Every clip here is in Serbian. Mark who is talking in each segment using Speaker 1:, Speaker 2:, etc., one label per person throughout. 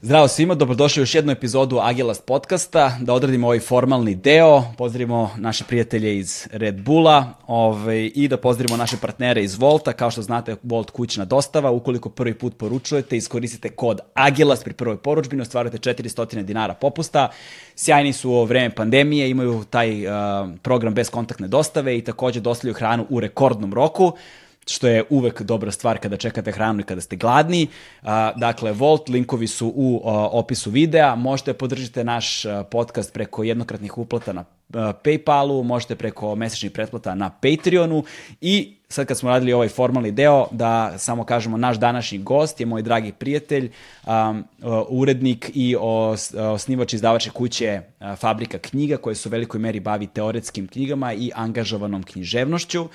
Speaker 1: Zdravo svima, dobrodošli u još jednu epizodu Agilast podcasta, da odradimo ovaj formalni deo, pozdravimo naše prijatelje iz Red Bulla ovaj, i da pozdravimo naše partnere iz Volta, kao što znate Volt kućna dostava, ukoliko prvi put poručujete, iskoristite kod Agilast pri prvoj poručbini, ostvarujete 400 dinara popusta, sjajni su u vreme pandemije, imaju taj uh, program bez kontaktne dostave i takođe dostavljaju hranu u rekordnom roku, što je uvek dobra stvar kada čekate hranu i kada ste gladni. dakle, Volt, linkovi su u opisu videa, možete podržite naš podcast preko jednokratnih uplata na Paypalu, možete preko mesečnih pretplata na Patreonu i sad kad smo radili ovaj formalni deo, da samo kažemo, naš današnji gost je moj dragi prijatelj, um, urednik i os, osnivač izdavače kuće Fabrika knjiga, koje su u velikoj meri bavi teoretskim knjigama i angažovanom književnošću. Uh,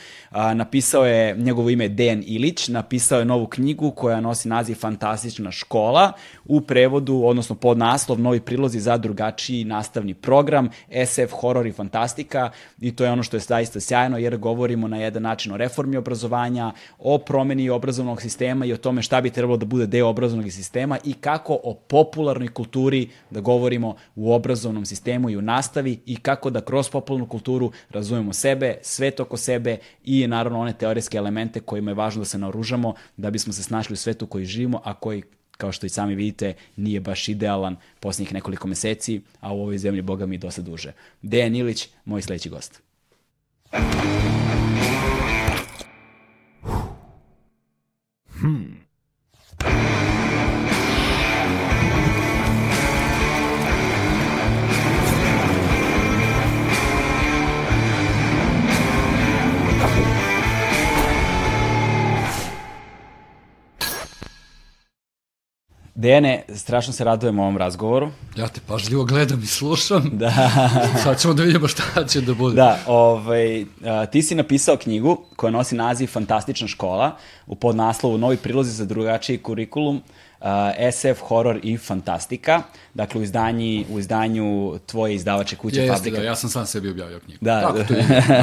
Speaker 1: napisao je, njegovo ime je Dejan Ilić, napisao je novu knjigu koja nosi naziv Fantastična škola, u prevodu, odnosno pod naslov Novi prilozi za drugačiji nastavni program, SF, horor i fantastika i to je ono što je zaista sjajno jer govorimo na jedan način o reformu reformi obrazovanja, o promeni obrazovnog sistema i o tome šta bi trebalo da bude deo obrazovnog sistema i kako o popularnoj kulturi da govorimo u obrazovnom sistemu i u nastavi i kako da kroz popularnu kulturu razumemo sebe, svet oko sebe i naravno one teorijske elemente kojima je važno da se naoružamo da bismo se snašli u svetu koji živimo, a koji kao što i sami vidite, nije baš idealan posljednjih nekoliko meseci, a u ovoj zemlji, boga mi, dosta duže. Dejan Ilić, moj sledeći gost. Hmm. Dejane, strašno se radujem ovom razgovoru.
Speaker 2: Ja te pažljivo gledam i slušam.
Speaker 1: Da.
Speaker 2: Sad ćemo da vidimo šta će da bude.
Speaker 1: Da, ovaj, a, ti si napisao knjigu koja nosi naziv Fantastična škola u podnaslovu Novi prilozi za drugačiji kurikulum SF, horor i fantastika. Dakle, u, izdanji, u izdanju tvoje izdavače kuće
Speaker 2: Jeste,
Speaker 1: Fabrika.
Speaker 2: da, ja sam sam sebi objavio knjigu.
Speaker 1: Da,
Speaker 2: Tako
Speaker 1: da.
Speaker 2: to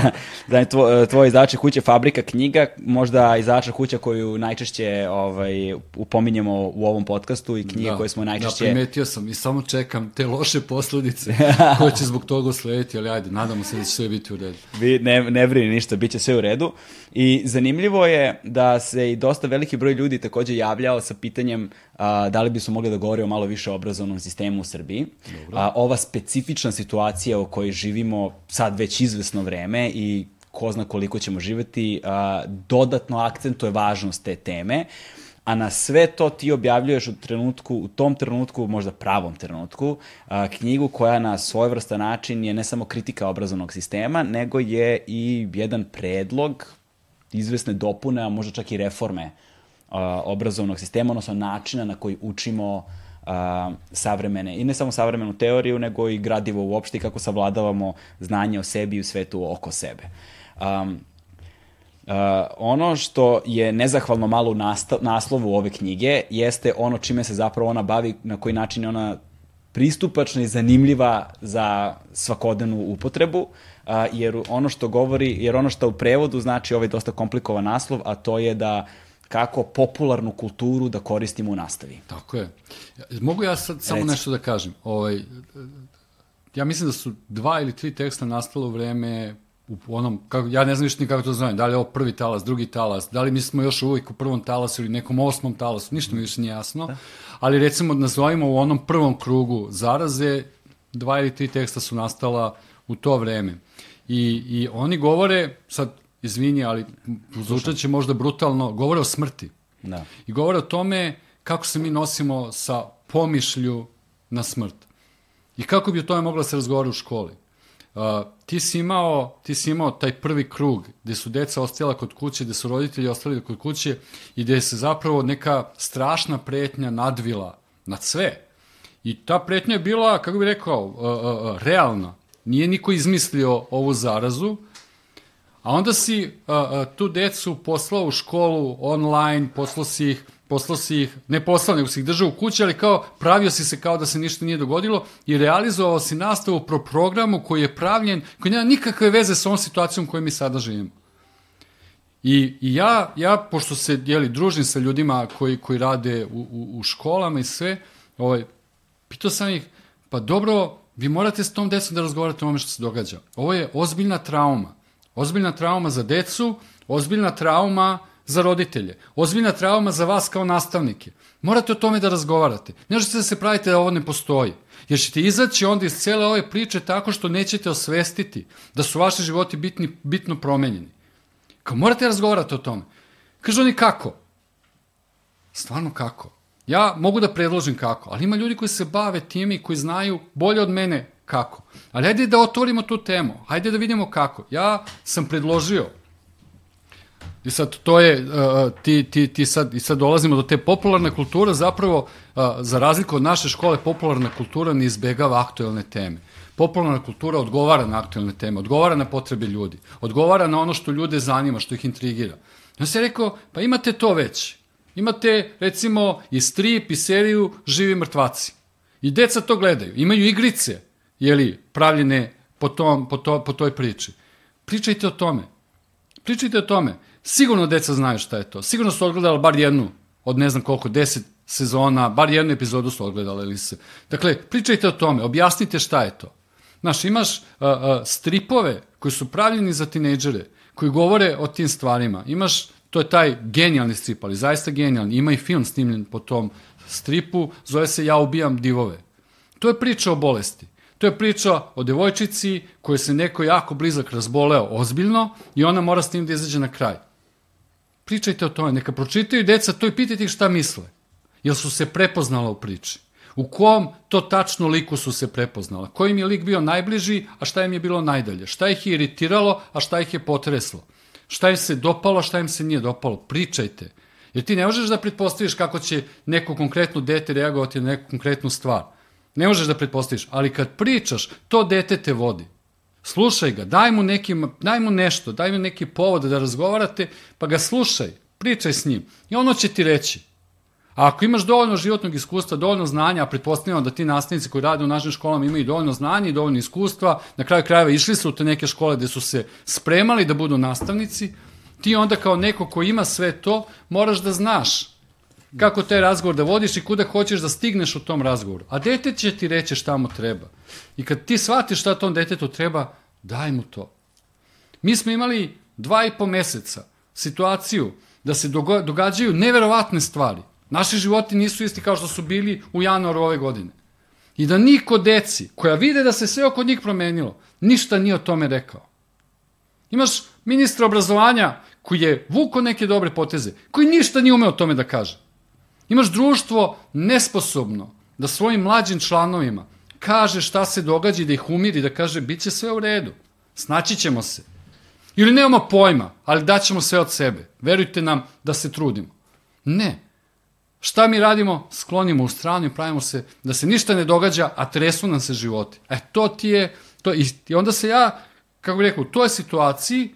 Speaker 1: da, tvo, tvoje izdavače kuće Fabrika knjiga, možda izdavača kuća koju najčešće ovaj, upominjemo u ovom podcastu i knjige
Speaker 2: da,
Speaker 1: koje smo najčešće...
Speaker 2: Da, primetio sam i samo čekam te loše posledice koje će zbog toga uslediti, ali ajde, nadamo se da će sve biti u redu.
Speaker 1: Vi ne, ne brini ništa, bit će sve u redu. I zanimljivo je da se i dosta veliki broj ljudi takođe javljao sa pitanjem a, da li bi su mogli da govore o malo više obrazovnom sistemu u Srbiji. A, ova specifična situacija u kojoj živimo sad već izvesno vreme i ko zna koliko ćemo živeti, a, dodatno akcentuje važnost te teme a na sve to ti objavljuješ u trenutku, u tom trenutku, možda pravom trenutku, a, knjigu koja na svojevrstan način je ne samo kritika obrazovnog sistema, nego je i jedan predlog izvesne dopune, a možda čak i reforme obrazovnog sistema, odnosno načina na koji učimo a, savremene, i ne samo savremenu teoriju, nego i gradivo uopšte i kako savladavamo znanje o sebi i u svetu oko sebe. Um, Uh, ono što je nezahvalno malo u naslovu ove knjige jeste ono čime se zapravo ona bavi, na koji način je ona pristupačna i zanimljiva za svakodnevnu upotrebu, uh, jer ono što govori, jer ono što u prevodu znači ovaj dosta komplikovan naslov, a to je da kako popularnu kulturu da koristimo u nastavi.
Speaker 2: Tako je. Mogu ja sad samo Reci. nešto da kažem? Ovaj, ja mislim da su dva ili tri teksta nastalo u vreme u onom, kako, ja ne znam više ni kako to zovem, da li je ovo prvi talas, drugi talas, da li mi smo još uvijek u prvom talasu ili nekom osmom talasu, ništa mi više nije jasno, da. ali recimo nazovimo u onom prvom krugu zaraze, dva ili tri teksta su nastala u to vreme. I, i oni govore, sad izvini, ali zvučat će možda brutalno, govore o smrti.
Speaker 1: Da.
Speaker 2: I govore o tome kako se mi nosimo sa pomišlju na smrt. I kako bi o tome mogla se razgovara u školi. Uh, ti, si imao, ti si imao taj prvi krug gde su deca ostajala kod kuće, gde su roditelji ostali kod kuće i gde se zapravo neka strašna pretnja nadvila nad sve. I ta pretnja je bila, kako bih rekao, uh, uh, uh, realna. Nije niko izmislio ovu zarazu, A onda si uh, uh, tu decu poslao u školu online, poslao si ih poslao si ih, ne poslao, nego si ih držao u kući, ali kao pravio si se kao da se ništa nije dogodilo i realizovao si nastavu pro programu koji je pravljen, koji nema nikakve veze sa ovom situacijom koju mi sada živimo. I, i ja, ja, pošto se jeli, družim sa ljudima koji, koji rade u, u, u školama i sve, ovaj, pitao sam ih, pa dobro, vi morate s tom decom da razgovarate o ome što se događa. Ovo je ozbiljna trauma. Ozbiljna trauma za decu, ozbiljna trauma za roditelje, ozbiljna trauma za vas kao nastavnike. Morate o tome da razgovarate. Ne možete da se pravite da ovo ne postoji. Jer ćete izaći onda iz cele ove priče tako što nećete osvestiti da su vaši životi bitni, bitno promenjeni. Kao morate razgovarati o tome. Kažu oni kako? Stvarno kako? Ja mogu da predložim kako, ali ima ljudi koji se bave time i koji znaju bolje od mene kako. Ali hajde da otvorimo tu temu, hajde da vidimo kako. Ja sam predložio I sad to je, uh, ti, ti, ti sad, i sad dolazimo do te popularne kulture, zapravo, uh, za razliku od naše škole, popularna kultura ne izbegava aktuelne teme. Popularna kultura odgovara na aktuelne teme, odgovara na potrebe ljudi, odgovara na ono što ljude zanima, što ih intrigira. Ja sam rekao, pa imate to već. Imate, recimo, i strip i seriju Živi mrtvaci. I deca to gledaju. Imaju igrice, jeli, pravljene po, tom, po, to, po toj priči. Pričajte o tome. Pričajte o tome. Sigurno deca znaju šta je to. Sigurno su odgledali bar jednu od ne znam koliko, deset sezona, bar jednu epizodu su odgledali ili se. Dakle, pričajte o tome, objasnite šta je to. Znaš, imaš uh, uh, stripove koji su pravljeni za tinejdžere, koji govore o tim stvarima. Imaš, to je taj genijalni strip, ali zaista genijalni. Ima i film snimljen po tom stripu, zove se Ja ubijam divove. To je priča o bolesti. To je priča o devojčici koju se neko jako blizak razboleo ozbiljno i ona mora s tim da izađe na kraj. Pričajte o tome, neka pročitaju deca to i pitajte ih šta misle. Jel su se prepoznala u priči? U kom to tačno liku su se prepoznala? Koji im je lik bio najbliži, a šta im je bilo najdalje? Šta ih je iritiralo, a šta ih je potreslo? Šta im se dopalo, šta im se nije dopalo? Pričajte. Jer ti ne možeš da pretpostaviš kako će neko konkretno dete reagovati na neku konkretnu stvar. Ne možeš da pretpostaviš, ali kad pričaš, to dete te vodi. Slušaj ga, daj mu, neki, daj mu nešto, daj mu neki povod da razgovarate, pa ga slušaj, pričaj s njim. I ono će ti reći. A ako imaš dovoljno životnog iskustva, dovoljno znanja, a pretpostavljamo da ti nastavnici koji rade u našim školama imaju dovoljno znanja i dovoljno iskustva, na kraju krajeva išli su u te neke škole gde su se spremali da budu nastavnici, ti onda kao neko ko ima sve to, moraš da znaš kako taj razgovor da vodiš i kuda hoćeš da stigneš u tom razgovoru. A dete će ti reći šta mu treba. I kad ti shvatiš šta tom detetu treba, daj mu to. Mi smo imali dva i po meseca situaciju da se događaju neverovatne stvari. Naši životi nisu isti kao što su bili u januaru ove godine. I da niko deci, koja vide da se sve oko njih promenilo, ništa nije o tome rekao. Imaš ministra obrazovanja koji je vuko neke dobre poteze, koji ništa nije umeo o tome da kaže. Imaš društvo nesposobno da svojim mlađim članovima kaže šta se događa i da ih umiri, da kaže bit će sve u redu, snaći ćemo se. Ili nemamo pojma, ali daćemo sve od sebe. Verujte nam da se trudimo. Ne. Šta mi radimo? Sklonimo u stranu i pravimo se da se ništa ne događa, a tresu nam se životi. E, to ti je... To, I onda se ja, kako bih rekao, u toj situaciji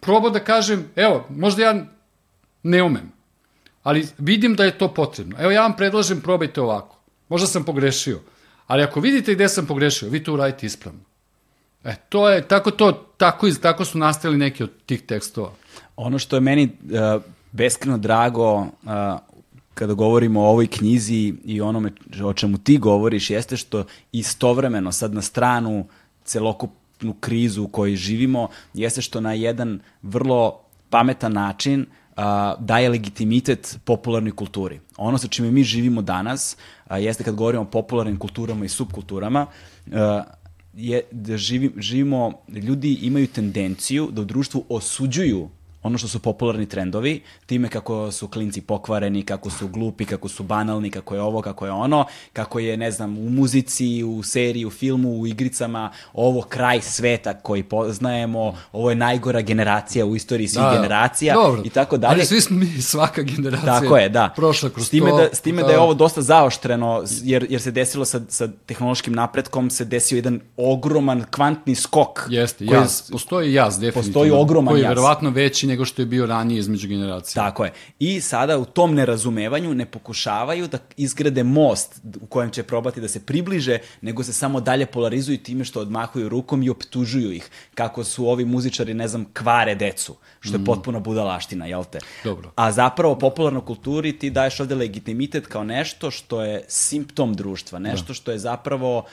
Speaker 2: probao da kažem, evo, možda ja ne umem, ali vidim da je to potrebno. Evo ja vam predlažem, probajte ovako. Možda sam pogrešio, ali ako vidite gde sam pogrešio, vi to uradite ispravno. E, to je, tako to, tako, tako su nastali neki od tih tekstova.
Speaker 1: Ono što je meni uh, beskreno drago uh, kada govorimo o ovoj knjizi i onome o čemu ti govoriš, jeste što istovremeno sad na stranu celokupnu krizu u kojoj živimo, jeste što na jedan vrlo pametan način a, daje legitimitet popularnoj kulturi. Ono sa čime mi živimo danas a, jeste kad govorimo o popularnim kulturama i subkulturama, a, je da živim, živimo, ljudi imaju tendenciju da u društvu osuđuju ono što su popularni trendovi, time kako su klinci pokvareni, kako su glupi, kako su banalni, kako je ovo, kako je ono, kako je, ne znam, u muzici, u seriji, u filmu, u igricama, ovo kraj sveta koji poznajemo, ovo je najgora generacija u istoriji svih da, generacija dobro. i tako dalje.
Speaker 2: Ali svi smo mi, svaka generacija
Speaker 1: tako je, da.
Speaker 2: prošla kroz
Speaker 1: s time
Speaker 2: to.
Speaker 1: Da, s time da, da je ovo dosta zaoštreno, jer, jer se desilo sa, sa tehnološkim napretkom, se desio jedan ogroman kvantni skok.
Speaker 2: Jeste, jaz, postoji jaz, definitivno.
Speaker 1: Postoji ogroman
Speaker 2: koji
Speaker 1: jaz.
Speaker 2: Koji je verovatno veći nego što je bio ranije između generacija.
Speaker 1: Tako je. I sada u tom nerazumevanju ne pokušavaju da izgrade most u kojem će probati da se približe, nego se samo dalje polarizuju time što odmahuju rukom i optužuju ih. Kako su ovi muzičari, ne znam, kvare decu, što je potpuno budalaština, jel te?
Speaker 2: Dobro.
Speaker 1: A zapravo popularnoj kulturi ti daješ ovde legitimitet kao nešto što je simptom društva, nešto što je zapravo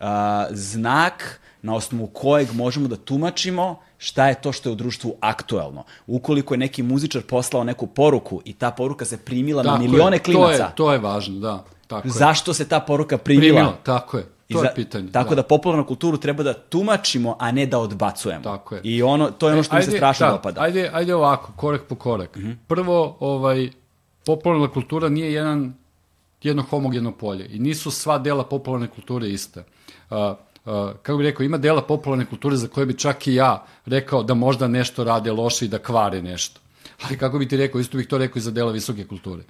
Speaker 1: a, znak na osnovu kojeg možemo da tumačimo šta je to što je u društvu aktuelno. Ukoliko je neki muzičar poslao neku poruku i ta poruka se primila na
Speaker 2: Tako je,
Speaker 1: milione klinaca,
Speaker 2: To je, to je važno, da. Tako je.
Speaker 1: zašto se ta poruka primila?
Speaker 2: Primila, tako je. To
Speaker 1: za-
Speaker 2: je pitanje.
Speaker 1: Tako da. popularnu kulturu treba da tumačimo, a ne da odbacujemo.
Speaker 2: Tako je.
Speaker 1: I ono, to je ono što mi se strašno
Speaker 2: da,
Speaker 1: dopada.
Speaker 2: Ajde, ajde ovako, korak po korak. Prvo, ovaj, popularna kultura nije jedan, jedno homogeno polje i nisu sva dela popularne kulture iste. A, a, kako bih rekao, ima dela popularne kulture za koje bi čak i ja rekao da možda nešto rade loše i da kvare nešto. Ali kako bi ti rekao, isto bih to rekao i za dela visoke kulture.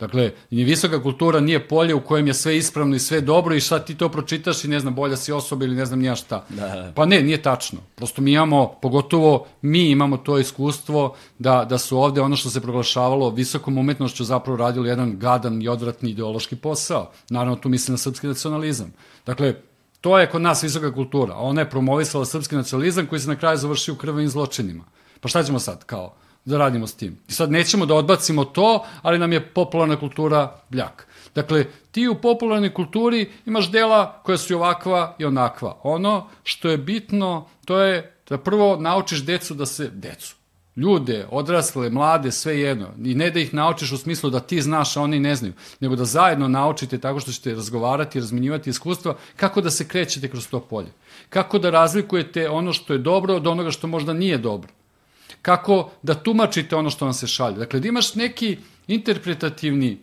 Speaker 2: Dakle, visoka kultura nije polje u kojem je sve ispravno i sve dobro i sad ti to pročitaš i ne znam, bolja si osoba ili ne znam nija šta.
Speaker 1: Da, da.
Speaker 2: Pa ne, nije tačno. Prosto mi imamo, pogotovo mi imamo to iskustvo da, da su ovde ono što se proglašavalo visokom umetnošću zapravo radilo jedan gadan i odvratni ideološki posao. Naravno, tu mislim na srpski nacionalizam. Dakle, to je kod nas visoka kultura. Ona je promovisala srpski nacionalizam koji se na kraju završio u krvavim zločinima. Pa šta ćemo sad, kao, da radimo s tim? I sad nećemo da odbacimo to, ali nam je popularna kultura bljak. Dakle, ti u popularnoj kulturi imaš dela koja su i ovakva i onakva. Ono što je bitno, to je da prvo naučiš decu da se, decu, ljude, odrasle, mlade, sve jedno. I ne da ih naučiš u smislu da ti znaš, a oni ne znaju, nego da zajedno naučite tako što ćete razgovarati, razminjivati iskustva, kako da se krećete kroz to polje. Kako da razlikujete ono što je dobro od onoga što možda nije dobro. Kako da tumačite ono što vam se šalje. Dakle, da imaš neki interpretativni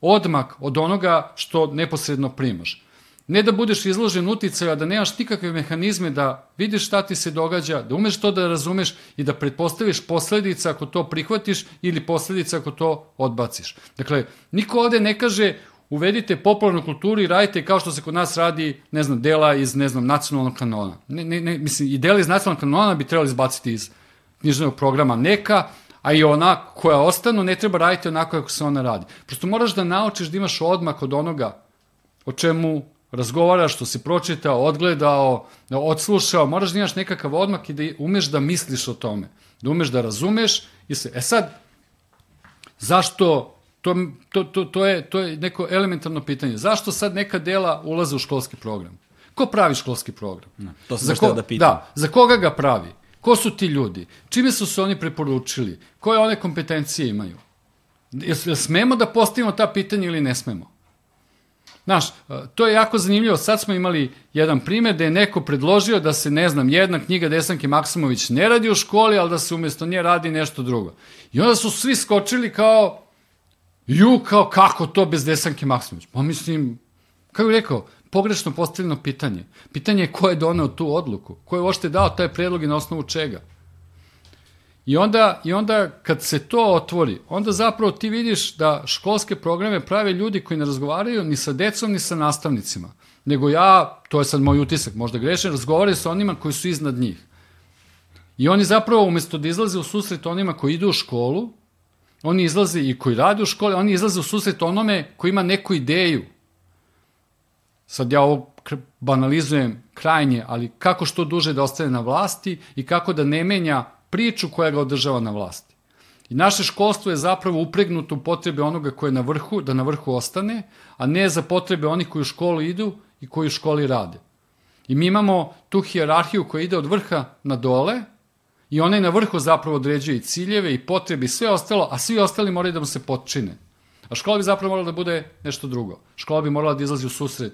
Speaker 2: odmak od onoga što neposredno primaš. Ne da budeš izložen uticaju, a da nemaš nikakve mehanizme da vidiš šta ti se događa, da umeš to da razumeš i da pretpostaviš posledice ako to prihvatiš ili posledice ako to odbaciš. Dakle, niko ovde ne kaže uvedite popularnu kulturu i radite kao što se kod nas radi, ne znam, dela iz, ne znam, nacionalnog kanona. Ne, ne, ne, mislim, i dela iz nacionalnog kanona bi trebali izbaciti iz književnog programa neka, a i ona koja ostanu ne treba raditi onako kako se ona radi. Prosto moraš da naučiš da imaš odmak od onoga o čemu razgovaraš, što si pročitao, odgledao, odslušao, moraš da imaš nekakav odmak i da umeš da misliš o tome, da umeš da razumeš i se. E sad, zašto, to, to, to, to, je, to je neko elementarno pitanje, zašto sad neka dela ulaze u školski program? Ko pravi školski program?
Speaker 1: to sam
Speaker 2: Za ko-
Speaker 1: da pitam.
Speaker 2: Da, za koga ga pravi? Ko su ti ljudi? Čime su se oni preporučili? Koje one kompetencije imaju? Jel, jel smemo da postavimo ta pitanja ili ne smemo? Znaš, e, to je jako zanimljivo. Sad smo imali jedan primjer da je neko predložio da se, ne znam, jedna knjiga Desanke Maksimović ne radi u školi, ali da se umjesto nje radi nešto drugo. I onda su svi skočili kao, ju, kao kako to bez Desanke Maksimović? Pa mislim, kako bih rekao, pogrešno postavljeno pitanje. Pitanje je ko je doneo tu odluku, ko je uopšte dao taj predlog i na osnovu čega. I onda, I onda kad se to otvori, onda zapravo ti vidiš da školske programe prave ljudi koji ne razgovaraju ni sa decom, ni sa nastavnicima. Nego ja, to je sad moj utisak, možda grešen, razgovaraju sa onima koji su iznad njih. I oni zapravo, umesto da izlaze u susret onima koji idu u školu, oni izlaze i koji rade u školi, oni izlaze u susret onome koji ima neku ideju. Sad ja ovo banalizujem krajnje, ali kako što duže da ostane na vlasti i kako da ne menja priču koja ga održava na vlasti. I naše školstvo je zapravo upregnuto u potrebe onoga ko je na vrhu, da na vrhu ostane, a ne za potrebe onih koji u školu idu i koji u školi rade. I mi imamo tu hijerarhiju koja ide od vrha na dole i onaj na vrhu zapravo određuje i ciljeve i potrebe i sve ostalo, a svi ostali moraju da mu se potčine. A škola bi zapravo morala da bude nešto drugo. Škola bi morala da izlazi u susret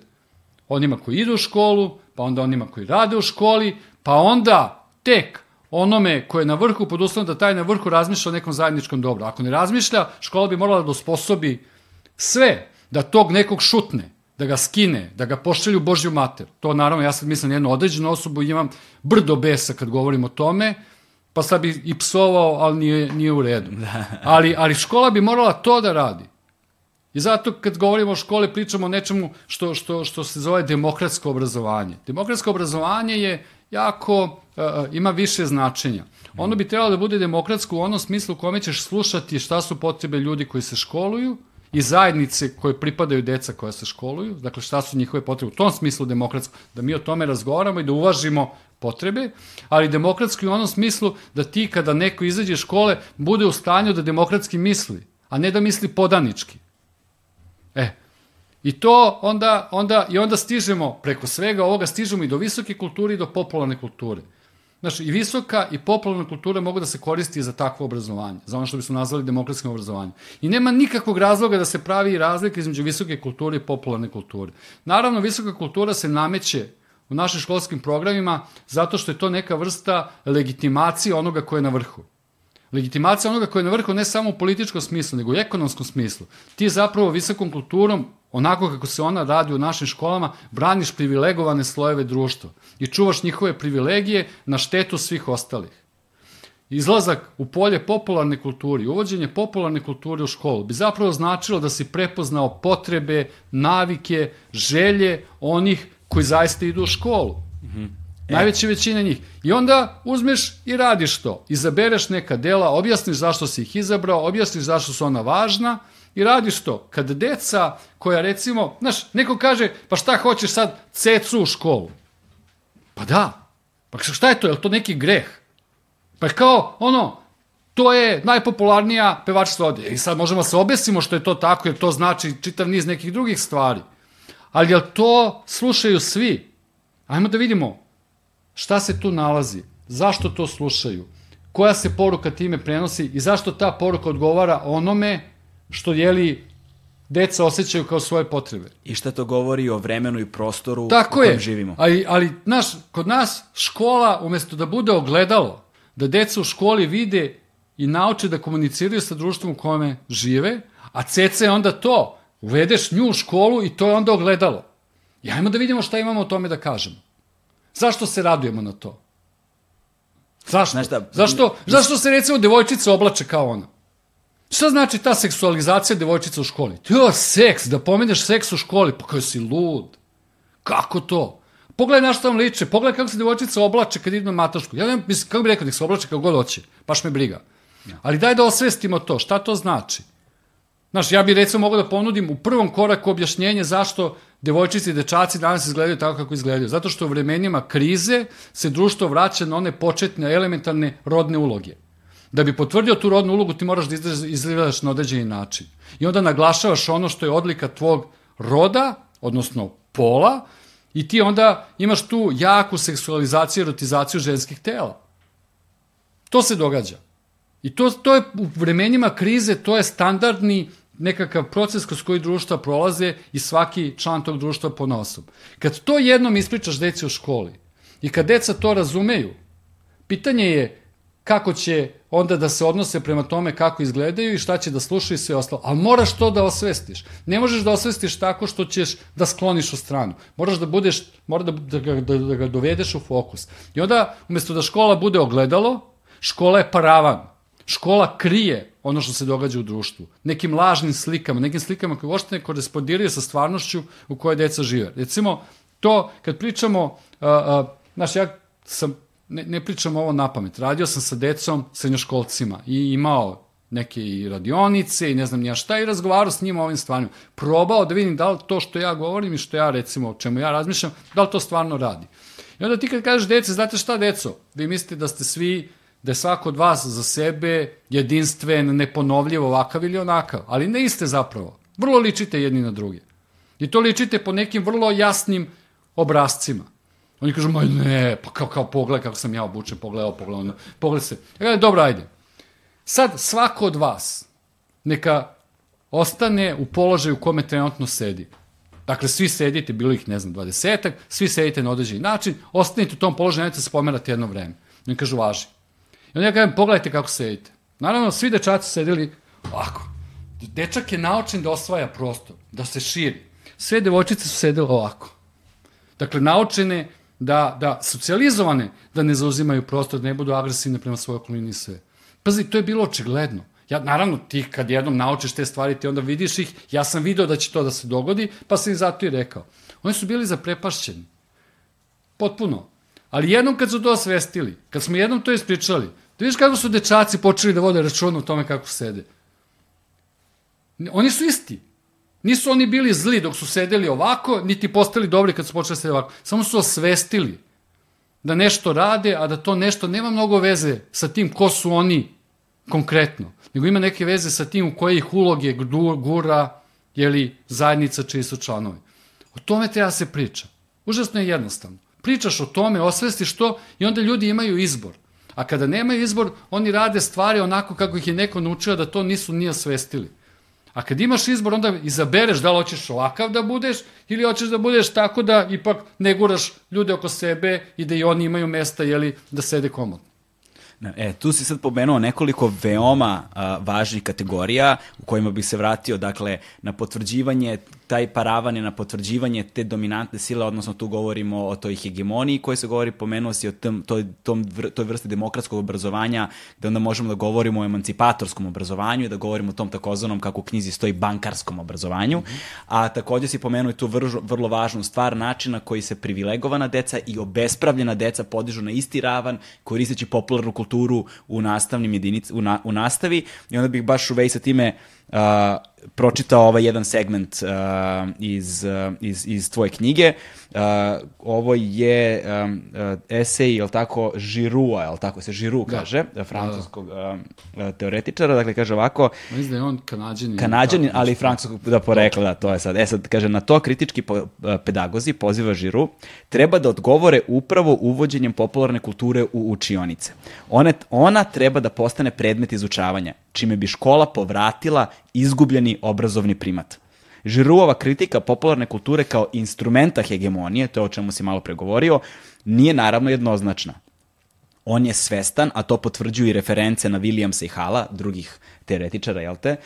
Speaker 2: onima koji idu u školu, pa onda onima koji rade u školi, pa onda tek onome ko je na vrhu pod uslovom da taj na vrhu razmišlja o nekom zajedničkom dobru. Ako ne razmišlja, škola bi morala da usposobi sve da tog nekog šutne, da ga skine, da ga pošalju u Božju mater. To naravno, ja sad mislim jednu određenu osobu imam brdo besa kad govorim o tome, pa sad bi i psovao, ali nije, nije u redu. Ali, ali škola bi morala to da radi. I zato kad govorimo o školi pričamo o nečemu što, što, što se zove demokratsko obrazovanje. Demokratsko obrazovanje je jako, uh, ima više značenja. Ono bi trebalo da bude demokratsko u onom smislu u kome ćeš slušati šta su potrebe ljudi koji se školuju i zajednice koje pripadaju deca koja se školuju, dakle šta su njihove potrebe, u tom smislu demokratsko, da mi o tome razgovaramo i da uvažimo potrebe, ali demokratski u onom smislu da ti kada neko izađe iz škole bude u stanju da demokratski misli, a ne da misli podanički. E, I to onda, onda, i onda stižemo, preko svega ovoga stižemo i do visoke kulture i do popularne kulture. Znači, i visoka i popularna kultura mogu da se koristi za takvo obrazovanje, za ono što bismo nazvali demokratskim obrazovanjem. I nema nikakvog razloga da se pravi razlika između visoke kulture i popularne kulture. Naravno, visoka kultura se nameće u našim školskim programima zato što je to neka vrsta legitimacije onoga ko je na vrhu. Legitimacija onoga ko je na vrhu ne samo u političkom smislu, nego i u ekonomskom smislu. Ti zapravo visokom kulturom, onako kako se ona radi u našim školama, braniš privilegovane slojeve društva i čuvaš njihove privilegije na štetu svih ostalih. Izlazak u polje popularne kulturi, uvođenje popularne kulture u školu bi zapravo značilo da si prepoznao potrebe, navike, želje onih koji zaista idu u školu. Mm -hmm. E. Najveća većina njih. I onda uzmeš i radiš to. Izabereš neka dela, objasniš zašto si ih izabrao, objasniš zašto su ona važna i radiš to. Kad deca koja recimo, znaš, neko kaže, pa šta hoćeš sad cecu u školu? Pa da. Pa šta je to? Je li to neki greh? Pa kao, ono, to je najpopularnija pevačica ovde. I sad možemo da se obesimo što je to tako, jer to znači čitav niz nekih drugih stvari. Ali jel to slušaju svi? Ajmo da vidimo šta se tu nalazi, zašto to slušaju, koja se poruka time prenosi i zašto ta poruka odgovara onome što jeli deca osjećaju kao svoje potrebe.
Speaker 1: I šta to govori o vremenu i prostoru Tako u kojem je. živimo.
Speaker 2: Ali, ali naš, kod nas škola, umesto da bude ogledalo, da deca u školi vide i nauče da komuniciraju sa društvom u kome žive, a ceca je onda to, uvedeš nju u školu i to je onda ogledalo. I ajmo da vidimo šta imamo o tome da kažemo. Zašto se radujemo na to? Zašto? Znaš šta, zašto, zašto se recimo devojčica oblače kao ona? Šta znači ta seksualizacija devojčica u školi? To seks, da pomeneš seks u školi, pa kao si lud. Kako to? Pogledaj na što vam liče, pogledaj kako se devojčica oblače kad idu na matašku. Ja ne mislim, kako bih rekao, nek se oblače kako god hoće, baš me briga. Ali daj da osvestimo to, šta to znači? Znaš, ja bih recimo mogao da ponudim u prvom koraku objašnjenje zašto devojčice i dečaci danas izgledaju tako kako izgledaju. Zato što u vremenima krize se društvo vraća na one početne elementarne rodne uloge. Da bi potvrdio tu rodnu ulogu ti moraš da izgledaš na određeni način. I onda naglašavaš ono što je odlika tvog roda, odnosno pola, i ti onda imaš tu jaku seksualizaciju i erotizaciju ženskih tela. To se događa. I to, to je u vremenima krize, to je standardni nekakav proces kroz koji društva prolaze i svaki član tog društva po nosom. Kad to jednom ispričaš deci u školi i kad deca to razumeju, pitanje je kako će onda da se odnose prema tome kako izgledaju i šta će da slušaju i sve ostalo. Ali moraš to da osvestiš. Ne možeš da osvestiš tako što ćeš da skloniš u stranu. Moraš da budeš, mora da, da, ga, da, da ga dovedeš u fokus. I onda, umesto da škola bude ogledalo, škola je paravan. Škola krije ono što se događa u društvu. Nekim lažnim slikama, nekim slikama koje uopšte ne korespondiraju sa stvarnošću u kojoj deca žive. Recimo, to kad pričamo, uh, uh, znaš, ja sam, ne, ne pričam ovo na pamet, radio sam sa decom, srednjoškolcima i imao neke i radionice i ne znam ja šta i razgovarao s njima o ovim stvarima. Probao da vidim da li to što ja govorim i što ja recimo o čemu ja razmišljam, da li to stvarno radi. I onda ti kad kažeš dece, znate šta deco, vi mislite da ste svi da je svako od vas za sebe jedinstven, neponovljiv, ovakav ili onakav, ali ne iste zapravo. Vrlo ličite jedni na druge. I to ličite po nekim vrlo jasnim obrazcima. Oni kažu, moj ne, pa kao, kao pogled kako sam ja obučen, pogledao, pogledao, pogled se. Ja, dobro, ajde. Sad svako od vas neka ostane u položaju u kome trenutno sedi. Dakle, svi sedite, bilo ih, ne znam, dvadesetak, svi sedite na određeni način, ostanite u tom položaju, nemojte se pomerati jedno vreme. Oni kažu, važi. I onda ja kažem, pogledajte kako sedite. Naravno, svi dečaci sedeli ovako. Dečak je naučen da osvaja prostor, da se širi. Sve devojčice su sedele ovako. Dakle, naučene da, da socijalizovane, da ne zauzimaju prostor, da ne budu agresivne prema svojoj okolini sve. Pazi, to je bilo očigledno. Ja, naravno, ti kad jednom naučiš te stvari, ti onda vidiš ih, ja sam video da će to da se dogodi, pa sam im zato i rekao. Oni su bili zaprepašćeni. Potpuno. Ali jednom kad su to osvestili, kad smo jednom to ispričali, da vidiš kako su dečaci počeli da vode račun o tome kako sede. Oni su isti. Nisu oni bili zli dok su sedeli ovako, niti postali dobri kad su počeli da sede ovako. Samo su osvestili da nešto rade, a da to nešto nema mnogo veze sa tim ko su oni konkretno, nego ima neke veze sa tim u koje ih uloge gura, jeli, zajednica čiji su članovi. O tome treba se priča. Užasno je jednostavno. Pričaš o tome, osvestiš to i onda ljudi imaju izbor. A kada nemaju izbor, oni rade stvari onako kako ih je neko naučio da to nisu nije osvestili. A kad imaš izbor, onda izabereš da li hoćeš ovakav da budeš ili hoćeš da budeš tako da ipak ne guraš ljude oko sebe i da i oni imaju mesta jeli, da sede komodno.
Speaker 1: E, tu si sad pomenuo nekoliko veoma a, važnih kategorija u kojima bih se vratio, dakle, na potvrđivanje taj paravan je na potvrđivanje te dominantne sile, odnosno tu govorimo o toj hegemoniji koji se govori, pomenuo si o tom, toj, tom, toj vrsti demokratskog obrazovanja, da onda možemo da govorimo o emancipatorskom obrazovanju i da govorimo o tom takozvanom, kako u knjizi stoji, bankarskom obrazovanju. A takođe si pomenuo i tu vrlo, vrlo važnu stvar, načina koji se privilegovana deca i obespravljena deca podižu na isti ravan, koristeći popularnu kulturu u nastavnim jedinic, u, na, u nastavi. I onda bih baš u vej sa time uh, pročitao ovaj jedan segment uh, iz, uh, iz, iz tvoje knjige. Uh, ovo je um, uh, esej, je tako, Žirua, je tako se Žiru da. kaže, da. francuskog uh, teoretičara, dakle kaže ovako...
Speaker 2: Mislim da je on kanadjanin.
Speaker 1: Kanadjanin, ali francuskog da porekla, da, to je sad. E sad, kaže, na to kritički po, pedagozi, poziva Žiru, treba da odgovore upravo uvođenjem popularne kulture u učionice. Ona, ona treba da postane predmet izučavanja, čime bi škola povratila izgubljeni obrazovni primat. Žiruova kritika popularne kulture kao instrumenta hegemonije, to je o čemu si malo pregovorio, nije naravno jednoznačna. On je svestan, a to potvrđuju i reference na Williamsa i Hala, drugih teoretičara, jel te,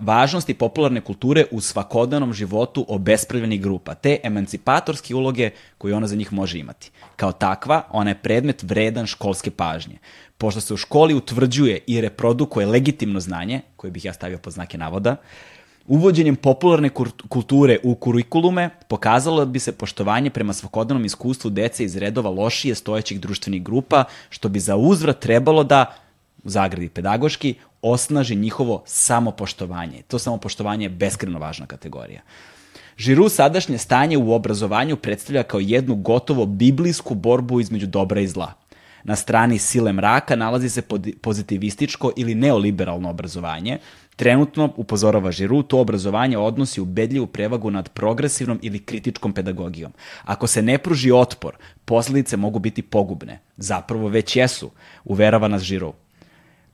Speaker 1: važnosti popularne kulture u svakodnevnom životu obespravljenih grupa, te emancipatorske uloge koje ona za njih može imati. Kao takva, ona je predmet vredan školske pažnje. Pošto se u školi utvrđuje i reprodukuje legitimno znanje, koje bih ja stavio pod znake navoda, Uvođenjem popularne kulture u kurikulume pokazalo bi se poštovanje prema svakodnevnom iskustvu dece iz redova lošije stojećih društvenih grupa, što bi za uzvrat trebalo da, u zagradi pedagoški, osnaži njihovo samopoštovanje. To samopoštovanje je beskreno važna kategorija. Žiru sadašnje stanje u obrazovanju predstavlja kao jednu gotovo biblijsku borbu između dobra i zla. Na strani sile mraka nalazi se pozitivističko ili neoliberalno obrazovanje, Trenutno, upozorava Žiru, to obrazovanje odnosi ubedljivu prevagu nad progresivnom ili kritičkom pedagogijom. Ako se ne pruži otpor, posledice mogu biti pogubne. Zapravo već jesu, uverava nas Žiru.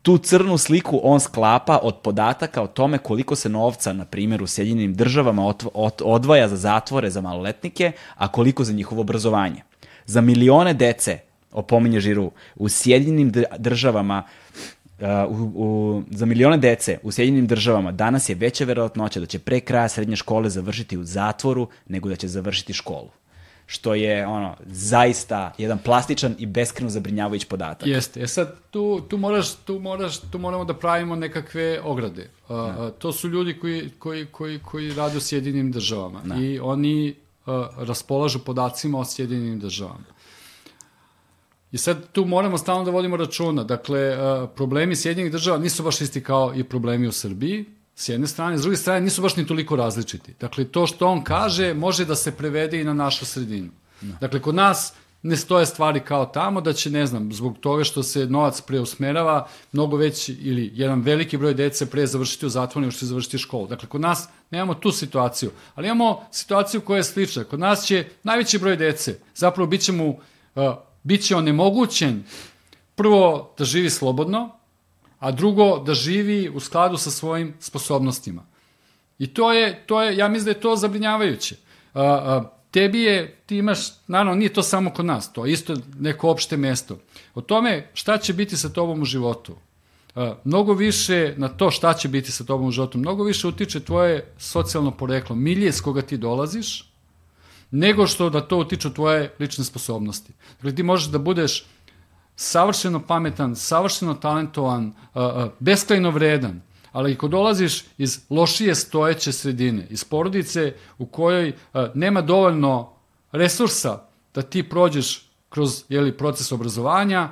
Speaker 1: Tu crnu sliku on sklapa od podataka o tome koliko se novca, na primjer, u Sjedinjenim državama odvaja za zatvore za maloletnike, a koliko za njihovo obrazovanje. Za milione dece, opominje Žiru, u Sjedinjenim državama Uh, u, u, za milione dece u Sjedinjenim državama danas je veća verovatnoća da će pre kraja srednje škole završiti u zatvoru nego da će završiti školu što je ono zaista jedan plastičan i beskreno zabrinjavajući podatak.
Speaker 2: Jeste. E sad tu tu moraš tu moraš tu moramo da pravimo nekakve ograde. Uh, uh, to su ljudi koji koji koji koji rade u Sjedinjenim državama da. i oni uh, raspolažu podacima o Sjedinjenim državama. I sad tu moramo stalno da vodimo računa. Dakle, problemi Sjedinjenih država nisu baš isti kao i problemi u Srbiji, s jedne strane, s druge strane nisu baš ni toliko različiti. Dakle, to što on kaže može da se prevede i na našu sredinu. Da. Dakle, kod nas ne stoje stvari kao tamo, da će, ne znam, zbog toga što se novac preusmerava, mnogo veći ili jedan veliki broj dece pre završiti u zatvoru nego što će završiti školu. Dakle, kod nas nemamo tu situaciju, ali imamo situaciju koja je slična. Kod nas će najveći broj dece, zapravo bit će mu uh, bit će onemogućen prvo da živi slobodno, a drugo da živi u skladu sa svojim sposobnostima. I to je, to je ja mislim da je to zabrinjavajuće. A, a, tebi je, ti imaš, naravno nije to samo kod nas, to je isto neko opšte mesto. O tome šta će biti sa tobom u životu, a, mnogo više na to šta će biti sa tobom u životu, mnogo više utiče tvoje socijalno poreklo, milije s koga ti dolaziš, nego što da to utiču tvoje lične sposobnosti. Dakle, ti možeš da budeš savršeno pametan, savršeno talentovan, beskrajno vredan, ali ako dolaziš iz lošije stojeće sredine, iz porodice u kojoj nema dovoljno resursa da ti prođeš kroz jeli, proces obrazovanja,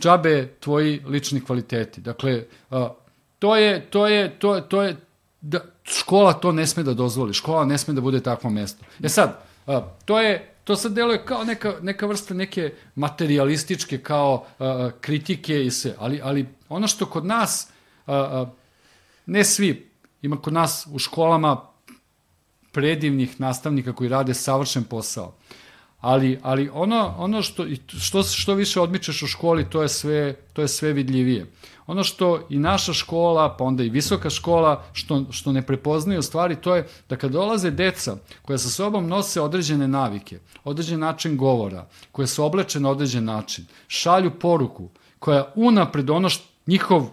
Speaker 2: džabe tvoji lični kvaliteti. Dakle, to je, to je, to je, to je, da, škola to ne sme da dozvoli, škola ne sme da bude takvo mesto. E sad, uh, to je, to sad deluje kao neka, neka vrsta neke materialističke kao uh, kritike i sve, ali, ali ono što kod nas, uh, uh, ne svi, ima kod nas u školama predivnih nastavnika koji rade savršen posao. Ali, ali ono, ono što, što, što više odmičeš u školi, to je sve, to je sve vidljivije. Ono što i naša škola, pa onda i visoka škola, što, što ne prepoznaju stvari, to je da kad dolaze deca koja sa sobom nose određene navike, određen način govora, koje se obleče na određen način, šalju poruku koja unapred ono što njihov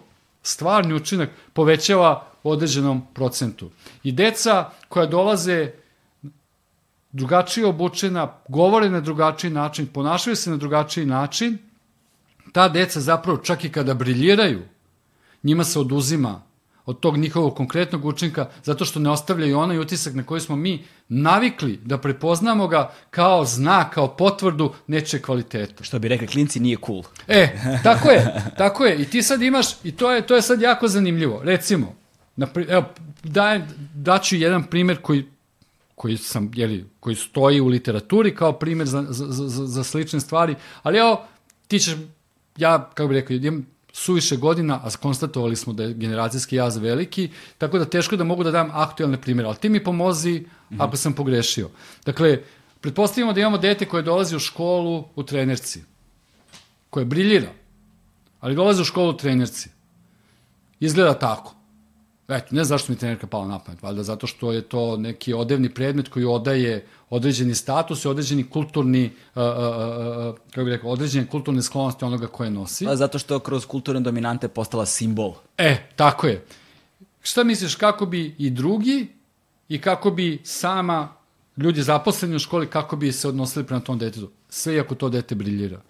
Speaker 2: stvarni učinak povećava u određenom procentu. I deca koja dolaze drugačije obučena, govore na drugačiji način, ponašaju se na drugačiji način, ta deca zapravo čak i kada briljiraju, njima se oduzima od tog njihovog konkretnog učinka, zato što ne ostavljaju onaj utisak na koji smo mi navikli da prepoznamo ga kao znak, kao potvrdu neče kvaliteta.
Speaker 1: Što bi rekli, klinci nije cool.
Speaker 2: E, tako je, tako je. I ti sad imaš, i to je, to je sad jako zanimljivo. Recimo, na, evo, dajem, daću jedan primer koji koji sam, jeli, koji stoji u literaturi kao primer za, za, za, za slične stvari, ali evo, ti ćeš, ja, kako bih rekao, imam suviše godina, a konstatovali smo da je generacijski jaz veliki, tako da teško da mogu da dam aktualne primere, ali ti mi pomozi mm -hmm. ako sam pogrešio. Dakle, pretpostavimo da imamo dete koje dolazi u školu u trenerci, koje briljira, ali dolazi u školu u trenerci. Izgleda tako. Eto, ne zašto mi trenerka pala na pamet, valjda zato što je to neki odevni predmet koji odaje određeni status i određeni kulturni, uh, uh, uh, kako bih rekao, određene kulturne sklonosti onoga koje nosi.
Speaker 1: Pa zato što kroz kulturne dominante postala simbol.
Speaker 2: E, tako je. Šta misliš, kako bi i drugi i kako bi sama ljudi zaposleni u školi, kako bi se odnosili prema tom detetu? Sve iako to dete briljira.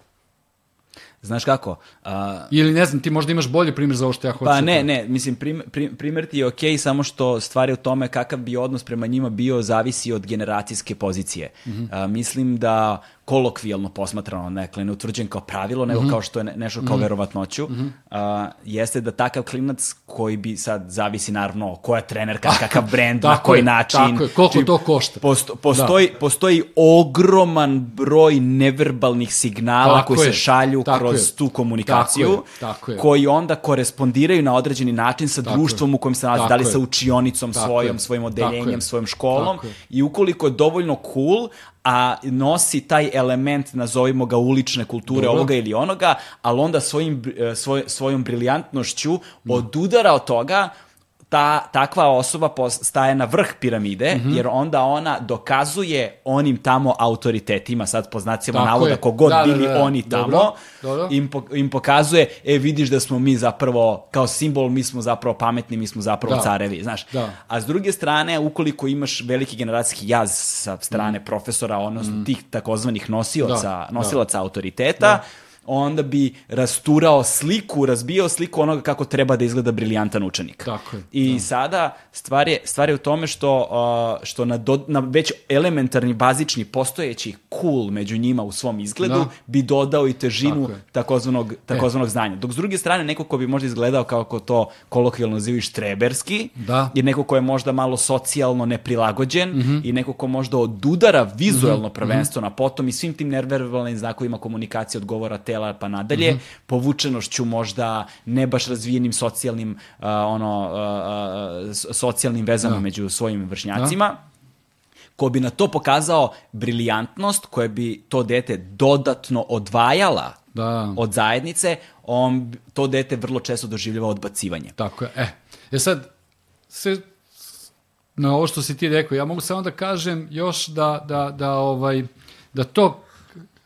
Speaker 1: Znaš kako? Uh,
Speaker 2: Ili ne znam, ti možda imaš bolji primjer za ovo što ja hoću.
Speaker 1: Pa ne, ne, mislim, prim, prim, primjer ti je okej, okay, samo što stvari u tome kakav bi odnos prema njima bio zavisi od generacijske pozicije. Mm -hmm. uh, mislim da kolokvijalno posmatrano, nekle, ne utvrđen kao pravilo, nego mm -hmm. kao što je nešto kao mm -hmm. verovatnoću, mm -hmm. uh, jeste da takav klinac koji bi sad zavisi naravno koja trenerka, kakav brend, na koji je, način.
Speaker 2: Tako je, koliko to košta.
Speaker 1: Posto, postoji, da. postoji ogroman broj neverbalnih signala tako koji je, se šalju kroz je, tu komunikaciju, tako je, tako je. koji onda korespondiraju na određeni način sa tako društvom u kojem se nalazi, da li sa učionicom tako svojom, je. svojim odeljenjem, svojom školom i ukoliko je dovoljno cool, a nosi taj element, nazovimo ga ulične kulture Dobro. ovoga ili onoga, ali onda svojim, e, svoj, svojom briljantnošću odudara od toga, ta takva osoba staje na vrh piramide, mm -hmm. jer onda ona dokazuje onim tamo autoritetima, sad po znacima navoda, kogod da, bili da, da, da. oni tamo, Dobro. Dobro. Im, po, im pokazuje, e vidiš da smo mi zapravo, kao simbol, mi smo zapravo pametni, mi smo zapravo da. carevi, znaš. Da. A s druge strane, ukoliko imaš veliki generacijski jaz sa strane mm. profesora, odnosno mm. tih takozvanih nosioca, da. nosilaca da. autoriteta, da onda bi rasturao sliku, razbijao sliku onoga kako treba da izgleda briljantan učenik.
Speaker 2: Tako je.
Speaker 1: I da. sada stvar je, stvar je u tome što, uh, što na, do, na već elementarni, bazični, postojeći cool među njima u svom izgledu da. bi dodao i težinu takozvanog, takozvanog e. znanja. Dok s druge strane, neko ko bi možda izgledao kao ko to kolokvijalno nazivaju štreberski,
Speaker 2: da.
Speaker 1: je neko ko je možda malo socijalno neprilagođen mm -hmm. i neko ko možda odudara vizuelno mm -hmm. prvenstveno, a potom i svim tim nerverbalnim znakovima komunikacije odgovora te tela pa nadalje, mm -hmm. povučenošću možda ne baš razvijenim socijalnim uh, ono uh, socijalnim vezama da. među svojim vršnjacima. Da ko bi na to pokazao briljantnost koja bi to dete dodatno odvajala da. od zajednice, on to dete vrlo često doživljava odbacivanje.
Speaker 2: Tako je. E, je sad, se, na ovo što si ti rekao, ja mogu samo da kažem još da, da, da, ovaj, da to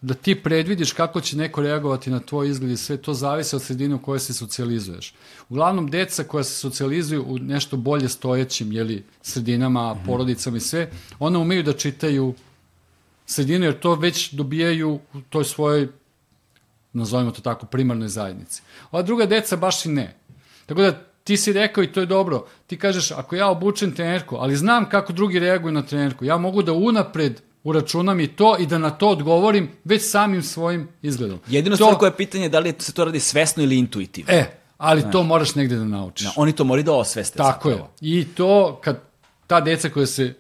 Speaker 2: da ti predvidiš kako će neko reagovati na tvoj izgled i sve to zavisi od sredine u kojoj se socijalizuješ. Uglavnom, deca koja se socijalizuju u nešto bolje stojećim jeli, sredinama, mm -hmm. porodicama i sve, ona umeju da čitaju sredinu, jer to već dobijaju u toj svojoj nazovimo to tako, primarnoj zajednici. Ova druga deca baš i ne. Tako da ti si rekao i to je dobro, ti kažeš ako ja obučem trenerku, ali znam kako drugi reaguju na trenerku, ja mogu da unapred uračunam i to i da na to odgovorim već samim svojim izgledom.
Speaker 1: Jedino
Speaker 2: to,
Speaker 1: stvar koja je pitanje je da li se to radi svesno ili intuitivno.
Speaker 2: E, ali to moraš negde da naučiš.
Speaker 1: Da, oni to moraju da osveste.
Speaker 2: Tako
Speaker 1: zapravo.
Speaker 2: je. I to kad ta deca koja se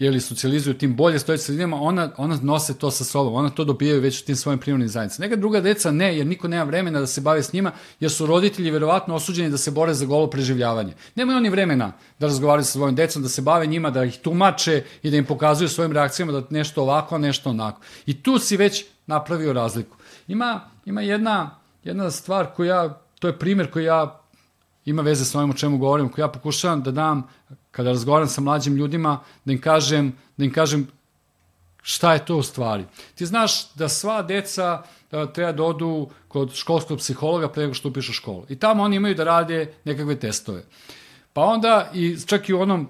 Speaker 2: jeli, socijalizuju tim bolje stojeći sredinama, ona, ona nose to sa sobom, ona to dobijaju već u tim svojim primarnim zajednicama. Neka druga deca ne, jer niko nema vremena da se bave s njima, jer su roditelji verovatno osuđeni da se bore za golo preživljavanje. Nemaju oni vremena da razgovaraju sa svojim decom, da se bave njima, da ih tumače i da im pokazuju svojim reakcijama da nešto ovako, nešto onako. I tu si već napravio razliku. Ima, ima jedna, jedna stvar koja, to je primjer koji ja ima veze sa ovim o čemu govorim, koji ja pokušavam da dam kada razgovaram sa mlađim ljudima, da im kažem, da im kažem šta je to u stvari. Ti znaš da sva deca da, treba da odu kod školskog psihologa pre nego što upišu školu. I tamo oni imaju da rade nekakve testove. Pa onda, i čak i u onom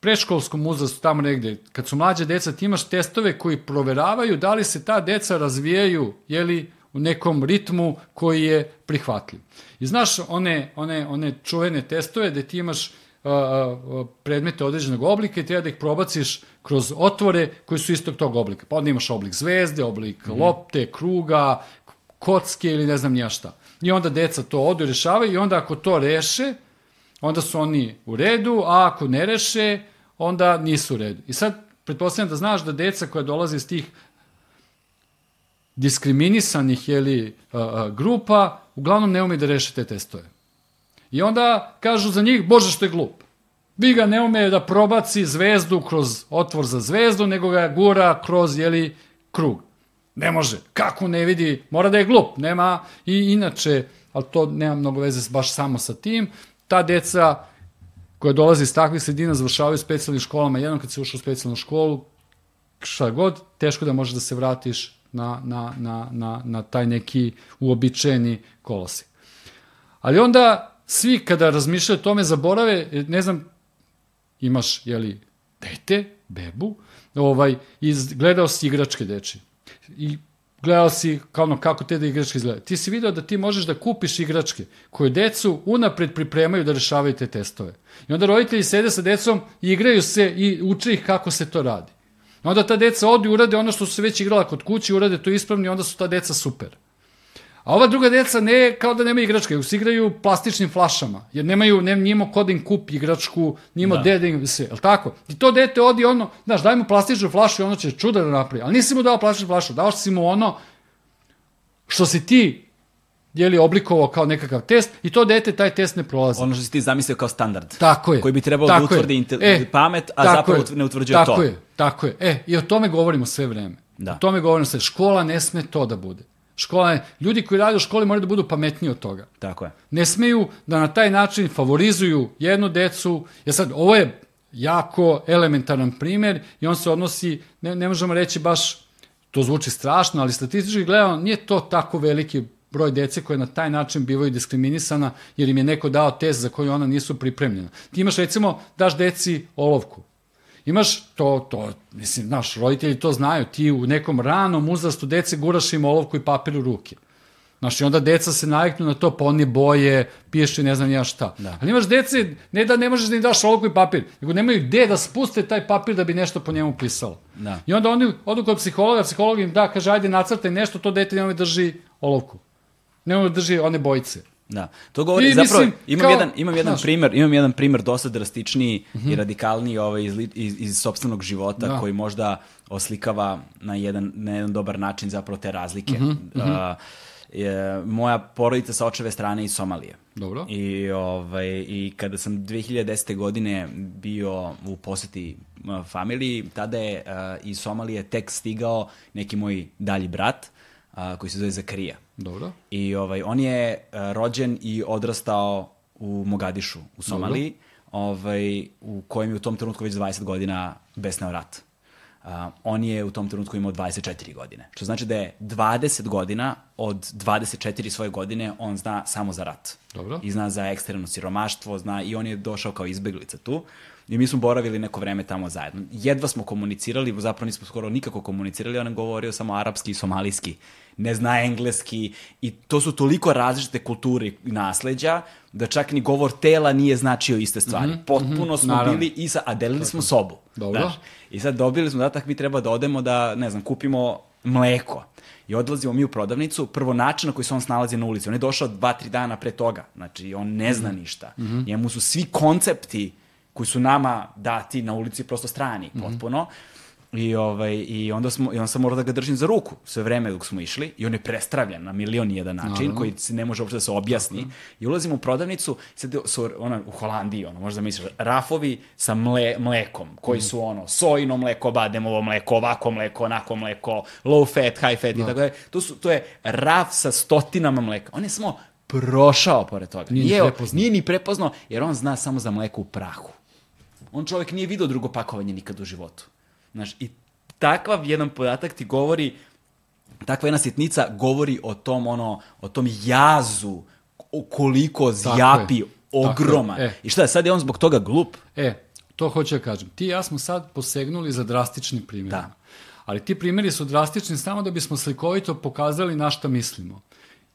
Speaker 2: preškolskom uzrastu tamo negde, kad su mlađe deca, ti imaš testove koji proveravaju da li se ta deca razvijaju, jeli, u nekom ritmu koji je prihvatljiv. I znaš one, one, one čuvene testove gde ti imaš predmete određenog oblika i treba da ih probaciš kroz otvore koji su istog tog oblika. Pa onda imaš oblik zvezde, oblik mm. lopte, kruga, kocke ili ne znam nija šta. I onda deca to odu i rešavaju i onda ako to reše, onda su oni u redu, a ako ne reše, onda nisu u redu. I sad, pretpostavljam da znaš da deca koja dolaze iz tih diskriminisanih jeli, grupa, uglavnom ne ume da reše te testove. I onda kažu za njih, bože što je glup. Vi ga ne ume da probaci zvezdu kroz otvor za zvezdu, nego ga gura kroz, jeli, krug. Ne može. Kako ne vidi? Mora da je glup. Nema i inače, ali to nema mnogo veze baš samo sa tim, ta deca koja dolazi iz takvih sredina završavaju u specijalnim školama. Jednom kad se ušao u specijalnu školu, šta god, teško da možeš da se vratiš na, na, na, na, na taj neki uobičajeni kolosek. Ali onda svi kada razmišljaju o tome zaborave, ne znam, imaš, jeli, dete, bebu, ovaj, iz, gledao si igračke deči. I gledao si kao ono, kako te da igračke izgledaju. Ti si video da ti možeš da kupiš igračke koje decu unapred pripremaju da rešavaju te testove. I onda roditelji sede sa decom igraju se i uče ih kako se to radi. Onda ta deca odu i urade ono što su se već igrala kod kuće, urade to ispravno i onda su ta deca super. A ova druga deca ne kao da nemaju igračke, nego se igraju plastičnim flašama, jer nemaju, ne, nijemo kod im kup igračku, nijemo da. dede im se, jel tako? I to dete odi ono, znaš, daj mu plastičnu flašu i ono će čuda da napravi. Ali nisi mu dao plastičnu flašu, dao si mu ono što si ti je li oblikovao kao nekakav test i to dete taj test ne prolazi.
Speaker 1: Ono što si ti zamislio kao standard.
Speaker 2: Tako je.
Speaker 1: Koji bi trebalo da utvrdi intel... e, pamet, a zapravo je, ne utvrđuje
Speaker 2: tako
Speaker 1: to.
Speaker 2: Tako je, tako je. E, i o tome govorimo sve vreme. Da. O tome govorimo sve. Škola ne sme to da bude. Škola je, ljudi koji rade u školi moraju da budu pametniji od toga.
Speaker 1: Tako je.
Speaker 2: Ne smeju da na taj način favorizuju jednu decu. Ja sad, ovo je jako elementaran primer i on se odnosi, ne, ne možemo reći baš, to zvuči strašno, ali statistički gledano nije to tako veliki broj dece koje na taj način bivaju diskriminisana jer im je neko dao test za koji ona nisu pripremljena. Ti imaš recimo, daš deci olovku. Imaš to, to, mislim, naš roditelji to znaju, ti u nekom ranom uzrastu dece guraš im olovku i papir u ruke. Znaš, i onda deca se naviknu na to, pa oni boje, pišu i ne znam ja šta. Da. Ali imaš dece, ne da ne možeš da im daš olovku i papir, nego nemaju gde da spuste taj papir da bi nešto po njemu pisalo.
Speaker 1: Da.
Speaker 2: I onda oni odu kod psihologa, psiholog im da, kaže, ajde nacrtaj nešto, to dete nema drži olovku. Nema drži one bojice.
Speaker 1: Da. To govori I, zapravo mislim, imam kao, jedan imam jedan znaš, primer, imam jedan primer dosta drastičniji uh -huh. i mhm. radikalniji ovaj iz iz, iz sopstvenog života da. koji možda oslikava na jedan na jedan dobar način zapravo te razlike. Uh -huh, uh -huh. Uh, je, moja porodica sa očeve strane iz Somalije.
Speaker 2: Dobro.
Speaker 1: I, ovaj, I kada sam 2010. godine bio u poseti uh, familiji, tada je uh, iz Somalije tek stigao neki moj dalji brat, uh, koji se zove Zakarija.
Speaker 2: Dobro.
Speaker 1: I ovaj, on je uh, rođen i odrastao u Mogadišu, u Somaliji, ovaj, u kojem je u tom trenutku već 20 godina besneo rat. Uh, on je u tom trenutku imao 24 godine. Što znači da je 20 godina od 24 svoje godine on zna samo za rat.
Speaker 2: Dobro.
Speaker 1: I zna za ekstremno siromaštvo, zna i on je došao kao izbeglica tu. I mi smo boravili neko vreme tamo zajedno. Jedva smo komunicirali, zapravo nismo skoro nikako komunicirali, on je govorio samo arapski i somalijski. Ne zna engleski i to su toliko različite kulture i nasleđa da čak ni govor tela nije značio iste stvari. Mm -hmm, Potpuno smo
Speaker 2: naravno.
Speaker 1: bili i sa, a delili smo sobu.
Speaker 2: Dobro.
Speaker 1: Znaš, I sad dobili smo zadatak, mi treba da odemo da, ne znam, kupimo mleko. I odlazimo mi u prodavnicu, prvo način na koji se on snalazi na ulici. On je došao dva, tri dana pre toga. Znači, on ne zna ništa. Njemu su svi koncepti koji su nama dati na ulici prosto strani, potpuno. I, ovaj, I onda, smo, i onda sam morao da ga držim za ruku sve vreme dok smo išli i on je prestravljen na milion i jedan način
Speaker 2: Naravno.
Speaker 1: koji se ne može uopšte da se objasni. I ulazimo u prodavnicu, sad su ona, u Holandiji, ono, možda misliš, rafovi sa mle, mlekom, koji su ono, sojino mleko, bademovo mleko, ovako mleko, onako mleko, low fat, high fat i tako dalje. To, su, to je raf sa stotinama mleka. On je samo prošao pored toga.
Speaker 2: Nije ni
Speaker 1: Nije,
Speaker 2: prepoznao.
Speaker 1: nije ni prepoznao, jer on zna samo za mleko u prahu. On čovjek nije video drugo pakovanje nikad u životu. Znaš, i takav jedan podatak ti govori, takva jedna sitnica govori o tom, ono, o tom jazu, koliko zjapi ogroman.
Speaker 2: E.
Speaker 1: I šta je, sad je on zbog toga glup?
Speaker 2: E, to hoću da kažem. Ti i ja smo sad posegnuli za drastičnim primjerima.
Speaker 1: Da.
Speaker 2: Ali ti primjeri su drastični samo da bismo slikovito pokazali na šta mislimo.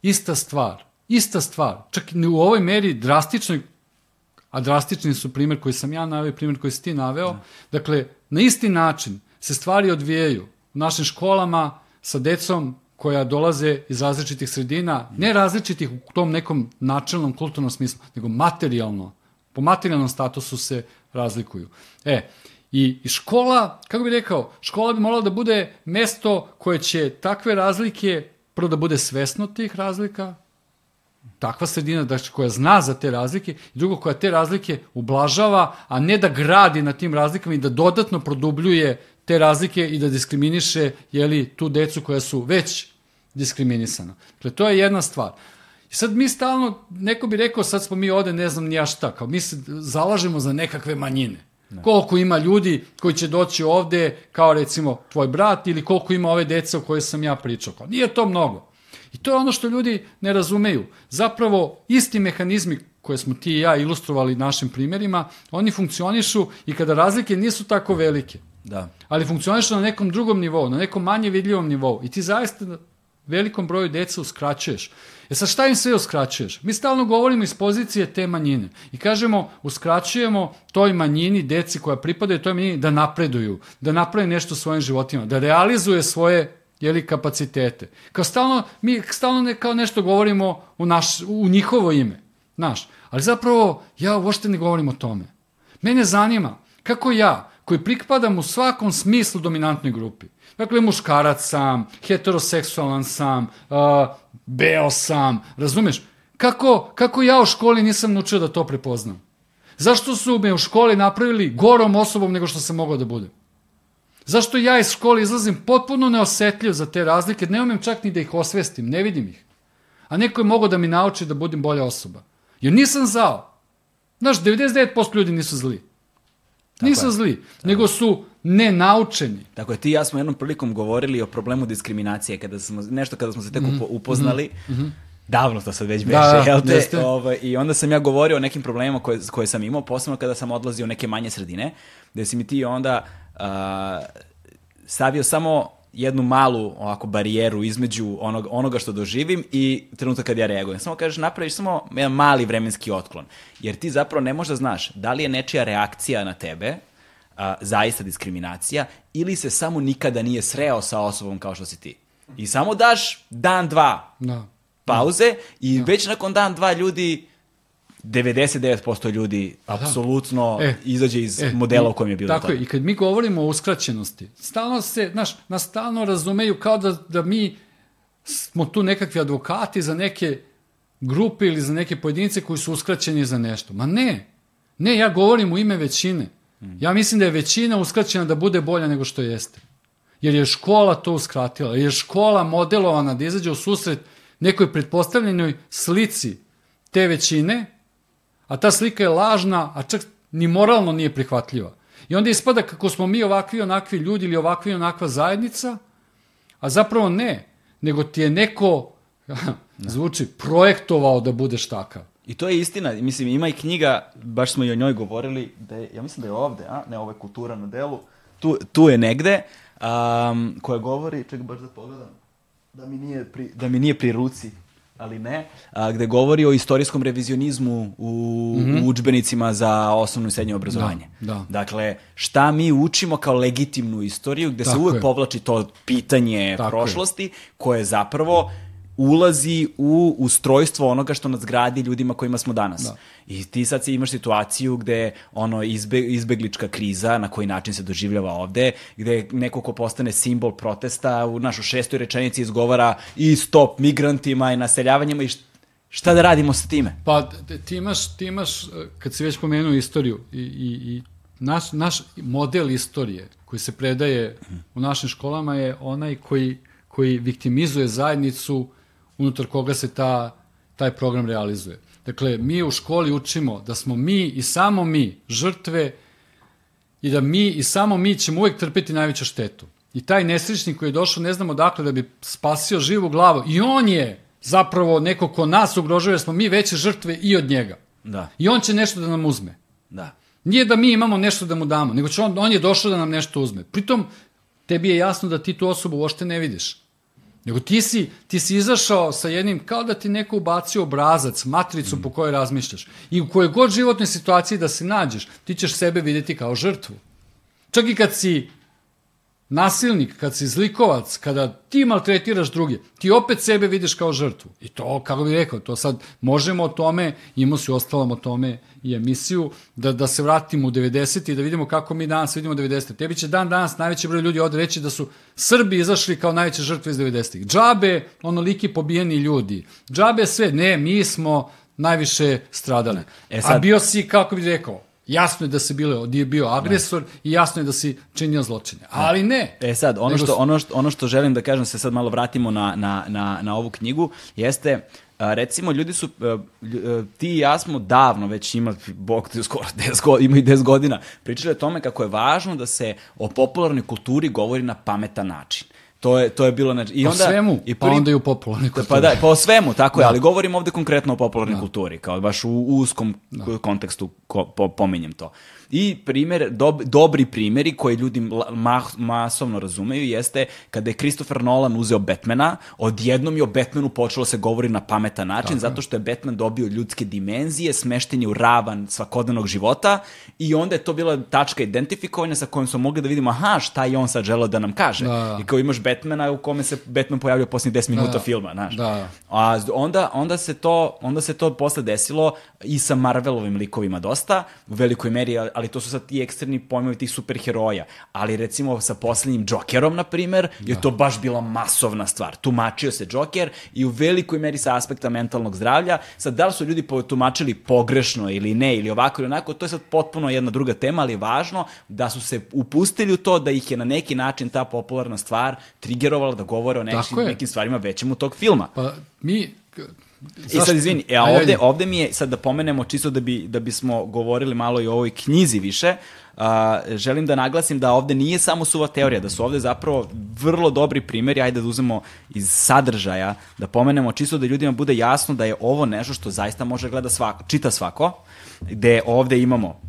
Speaker 2: Ista stvar, ista stvar, čak ni u ovoj meri drastičnoj, a drastični su primjer koji sam ja naveo i primjer koji si ti naveo. Dakle, na isti način se stvari odvijaju u našim školama sa decom koja dolaze iz različitih sredina, ne različitih u tom nekom načelnom kulturnom smislu, nego materijalno. Po materijalnom statusu se razlikuju. E, i, i škola, kako bih rekao, škola bi morala da bude mesto koje će takve razlike, prvo da bude svesno tih razlika, takva sredina da, koja zna za te razlike i drugo koja te razlike ublažava, a ne da gradi na tim razlikama i da dodatno produbljuje te razlike i da diskriminiše jeli, tu decu koja su već diskriminisana. Dakle, to je jedna stvar. I sad mi stalno, neko bi rekao, sad smo mi ovde, ne znam ni ja šta, kao mi se zalažemo za nekakve manjine. Koliko ima ljudi koji će doći ovde, kao recimo tvoj brat, ili koliko ima ove dece o kojoj sam ja pričao. Kao, nije to mnogo. I to je ono što ljudi ne razumeju. Zapravo, isti mehanizmi koje smo ti i ja ilustrovali našim primjerima, oni funkcionišu i kada razlike nisu tako velike.
Speaker 1: Da.
Speaker 2: Ali funkcionišu na nekom drugom nivou, na nekom manje vidljivom nivou. I ti zaista velikom broju deca uskraćuješ. E sad šta im sve uskraćuješ? Mi stalno govorimo iz pozicije te manjine i kažemo uskraćujemo toj manjini, deci koja pripadaju toj manjini da napreduju, da naprave nešto svojim životima, da realizuje svoje jeli, kapacitete. Kao stalno, mi stalno ne, kao nešto govorimo u, naš, u njihovo ime. Znaš, ali zapravo ja uopšte ne govorim o tome. Mene zanima kako ja, koji pripadam u svakom smislu dominantnoj grupi, dakle muškarac sam, heteroseksualan sam, uh, beo sam, razumeš? Kako, kako ja u školi nisam naučio da to prepoznam? Zašto su me u školi napravili gorom osobom nego što sam mogao da budem? Zašto ja iz škole izlazim potpuno neosetljiv za te razlike, ne umem čak ni da ih osvestim, ne vidim ih. A neko je mogao da mi nauči da budem bolja osoba. Jer nisam zao. Znaš, 99% ljudi nisu zli. nisu
Speaker 1: je.
Speaker 2: zli, nego su nenaučeni.
Speaker 1: Tako je, ti i ja smo jednom prilikom govorili o problemu diskriminacije, kada smo, nešto kada smo se tek upo- upoznali, davno to sad već beše,
Speaker 2: Da,
Speaker 1: jel te?
Speaker 2: jeste.
Speaker 1: Ovaj, I onda sam ja govorio o nekim problemima koje, koje sam imao, posebno kada sam odlazio u neke manje sredine, gde si mi ti onda stavio samo jednu malu ovako barijeru između onog, onoga što doživim i trenutka kad ja reagujem. Samo kažeš, napraviš samo jedan mali vremenski otklon. Jer ti zapravo ne možeš da znaš da li je nečija reakcija na tebe a, zaista diskriminacija ili se samo nikada nije sreo sa osobom kao što si ti. I samo daš dan, dva
Speaker 2: Da.
Speaker 1: pauze i već nakon dan, dva ljudi 99% ljudi apsolutno
Speaker 2: E,
Speaker 1: izađe iz
Speaker 2: E,
Speaker 1: modela u kojem je bilo
Speaker 2: Tako
Speaker 1: tada.
Speaker 2: je, i kad mi govorimo o uskraćenosti, stalno se, znaš, nas stalno razumeju kao da, da mi smo tu nekakvi advokati za neke grupe ili za neke pojedince koji su uskraćeni za nešto. Ma ne, ne, ja govorim u ime većine. Ja mislim da je većina uskraćena da bude bolja nego što jeste. Jer je škola to uskratila, jer je škola modelovana da izađe u susret nekoj pretpostavljenoj slici te većine, a ta slika je lažna, a čak ni moralno nije prihvatljiva. I onda ispada kako smo mi ovakvi onakvi ljudi ili ovakvi onakva zajednica, a zapravo ne, nego ti je neko, zvuči, projektovao da budeš takav.
Speaker 1: I to je istina, mislim, ima i knjiga, baš smo i o njoj govorili, da je, ja mislim da je ovde, a? ne, ovo je kultura na delu, tu, tu je negde, um, koja govori, čekaj baš da pogledam, da mi nije pri, da mi nije pri ruci, ali ne, a, gde govori o istorijskom revizionizmu u, mm -hmm. u učbenicima za osnovno i srednje obrazovanje.
Speaker 2: Da, da.
Speaker 1: Dakle, šta mi učimo kao legitimnu istoriju, gde
Speaker 2: Tako
Speaker 1: se uvek
Speaker 2: je.
Speaker 1: povlači to pitanje
Speaker 2: Tako je.
Speaker 1: prošlosti, koje zapravo ulazi u ustrojstvo onoga što nas gradi ljudima kojima smo danas.
Speaker 2: Da.
Speaker 1: I ti sad imaš situaciju gde ono izbe, izbeglička kriza, na koji način se doživljava ovde, gde neko ko postane simbol protesta u našoj šestoj rečenici izgovara i stop migrantima i naseljavanjima i št- šta da radimo sa time?
Speaker 2: Pa ti imaš, ti imaš, eh, kad si već pomenuo istoriju i, i, i naš, naš model istorije koji se predaje u našim školama je onaj koji, koji viktimizuje zajednicu unutar koga se ta, taj program realizuje. Dakle, mi u školi učimo da smo mi i samo mi žrtve i da mi i samo mi ćemo uvek trpeti najveću štetu. I taj nesrećnik koji je došao ne znamo odakle da bi spasio živu glavu i on je zapravo neko ko nas ugrožava jer smo mi veće žrtve i od njega.
Speaker 1: Da,
Speaker 2: I on će nešto da nam uzme.
Speaker 1: da.
Speaker 2: Nije da mi imamo nešto da mu damo, nego će on, on je došao da nam nešto uzme. Pritom, tebi je jasno da ti tu osobu uopšte ne vidiš. Nego ti si, ti si izašao sa jednim, kao da ti neko ubacio obrazac, matricu po kojoj razmišljaš. I u kojoj god životnoj situaciji da se nađeš, ti ćeš sebe videti kao žrtvu. Čak i kad si nasilnik, kad si zlikovac, kada ti maltretiraš druge, ti opet sebe vidiš kao žrtvu. I to, kako bih rekao, to sad možemo o tome, imamo se ostalom o tome i emisiju, da, da se vratimo u 90. i da vidimo kako mi danas vidimo 90. Tebi će dan danas najveći broj ljudi ovde reći da su Srbi izašli kao najveće žrtve iz 90. Džabe, onoliki pobijeni ljudi. Džabe sve, ne, mi smo najviše stradali.
Speaker 1: E
Speaker 2: E
Speaker 1: sad-
Speaker 2: A bio si, kako bih rekao, Jasno je da si bilo, da je bio agresor i jasno je da si činio zločine. Ali ne.
Speaker 1: E sad, ono što, ono, što, ono što želim da kažem, se sad malo vratimo na, na, na, na ovu knjigu, jeste, a, recimo, ljudi su, a, ti i ja smo davno već ima, bog te skoro 10 godina, ima i 10 godina, pričali o tome kako je važno da se o popularnoj kulturi govori na pametan način. To je, to je bilo... Znači, i onda,
Speaker 2: svemu,
Speaker 1: i
Speaker 2: pa onda i u popularnoj kulturi.
Speaker 1: Pa da, pa o svemu, tako je,
Speaker 2: Da.
Speaker 1: ali govorim ovde konkretno o popularnoj kulturi, kao baš u uskom kontekstu ko, po, pominjem to. I primjer, dob, dobri primjeri koji ljudi ma, masovno razumeju jeste kada je Christopher Nolan uzeo Batmana, odjednom je o Batmanu počelo se govori na pametan način, zato što je Batman dobio ljudske dimenzije, smešten je u ravan svakodnevnog života i onda je to bila tačka identifikovanja sa kojom smo mogli da vidimo, aha, šta je on sad želeo da nam kaže.
Speaker 2: Da.
Speaker 1: I kao imaš Batmana u kome se Batman pojavljao posljednjih 10 minuta
Speaker 2: Da.
Speaker 1: filma, znaš.
Speaker 2: Da.
Speaker 1: A onda, onda, se to, onda se to posle desilo i sa Marvelovim likovima dosta, u velikoj meri, ali- to su sad ti eksterni pojmovi tih superheroja. Ali recimo sa poslednjim Jokerom, na primer, je to baš bila masovna stvar. Tumačio se Joker i u velikoj meri sa aspekta mentalnog zdravlja. Sad, da li su ljudi tumačili pogrešno ili ne, ili ovako ili onako, to je sad potpuno jedna druga tema, ali je važno da su se upustili u to da ih je na neki način ta popularna stvar trigerovala da govore o nekim, nekim stvarima većem u tog filma.
Speaker 2: Pa mi...
Speaker 1: I
Speaker 2: zašto-
Speaker 1: sad izvini, e, a ovde,
Speaker 2: ajde.
Speaker 1: ovde mi je, sad da pomenemo, čisto da, bi, da bismo govorili malo i o ovoj knjizi više, a, želim da naglasim da ovde nije samo suva teorija, da su ovde zapravo vrlo dobri primjeri, ajde da uzmemo iz sadržaja, da pomenemo čisto da ljudima bude jasno da je ovo nešto što zaista može gleda svako, čita svako, gde ovde imamo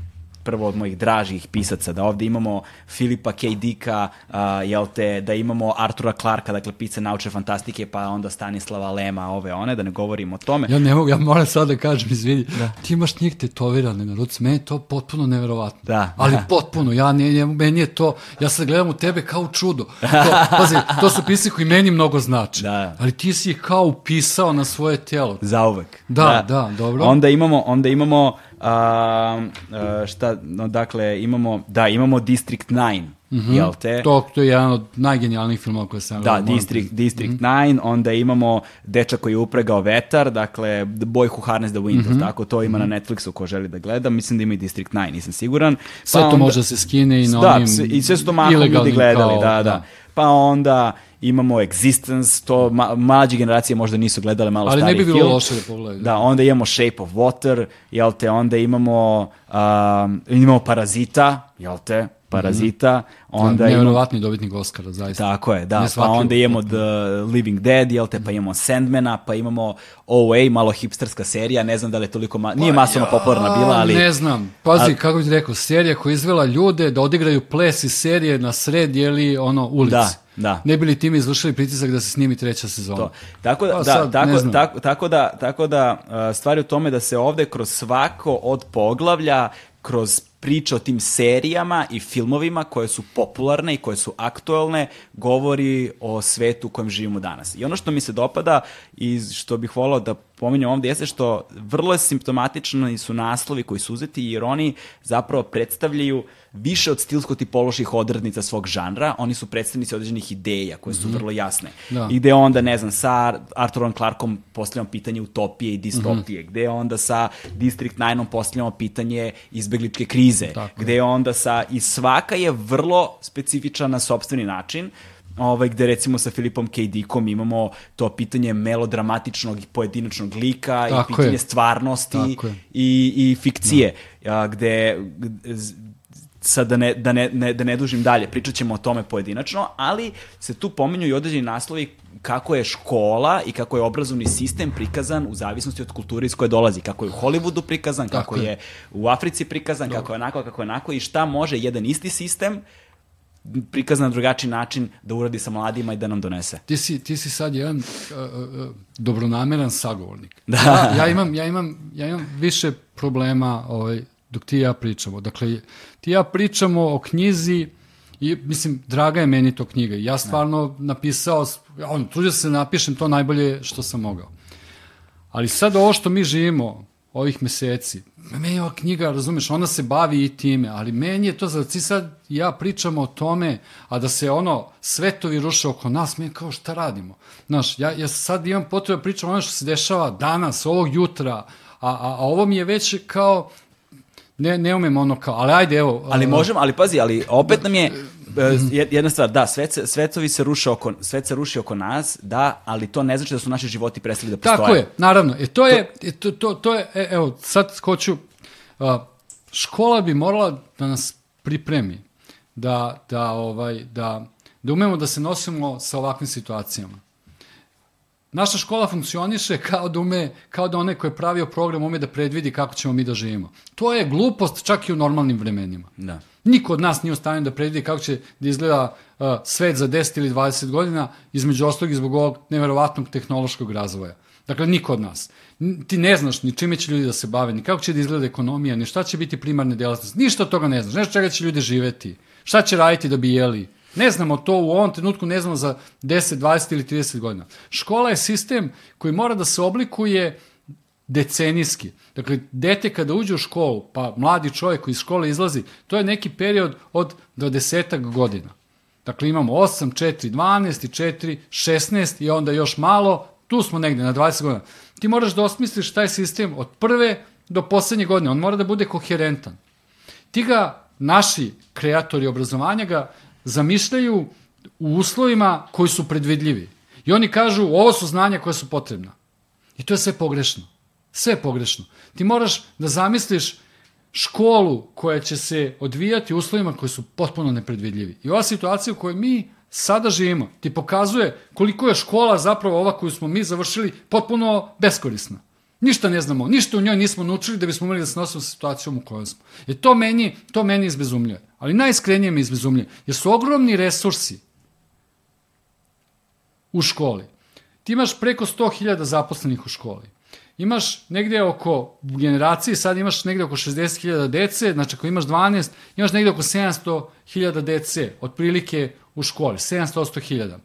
Speaker 1: prvo od mojih dražih pisaca, da ovde imamo Filipa K. Dicka, a, jel te, da imamo Artura Clarka, dakle pice naučne fantastike, pa onda Stanislava Lema, ove one, da ne govorimo o tome.
Speaker 2: Ja ne mogu, ja moram sad da kažem, izvini, ti imaš njih tetovirane na ruci, meni je to potpuno neverovatno.
Speaker 1: Da,
Speaker 2: Ali
Speaker 1: da.
Speaker 2: potpuno, ja ne, ne, meni je to, ja sad gledam u tebe kao čudo. To, pazi, to su pisci koji meni mnogo znači.
Speaker 1: Da.
Speaker 2: Ali ti si ih kao upisao na svoje telo.
Speaker 1: Zauvek.
Speaker 2: Da, da, dobro.
Speaker 1: Onda imamo, onda imamo a, a, šta, no, dakle, imamo, da, imamo District 9, jel te?
Speaker 2: To, to je jedan od najgenijalnijih filmova koje sam
Speaker 1: Da,
Speaker 2: moram
Speaker 1: District,
Speaker 2: priznati.
Speaker 1: District 9, onda imamo Dečak koji je upregao vetar, dakle The Boy Who Harnessed the Wind, tako, to ima na Netflixu ko želi da gleda, mislim da ima i District 9, nisam siguran.
Speaker 2: Sve
Speaker 1: Pa
Speaker 2: to
Speaker 1: onda-
Speaker 2: može da se skine i na
Speaker 1: da,
Speaker 2: onim
Speaker 1: sve- i sve su to mahom ljudi gledali,
Speaker 2: kao-
Speaker 1: da, da, Pa onda imamo Existence, to ma, mlađe generacije možda nisu gledale malo
Speaker 2: Ali ne
Speaker 1: stariji
Speaker 2: bi bilo
Speaker 1: film.
Speaker 2: loše da pogledaju.
Speaker 1: Da, onda imamo Shape of Water, jel te, onda imamo, um, imamo Parazita, jel te, Parazita, onda
Speaker 2: da,
Speaker 1: imamo...
Speaker 2: nevjerovatni dobitnik Oscara, zaista.
Speaker 1: Tako je, da, pa onda imamo The Living Dead, jel te, pa imamo Sandmana, pa imamo OA, malo hipsterska serija, ne znam da li je toliko, ma... nije masovno popularna bila, ali...
Speaker 2: Ne znam, pazi, kako bih rekao, serija koja je izvela ljude da odigraju ples iz serije na sred, jeli, ono, ulici.
Speaker 1: Da, da.
Speaker 2: Ne bi li tim izvršili pritisak da se snimi treća sezona?
Speaker 1: To. Tako da,
Speaker 2: Pa
Speaker 1: da,
Speaker 2: sad, ne
Speaker 1: tako, tako, tako da, tako da stvari u tome da se ovde kroz svako od poglavlja, kroz priče o tim serijama i filmovima koje su popularne i koje su aktuelne, govori o svetu u kojem živimo danas. I ono što mi se dopada i što bih volao da pominjem ovde jeste što vrlo je simptomatično su naslovi koji su uzeti jer oni zapravo predstavljaju više od stilsko-tipoloških odrednica svog žanra, oni su predstavnici određenih ideja koje su vrlo jasne.
Speaker 2: Da.
Speaker 1: I gde onda, ne znam, sa Arturom Clarkom postavljamo pitanje utopije i distopije,
Speaker 2: Mhm.
Speaker 1: gde onda sa District 9 postavljamo pitanje izbegličke krize,
Speaker 2: Tako
Speaker 1: gde onda sa, i svaka je vrlo specifična na sobstveni način, ovaj, gde recimo sa Filipom K. Dickom imamo to pitanje melodramatičnog i pojedinačnog lika
Speaker 2: Tako
Speaker 1: i pitanje
Speaker 2: je.
Speaker 1: stvarnosti
Speaker 2: Tako
Speaker 1: i, i fikcije, a, gde g- z- sad da ne, da, ne, ne, da ne dužim dalje, pričat ćemo o tome pojedinačno, ali se tu pominju i određeni naslovi kako je škola i kako je obrazovni sistem prikazan u zavisnosti od kulture iz koje dolazi, kako je u Hollywoodu prikazan,
Speaker 2: Tako
Speaker 1: kako
Speaker 2: je.
Speaker 1: je u Africi prikazan, kako je onako, kako je onako i šta može jedan isti sistem prikazan na drugačiji način da uradi sa mladima i da nam donese.
Speaker 2: Ti si, ti si sad jedan uh, uh, dobronameran sagovornik.
Speaker 1: Da.
Speaker 2: Ja, ja, imam, ja, imam, ja imam više problema ovaj, dok ti i ja pričamo. Dakle, ti ja pričamo o knjizi i, mislim, draga je meni to knjiga. Ja stvarno napisao, on, trudio se da napišem to najbolje što sam mogao. Ali sad ovo što mi živimo, ovih meseci, meni je ova knjiga, razumeš, ona se bavi i time, ali meni je to, za ti sad ja pričamo o tome, a da se ono, svetovi ruše oko nas, mi kao šta radimo? Znaš, ja, ja sad imam potrebu da pričam ono što se dešava danas, ovog jutra, a, a, a ovo mi je već kao, ne, ne umem ono kao, ali ajde, evo.
Speaker 1: Ali
Speaker 2: uh,
Speaker 1: možemo, ali pazi, ali opet nam je e, jed- jedna stvar, da, svet, svetovi se ruše oko, svet se ruši oko nas, da, ali to ne znači da su naši životi prestali da postoje.
Speaker 2: Tako je, naravno. E, to, je, e, to, to, to je, e, evo, sad hoću, a, škola bi morala da nas pripremi, da, da, ovaj, da, da umemo da se nosimo sa ovakvim situacijama. Naša škola funkcioniše kao da ume, kao da onaj koji je pravio program ume da predvidi kako ćemo mi da živimo. To je glupost čak i u normalnim vremenima.
Speaker 1: Da.
Speaker 2: Niko od nas nije u stanju da predvidi kako će da izgleda uh, svet za 10 ili 20 godina, između ostalog i zbog ovog neverovatnog tehnološkog razvoja. Dakle, niko od nas. Ti ne znaš ni čime će ljudi da se bave, ni kako će da izgleda ekonomija, ni šta će biti primarne delatnosti. Ništa od toga ne znaš. Ne znaš čega će ljudi živeti. Šta će raditi da bi jeli. Ne znamo to u ovom trenutku, ne znamo za 10, 20 ili 30 godina. Škola je sistem koji mora da se oblikuje decenijski. Dakle, dete kada uđe u školu, pa mladi čovjek koji iz škole izlazi, to je neki period od 20 godina. Dakle, imamo 8, 4, 12 i 4, 16 i onda još malo, tu smo negde na 20 godina. Ti moraš da osmisliš taj sistem od prve do poslednje godine. On mora da bude koherentan. Ti ga, naši kreatori obrazovanja ga zamišljaju u uslovima koji su predvidljivi. I oni kažu, ovo su znanja koja su potrebna. I to je sve pogrešno. Sve je pogrešno. Ti moraš da zamisliš školu koja će se odvijati u uslovima koji su potpuno nepredvidljivi. I ova situacija u kojoj mi sada živimo ti pokazuje koliko je škola zapravo ova koju smo mi završili potpuno beskorisna. Ništa ne znamo, ništa u njoj nismo naučili da bismo mogli da se nosimo sa situacijom u kojoj smo. I to meni, to meni izbezumljuje. Ali najiskrenije me izbezumljuje. Jer su ogromni resursi u školi. Ti imaš preko 100.000 zaposlenih u školi. Imaš negde oko, u generaciji sad imaš negde oko 60.000 dece, znači ako imaš 12, imaš negde oko 700.000 dece, otprilike u školi, 700.000.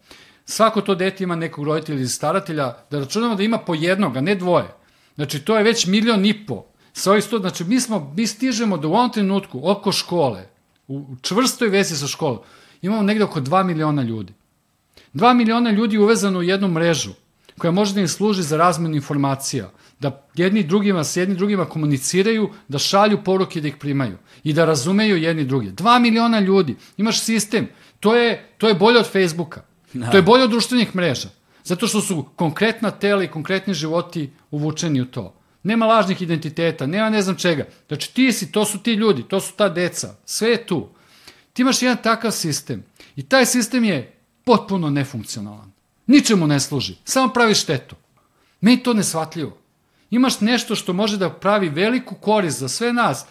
Speaker 2: Svako to dete ima nekog roditelja ili staratelja, da računamo da ima po jednog, a ne dvoje. Znači to je već milion i po. Sa ovih sto, znači mi, smo, mi stižemo da u ovom trenutku oko škole, u čvrstoj vezi sa školom, imamo negde oko 2 miliona ljudi. 2 miliona ljudi uvezano u jednu mrežu koja može da im služi za razmenu informacija, da jedni drugima s jedni drugima komuniciraju, da šalju poruke da ih primaju i da razumeju jedni druge. 2 miliona ljudi, imaš sistem, to je, to je bolje od Facebooka, to je bolje od društvenih mreža, zato što su konkretna tela i konkretni životi uvučeni u to. Nema lažnih identiteta, nema ne znam čega. Znači ti si, to su ti ljudi, to su ta deca, sve je tu. Ti imaš jedan takav sistem i taj sistem je potpuno nefunkcionalan. Ničemu ne služi, samo pravi štetu. Meni to nesvatljivo. Imaš nešto što može da pravi veliku korist za sve nas,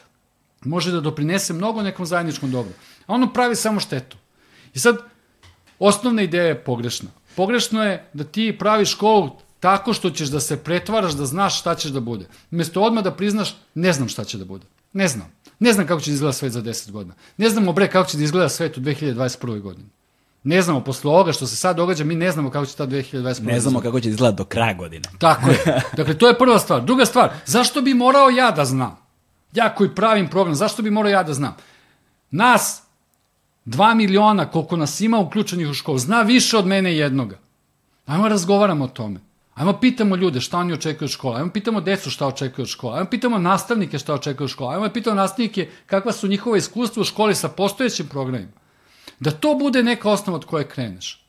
Speaker 2: može da doprinese mnogo nekom zajedničkom dobru. A ono pravi samo štetu. I sad, osnovna ideja je pogrešna. Pogrešno je da ti praviš školu tako što ćeš da se pretvaraš da znaš šta ćeš da bude. Mesto odmah da priznaš, ne znam šta će da bude. Ne znam. Ne znam kako će da izgleda svet za 10 godina. Ne znamo bre kako će da izgleda svet u 2021. godini. Ne znamo, posle ovoga što se sad događa, mi ne znamo kako će ta 2021.
Speaker 1: Ne znamo kako će izgledati do kraja godine.
Speaker 2: Tako je. Dakle, to je prva stvar. Druga stvar, zašto bi morao ja da znam? Ja koji pravim program, zašto bi morao ja da znam? Nas, dva miliona, koliko nas ima uključenih u školu, zna više od mene jednoga. Ajmo razgovaramo o tome. Ajmo pitamo ljude šta oni očekuju od škola. Ajmo pitamo decu šta očekuju od škola. Ajmo pitamo nastavnike šta očekuju od škola. Ajmo pitamo nastavnike kakva su njihova iskustva u školi sa postojećim programima. Da to bude neka osnova od koje kreneš.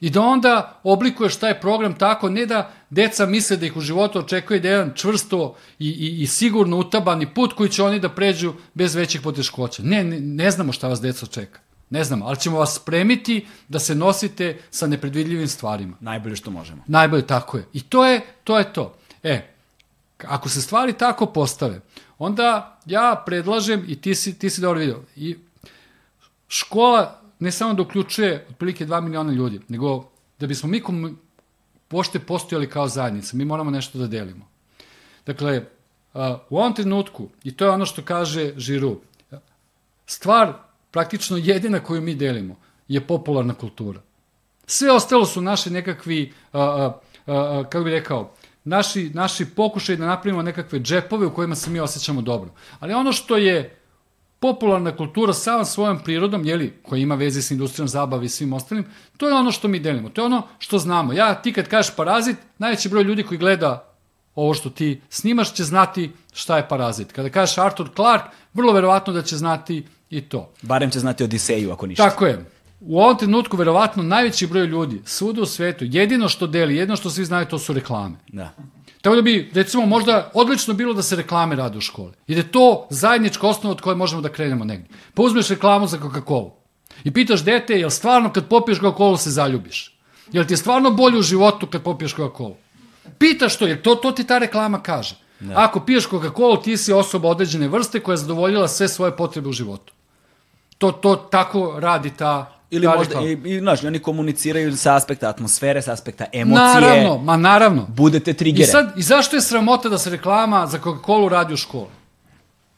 Speaker 2: I da onda oblikuješ taj program tako, ne da deca misle da ih u životu očekuje da je jedan čvrsto i, i, i sigurno utabani put koji će oni da pređu bez većih poteškoća. Ne, ne, ne znamo šta vas deca očeka. Ne znamo, ali ćemo vas spremiti da se nosite sa nepredvidljivim stvarima.
Speaker 1: Najbolje što možemo.
Speaker 2: Najbolje, tako je. I to je to. Je to. E, ako se stvari tako postave, onda ja predlažem, i ti si, ti si dobro vidio, i škola ne samo da uključuje otprilike 2 miliona ljudi, nego da bismo mi kom, pošte postojali kao zajednica, mi moramo nešto da delimo. Dakle, u ovom trenutku, i to je ono što kaže Žiru, stvar praktično jedina koju mi delimo je popularna kultura. Sve ostalo su naše nekakvi, a, a, a, kako bih rekao, naši, naši pokušaj da napravimo nekakve džepove u kojima se mi osjećamo dobro. Ali ono što je popularna kultura sa svojom prirodom, jeli, koja ima veze s industrijom zabave i svim ostalim, to je ono što mi delimo, to je ono što znamo. Ja, ti kad kažeš parazit, najveći broj ljudi koji gleda ovo što ti snimaš će znati šta je parazit. Kada kažeš Arthur Clarke, vrlo verovatno da će znati i to.
Speaker 1: Barem će znati Odiseju, ako ništa.
Speaker 2: Tako je. U ovom trenutku, verovatno, najveći broj ljudi svuda u svetu, jedino što deli, jedino što svi znaju, to su reklame.
Speaker 1: Da.
Speaker 2: Tako da bi, recimo, možda odlično bilo da se reklame rade u školi. Da je to zajednička osnova od koje možemo da krenemo negdje. Pa uzmeš reklamu za Coca-Cola i pitaš dete, jel stvarno kad popiješ Coca-Cola se zaljubiš? Jel ti je stvarno bolje u životu kad popiješ Coca-Cola? Pitaš to, jer to, to ti ta reklama kaže. Da. Ako piješ Coca-Cola, ti si osoba određene vrste koja je zadovoljila sve svoje potrebe u životu. To, to tako radi ta
Speaker 1: Ili
Speaker 2: ta
Speaker 1: možda, i, i, znaš, oni komuniciraju sa aspekta atmosfere, sa aspekta emocije.
Speaker 2: Naravno, ma naravno.
Speaker 1: Budete
Speaker 2: I,
Speaker 1: trigere.
Speaker 2: sad, I zašto je sramota da se reklama za Coca-Cola radi u školi?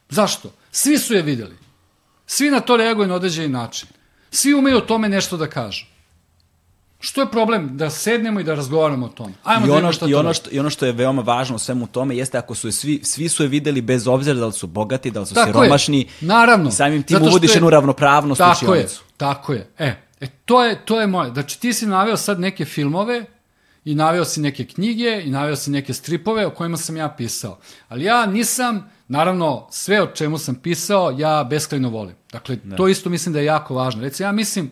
Speaker 2: Zašto? Svi su je videli. Svi na to reaguju na određeni način. Svi umeju o tome nešto da kažu. Što je problem? Da sednemo i da razgovaramo o tome. Ajmo
Speaker 1: I
Speaker 2: da
Speaker 1: ono, što,
Speaker 2: šta
Speaker 1: i, ono što, I ono što je veoma važno u svemu tome jeste ako su je svi, svi su je videli bez obzira da li su bogati, da li su
Speaker 2: Tako
Speaker 1: siromašni.
Speaker 2: je, naravno.
Speaker 1: Samim tim uvodiš
Speaker 2: je-
Speaker 1: jednu ravnopravnost u
Speaker 2: Tako je, tako je. E, e to, je, to je moje. Znači ti si naveo sad neke filmove i naveo si neke knjige i naveo si neke stripove o kojima sam ja pisao. Ali ja nisam, naravno, sve o čemu sam pisao, ja beskrajno volim. Dakle, to isto mislim da je jako važno. Recimo, ja mislim,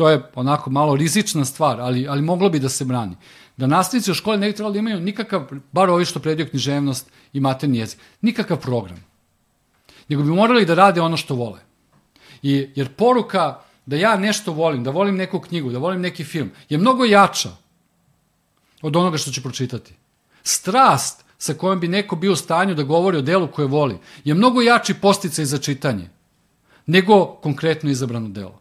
Speaker 2: to je onako malo rizična stvar, ali, ali moglo bi da se brani. Da nastavnici u školi ne bi trebalo da imaju nikakav, bar ovi što predaju književnost i materni jezik, nikakav program. Nego bi morali da rade ono što vole. I, jer poruka da ja nešto volim, da volim neku knjigu, da volim neki film, je mnogo jača od onoga što ću pročitati. Strast sa kojom bi neko bio u stanju da govori o delu koje voli je mnogo jači posticaj za čitanje nego konkretno izabrano delo.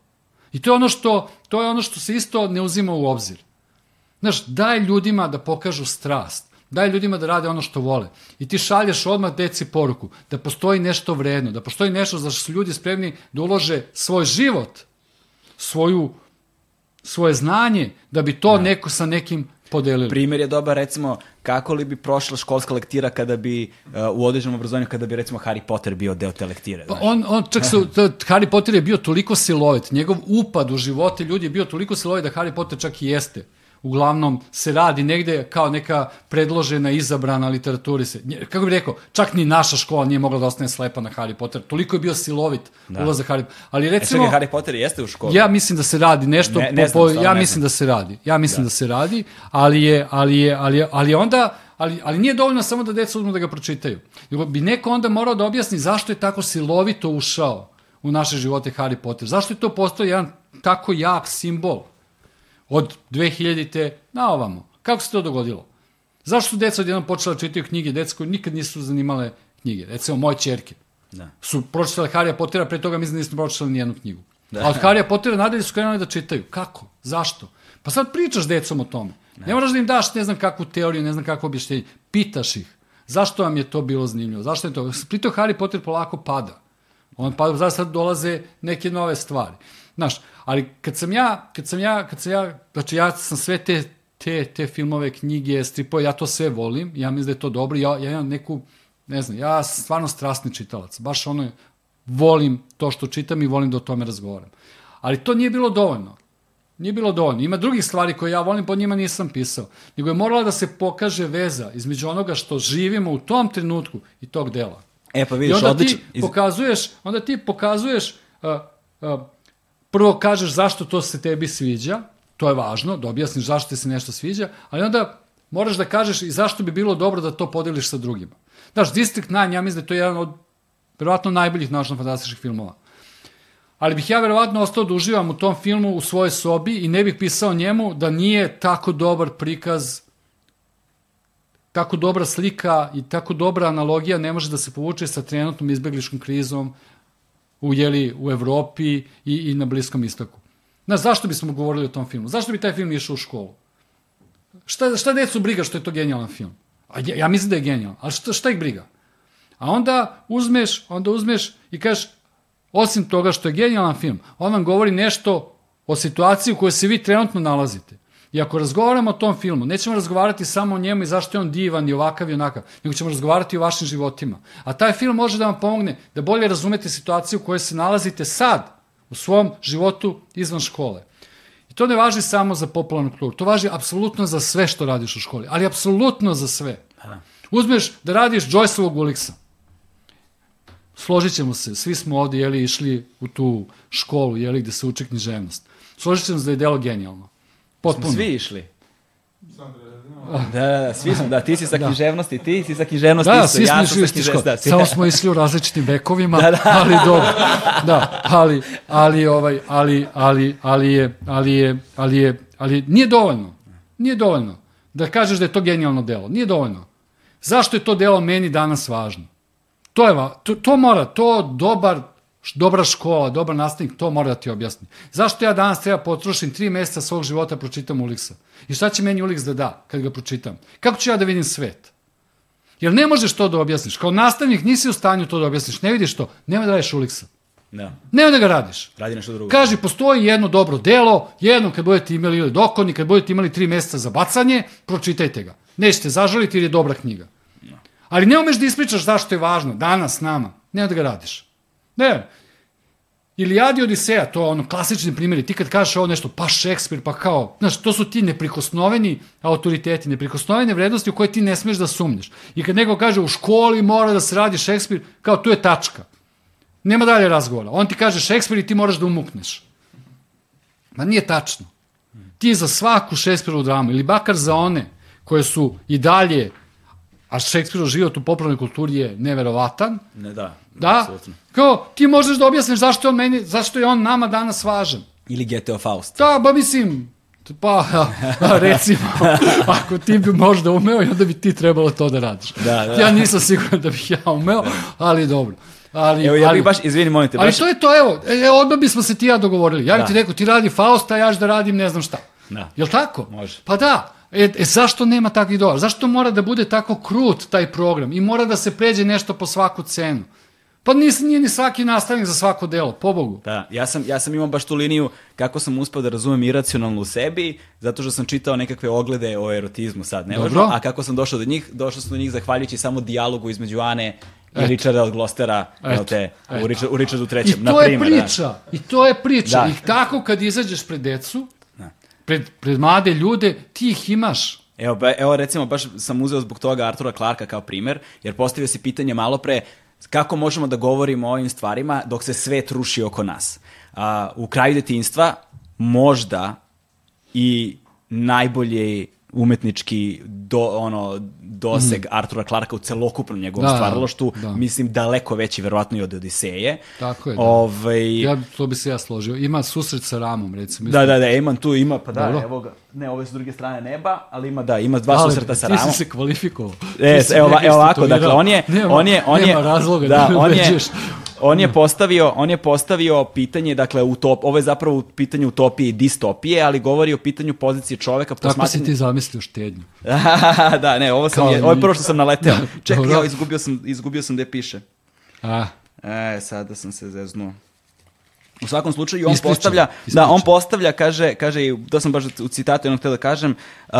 Speaker 2: I to je ono što, to je ono što se isto ne uzima u obzir. Znaš, daj ljudima da pokažu strast. Daj ljudima da rade ono što vole. I ti šalješ odmah deci poruku da postoji nešto vredno, da postoji nešto za što su ljudi spremni da ulože svoj život, svoju, svoje znanje, da bi to neko sa nekim podelili.
Speaker 1: Primjer je dobar, recimo, kako li bi prošla školska lektira kada bi uh, u određenom obrazovanju, kada bi, recimo, Harry Potter bio deo te lektire.
Speaker 2: Pa on, on čak su, Harry Potter je bio toliko silovit, njegov upad u živote ljudi je bio toliko silovit da Harry Potter čak i jeste. Uglavnom se radi negde kao neka predložena, izabrana literaturi se. Kako bih rekao, čak ni naša škola nije mogla da ostane slepa na Harry Potter. Toliko je bio silovit da. ulazak Harry Ali
Speaker 1: E,
Speaker 2: recimo...
Speaker 1: čekaj, Harry Potter jeste u školi.
Speaker 2: Ja mislim da se radi nešto
Speaker 1: Ne- ne
Speaker 2: po,
Speaker 1: znam,
Speaker 2: po,
Speaker 1: stvarno
Speaker 2: ja
Speaker 1: ne
Speaker 2: mislim da se radi. Ja mislim da, da se radi, ali je ali je ali je, ali je onda ali, ali nije dovoljno samo da deca uzmu da ga pročitaju. Nego bi neko onda morao da objasni zašto je tako silovito ušao u naše živote Harry Potter? Zašto je to postao jedan tako jak simbol od 2000-te na ovamo? Kako se to dogodilo? Zašto su deca odjednom počela da čitaju knjige, deca koji nikad nisu zanimale knjige? Recimo, moje čerke
Speaker 1: Da.
Speaker 2: su pročitale Harry Pottera, pre toga mislim da nisu pročitali nijednu knjigu.
Speaker 1: Da.
Speaker 2: Da. A od Harry Pottera nadalje su krenuli da čitaju. Kako? Zašto? Pa sad pričaš decom o tome. Ne, ne moraš da im daš ne znam kakvu teoriju, ne znam kakvo objašnjenje. Pitaš ih. Zašto vam je to bilo zanimljivo? Zašto je to? Pritom Harry Potter polako pada. On pada, zato sad dolaze neke nove stvari. Znaš, ali kad sam ja, kad sam ja, kad sam ja, znači ja sam sve te, te, te filmove, knjige, stripove, ja to sve volim, ja mislim da je to dobro, ja, ja imam neku, ne znam, ja sam stvarno strastni čitalac, baš ono, volim to što čitam i volim da o tome razgovaram. Ali to nije bilo dovoljno. Nije bilo dovoljno. Ima drugih stvari koje ja volim, po njima nisam pisao. Nego je morala da se pokaže veza između onoga što živimo u tom trenutku i tog dela.
Speaker 1: E pa
Speaker 2: I
Speaker 1: vidiš,
Speaker 2: onda
Speaker 1: odlično.
Speaker 2: ti pokazuješ, onda ti pokazuješ, uh, uh, prvo kažeš zašto to se tebi sviđa, to je važno, da objasniš zašto ti se nešto sviđa, ali onda moraš da kažeš i zašto bi bilo dobro da to podeliš sa drugima. Znaš, District 9, ja mislim da je to jedan od verovatno najboljih naučno-fantastičnih filmova. Ali bih ja verovatno ostao da uživam u tom filmu u svojoj sobi i ne bih pisao njemu da nije tako dobar prikaz tako dobra slika i tako dobra analogija ne može da se povuče sa trenutnom izbegliškom krizom u, jeli, u Evropi i, i na Bliskom istoku. Znaš, zašto bismo govorili o tom filmu? Zašto bi taj film išao u školu? Šta, šta decu briga što je to genijalan film? A ja, ja mislim da je genijalan, ali šta, šta ih briga? A onda uzmeš, onda uzmeš i kažeš, osim toga što je genijalan film, on vam govori nešto o situaciji u kojoj se vi trenutno nalazite. I ako razgovaramo o tom filmu, nećemo razgovarati samo o njemu i zašto je on divan i ovakav i onakav, nego ćemo razgovarati o vašim životima. A taj film može da vam pomogne da bolje razumete situaciju u kojoj se nalazite sad, u svom životu izvan škole. I to ne važi samo za popularnu kulturu, to važi apsolutno za sve što radiš u školi, ali apsolutno za sve. Uzmeš da radiš Joyceovog Uliksa, složit ćemo se, svi smo ovde jeli, išli u tu školu jeli, gde se uči književnost. Složit ćemo se da je delo genijalno. Potpuno.
Speaker 1: Svi išli. Da, da, da, svi smo, da, ti si sa književnosti, ti si sa književnosti
Speaker 2: Da,
Speaker 1: isto,
Speaker 2: svi smo
Speaker 1: ja
Speaker 2: išli
Speaker 1: sam
Speaker 2: u
Speaker 1: sa književnosti. Da, svi-
Speaker 2: Samo smo išli u različitim vekovima, da, da. ali dobro. Da, ali, ali, ovaj, ali, ali, ali, je, ali, je, ali, je, ali nije dovoljno. Nije dovoljno da kažeš da je to genijalno delo. Nije dovoljno. Zašto je to delo meni danas važno? To je to, to mora, to dobar dobra škola, dobar nastavnik, to mora da ti objasni. Zašto ja danas treba potrošim tri meseca svog života da pročitam Uliksa? I šta će meni Uliks da da kad ga pročitam? Kako ću ja da vidim svet? Jer ne možeš to da objasniš. Kao nastavnik nisi u stanju to da objasniš. Ne vidiš to. Nemoj da radiš Uliksa.
Speaker 1: Da,
Speaker 2: Nemoj da ga radiš.
Speaker 1: radi nešto drugo.
Speaker 2: Kaži, postoji jedno dobro delo, jednom kad budete imali ili dokoni, kad budete imali tri meseca za bacanje, pročitajte ga. Nećete zažaliti jer je dobra knjiga. Ali ne umeš da ispričaš zašto je važno, danas, nama. Ne da ga radiš. Ne. Ilijadi Odiseja, to je ono klasični primjeri, ti kad kažeš ovo nešto, pa Šekspir, pa kao, znaš, to su ti neprikosnoveni autoriteti, neprikosnovene vrednosti u koje ti ne smeš da sumnješ. I kad neko kaže u školi mora da se radi Šekspir, kao tu je tačka. Nema dalje razgovora. On ti kaže Šekspir i ti moraš da umukneš. Ma nije tačno. Ti za svaku Šekspirovu dramu, ili bakar za one koje su i dalje, a Šekspirov život u popularnoj kulturi je neverovatan,
Speaker 1: Ne, da,
Speaker 2: da,
Speaker 1: apsolutno.
Speaker 2: kao ti možeš da objasniš zašto je on, meni, zašto je on nama danas važan.
Speaker 1: Ili Geteo Faust.
Speaker 2: Da, ba mislim, pa recimo, ako ti bi možda umeo, onda bi ti trebalo to da radiš.
Speaker 1: Da, da.
Speaker 2: Ja nisam siguran da bih ja umeo, ali dobro. Ali,
Speaker 1: Evo, ja
Speaker 2: ali,
Speaker 1: bih baš, izvini, molim te,
Speaker 2: ali
Speaker 1: baš,
Speaker 2: to je to, evo, e, odmah bismo se ti ja dogovorili. Ja bih
Speaker 1: Da.
Speaker 2: ti rekao, ti radi Fausta, ja ću da radim ne znam šta.
Speaker 1: Da.
Speaker 2: Jel tako?
Speaker 1: Može.
Speaker 2: Pa da. E, e, zašto nema takvih dolara? Zašto mora da bude tako krut taj program i mora da se pređe nešto po svaku cenu? Pa nis, nije ni svaki nastavnik za svako delo, pobogu.
Speaker 1: Da, ja sam, ja sam imao baš tu liniju kako sam uspeo da razumem iracionalno u sebi, zato što sam čitao nekakve oglede o erotizmu sad, ne
Speaker 2: Dobro.
Speaker 1: važno, a kako sam došao do njih, došao sam do njih zahvaljujući samo dijalogu između Ane i
Speaker 2: Eto.
Speaker 1: Richarda od Glostera,
Speaker 2: Eto,
Speaker 1: te,
Speaker 2: eto.
Speaker 1: u, Richard, u Richardu
Speaker 2: I
Speaker 1: trećem,
Speaker 2: to
Speaker 1: na
Speaker 2: je
Speaker 1: primer. da.
Speaker 2: priča. I to je priča.
Speaker 1: Da.
Speaker 2: I tako kad izađeš pred decu, pred, pred mlade ljude, ti ih imaš.
Speaker 1: Evo, evo recimo, baš sam uzeo zbog toga Artura Clarka kao primer, jer postavio si pitanje malo pre kako možemo da govorimo o ovim stvarima dok se svet ruši oko nas. A, u kraju detinstva možda i najbolji umetnički do, ono, doseg Artura Clarka u celokupnom njegovom
Speaker 2: Da,
Speaker 1: stvaralaštu,
Speaker 2: da.
Speaker 1: mislim daleko veći verovatno i od Odiseje.
Speaker 2: Tako je, da.
Speaker 1: Ovaj,
Speaker 2: Ja, to bi se ja složio. Ima susret sa Ramom, recimo.
Speaker 1: Da, da, da, imam tu, ima, pa da,
Speaker 2: Dobro.
Speaker 1: evo ga. Ne, ovo je s druge strane neba, ali ima, da, ima dva
Speaker 2: Ali,
Speaker 1: susreta sa
Speaker 2: Ti
Speaker 1: Ramom.
Speaker 2: si se kvalifikovao.
Speaker 1: E,
Speaker 2: Ti
Speaker 1: evo, evo ovako, dakle, on je,
Speaker 2: Nema,
Speaker 1: on je, on je,
Speaker 2: nema razloga
Speaker 1: da,
Speaker 2: da,
Speaker 1: on je. On je postavio, on je postavio pitanje, dakle, utop, ovo je zapravo u pitanju utopije i distopije, ali govori o pitanju pozicije čoveka,
Speaker 2: Tako si
Speaker 1: posmatranje-
Speaker 2: ti zamislio štednju.
Speaker 1: da, ne, ovo sam,
Speaker 2: Kao
Speaker 1: je, ovo je prvo što sam naleteo.
Speaker 2: Da,
Speaker 1: Čekaj, ja, izgubio sam, izgubio sam gde piše.
Speaker 2: A,
Speaker 1: E, sada sam se zeznuo. U svakom slučaju on
Speaker 2: Ispričaj,
Speaker 1: postavlja,
Speaker 2: ispričaj.
Speaker 1: da, on postavlja, kaže, kaže, to sam baš u citatu jednog htio da kažem, uh,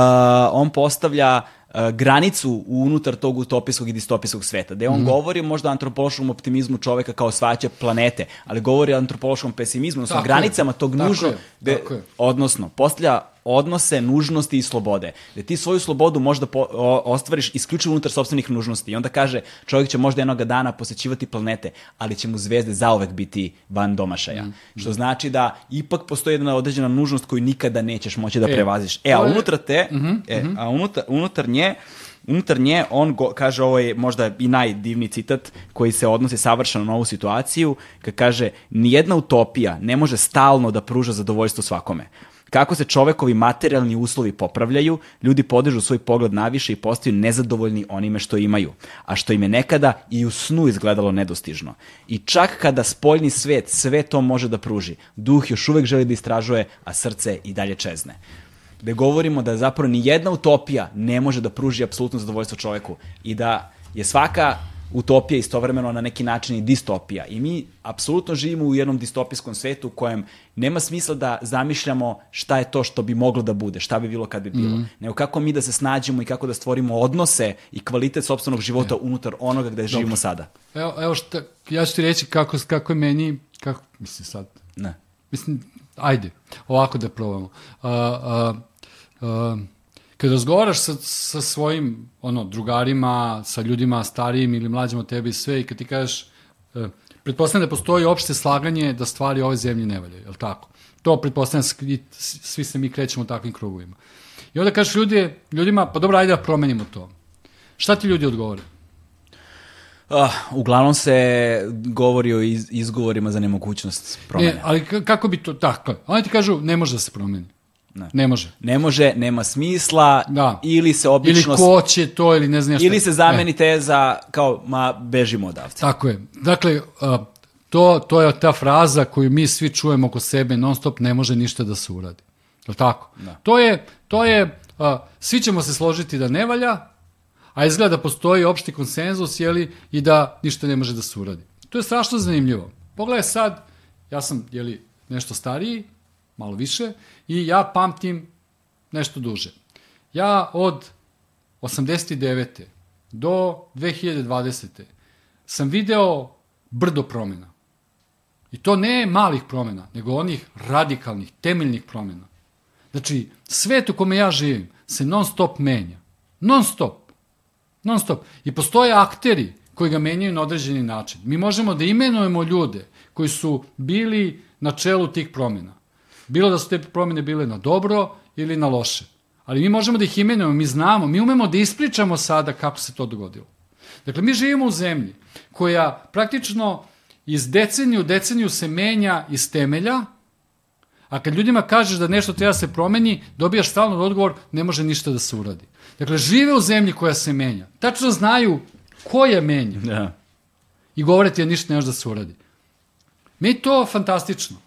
Speaker 1: on postavlja uh, granicu unutar tog utopijskog i distopijskog sveta, gde on
Speaker 2: Mhm.
Speaker 1: govori možda o antropološkom optimizmu čoveka kao svaća planete, ali govori o antropološkom pesimizmu, odnosno
Speaker 2: Tako je.
Speaker 1: granicama tog nužno, gde- odnosno, postavlja odnose nužnosti i slobode. Da ti svoju slobodu možda po, o, ostvariš isključivo unutar sopstvenih nužnosti. I onda kaže, čovjek će možda jednog dana posećivati planete, ali će mu zvezde zaovek biti van domašaja.
Speaker 2: Mm,
Speaker 1: Što znači da ipak postoji jedna određena nužnost koju nikada nećeš moći da
Speaker 2: E,
Speaker 1: prevaziš. E, a
Speaker 2: Mhm,
Speaker 1: unutar te, e, a unutar, unutar nje, unutar nje on go, kaže, ovo je možda i najdivniji citat koji se odnosi savršeno na ovu situaciju, kad kaže, nijedna utopija ne može stalno da pruža zadovoljstvo svakome. Kako se čovekovi materijalni uslovi popravljaju, ljudi podižu svoj pogled naviše i postaju nezadovoljni onime što imaju, a što im je nekada i u snu izgledalo nedostižno. I čak kada spoljni svet sve to može da pruži, duh još uvek želi da istražuje, a srce i dalje čezne gde govorimo da zapravo ni jedna utopija ne može da pruži apsolutno zadovoljstvo čoveku i da je svaka utopija istovremeno na neki način i distopija. I mi apsolutno živimo u jednom distopijskom svetu u kojem nema smisla da zamišljamo šta je to što bi moglo da bude, šta bi bilo kad bi bilo. Nego kako mi da se snađemo i kako da stvorimo odnose i kvalitet sopstvenog života unutar onoga gde živimo sada.
Speaker 2: evo, evo šta, ja ću ti reći kako, kako je meni, kako, mislim sad,
Speaker 1: Ne.
Speaker 2: Mislim, ajde, ovako da probamo. A, a, a, kad razgovaraš sa, sa svojim ono, drugarima, sa ljudima starijim ili mlađim od tebe i sve, i kad ti kažeš, e, pretpostavljam da postoji opšte slaganje da stvari ove zemlje ne valjaju, je li tako? To pretpostavljam, svi, svi se mi krećemo u takvim krugovima. I onda kažeš ljudi, ljudima, pa dobro, ajde da promenimo to. Šta ti ljudi odgovore?
Speaker 1: Ah, uglavnom se govori o iz, izgovorima za nemogućnost promene.
Speaker 2: Ne, ali kako bi to, tako, oni ti kažu, ne može da se promeni.
Speaker 1: Ne.
Speaker 2: ne može.
Speaker 1: ne može, nema smisla,
Speaker 2: Da.
Speaker 1: ili se
Speaker 2: Ili
Speaker 1: obično...
Speaker 2: ko će to, ili ne znam ja šta.
Speaker 1: ili se zameni
Speaker 2: E,
Speaker 1: teza kao, ma, bežimo odavde.
Speaker 2: tako je. Dakle, to, to je ta fraza koju mi svi čujemo oko sebe, non stop ne može ništa da se uradi. Je li tako? To je, to je svi ćemo se složiti da ne valja, a izgleda da postoji opšti konsenzus, jeli, i da ništa ne može da se uradi. To je strašno zanimljivo. Pogledaj sad, ja sam, jeli, nešto stariji, malo više, i ja pamtim nešto duže. Ja od 89. do 2020. sam video brdo promjena. I to ne malih promjena, nego onih radikalnih, temeljnih promjena. Znači, svet u kome ja živim se non stop menja. Non stop. Non stop. I postoje akteri koji ga menjaju na određeni način. Mi možemo da imenujemo ljude koji su bili na čelu tih promjena. Bilo da su te promjene bile na dobro ili na loše. Ali mi možemo da ih imenujemo, mi znamo, mi umemo da ispričamo sada kako se to dogodilo. Dakle, mi živimo u zemlji koja praktično iz deceniju u deceniju se menja iz temelja, a kad ljudima kažeš da nešto treba se promeni, dobijaš stalno odgovor, ne može ništa da se uradi. Dakle, žive u zemlji koja se menja. Tačno znaju ko je menja
Speaker 1: Da.
Speaker 2: i govore ti da ništa ne može da se uradi. Mi je to fantastično.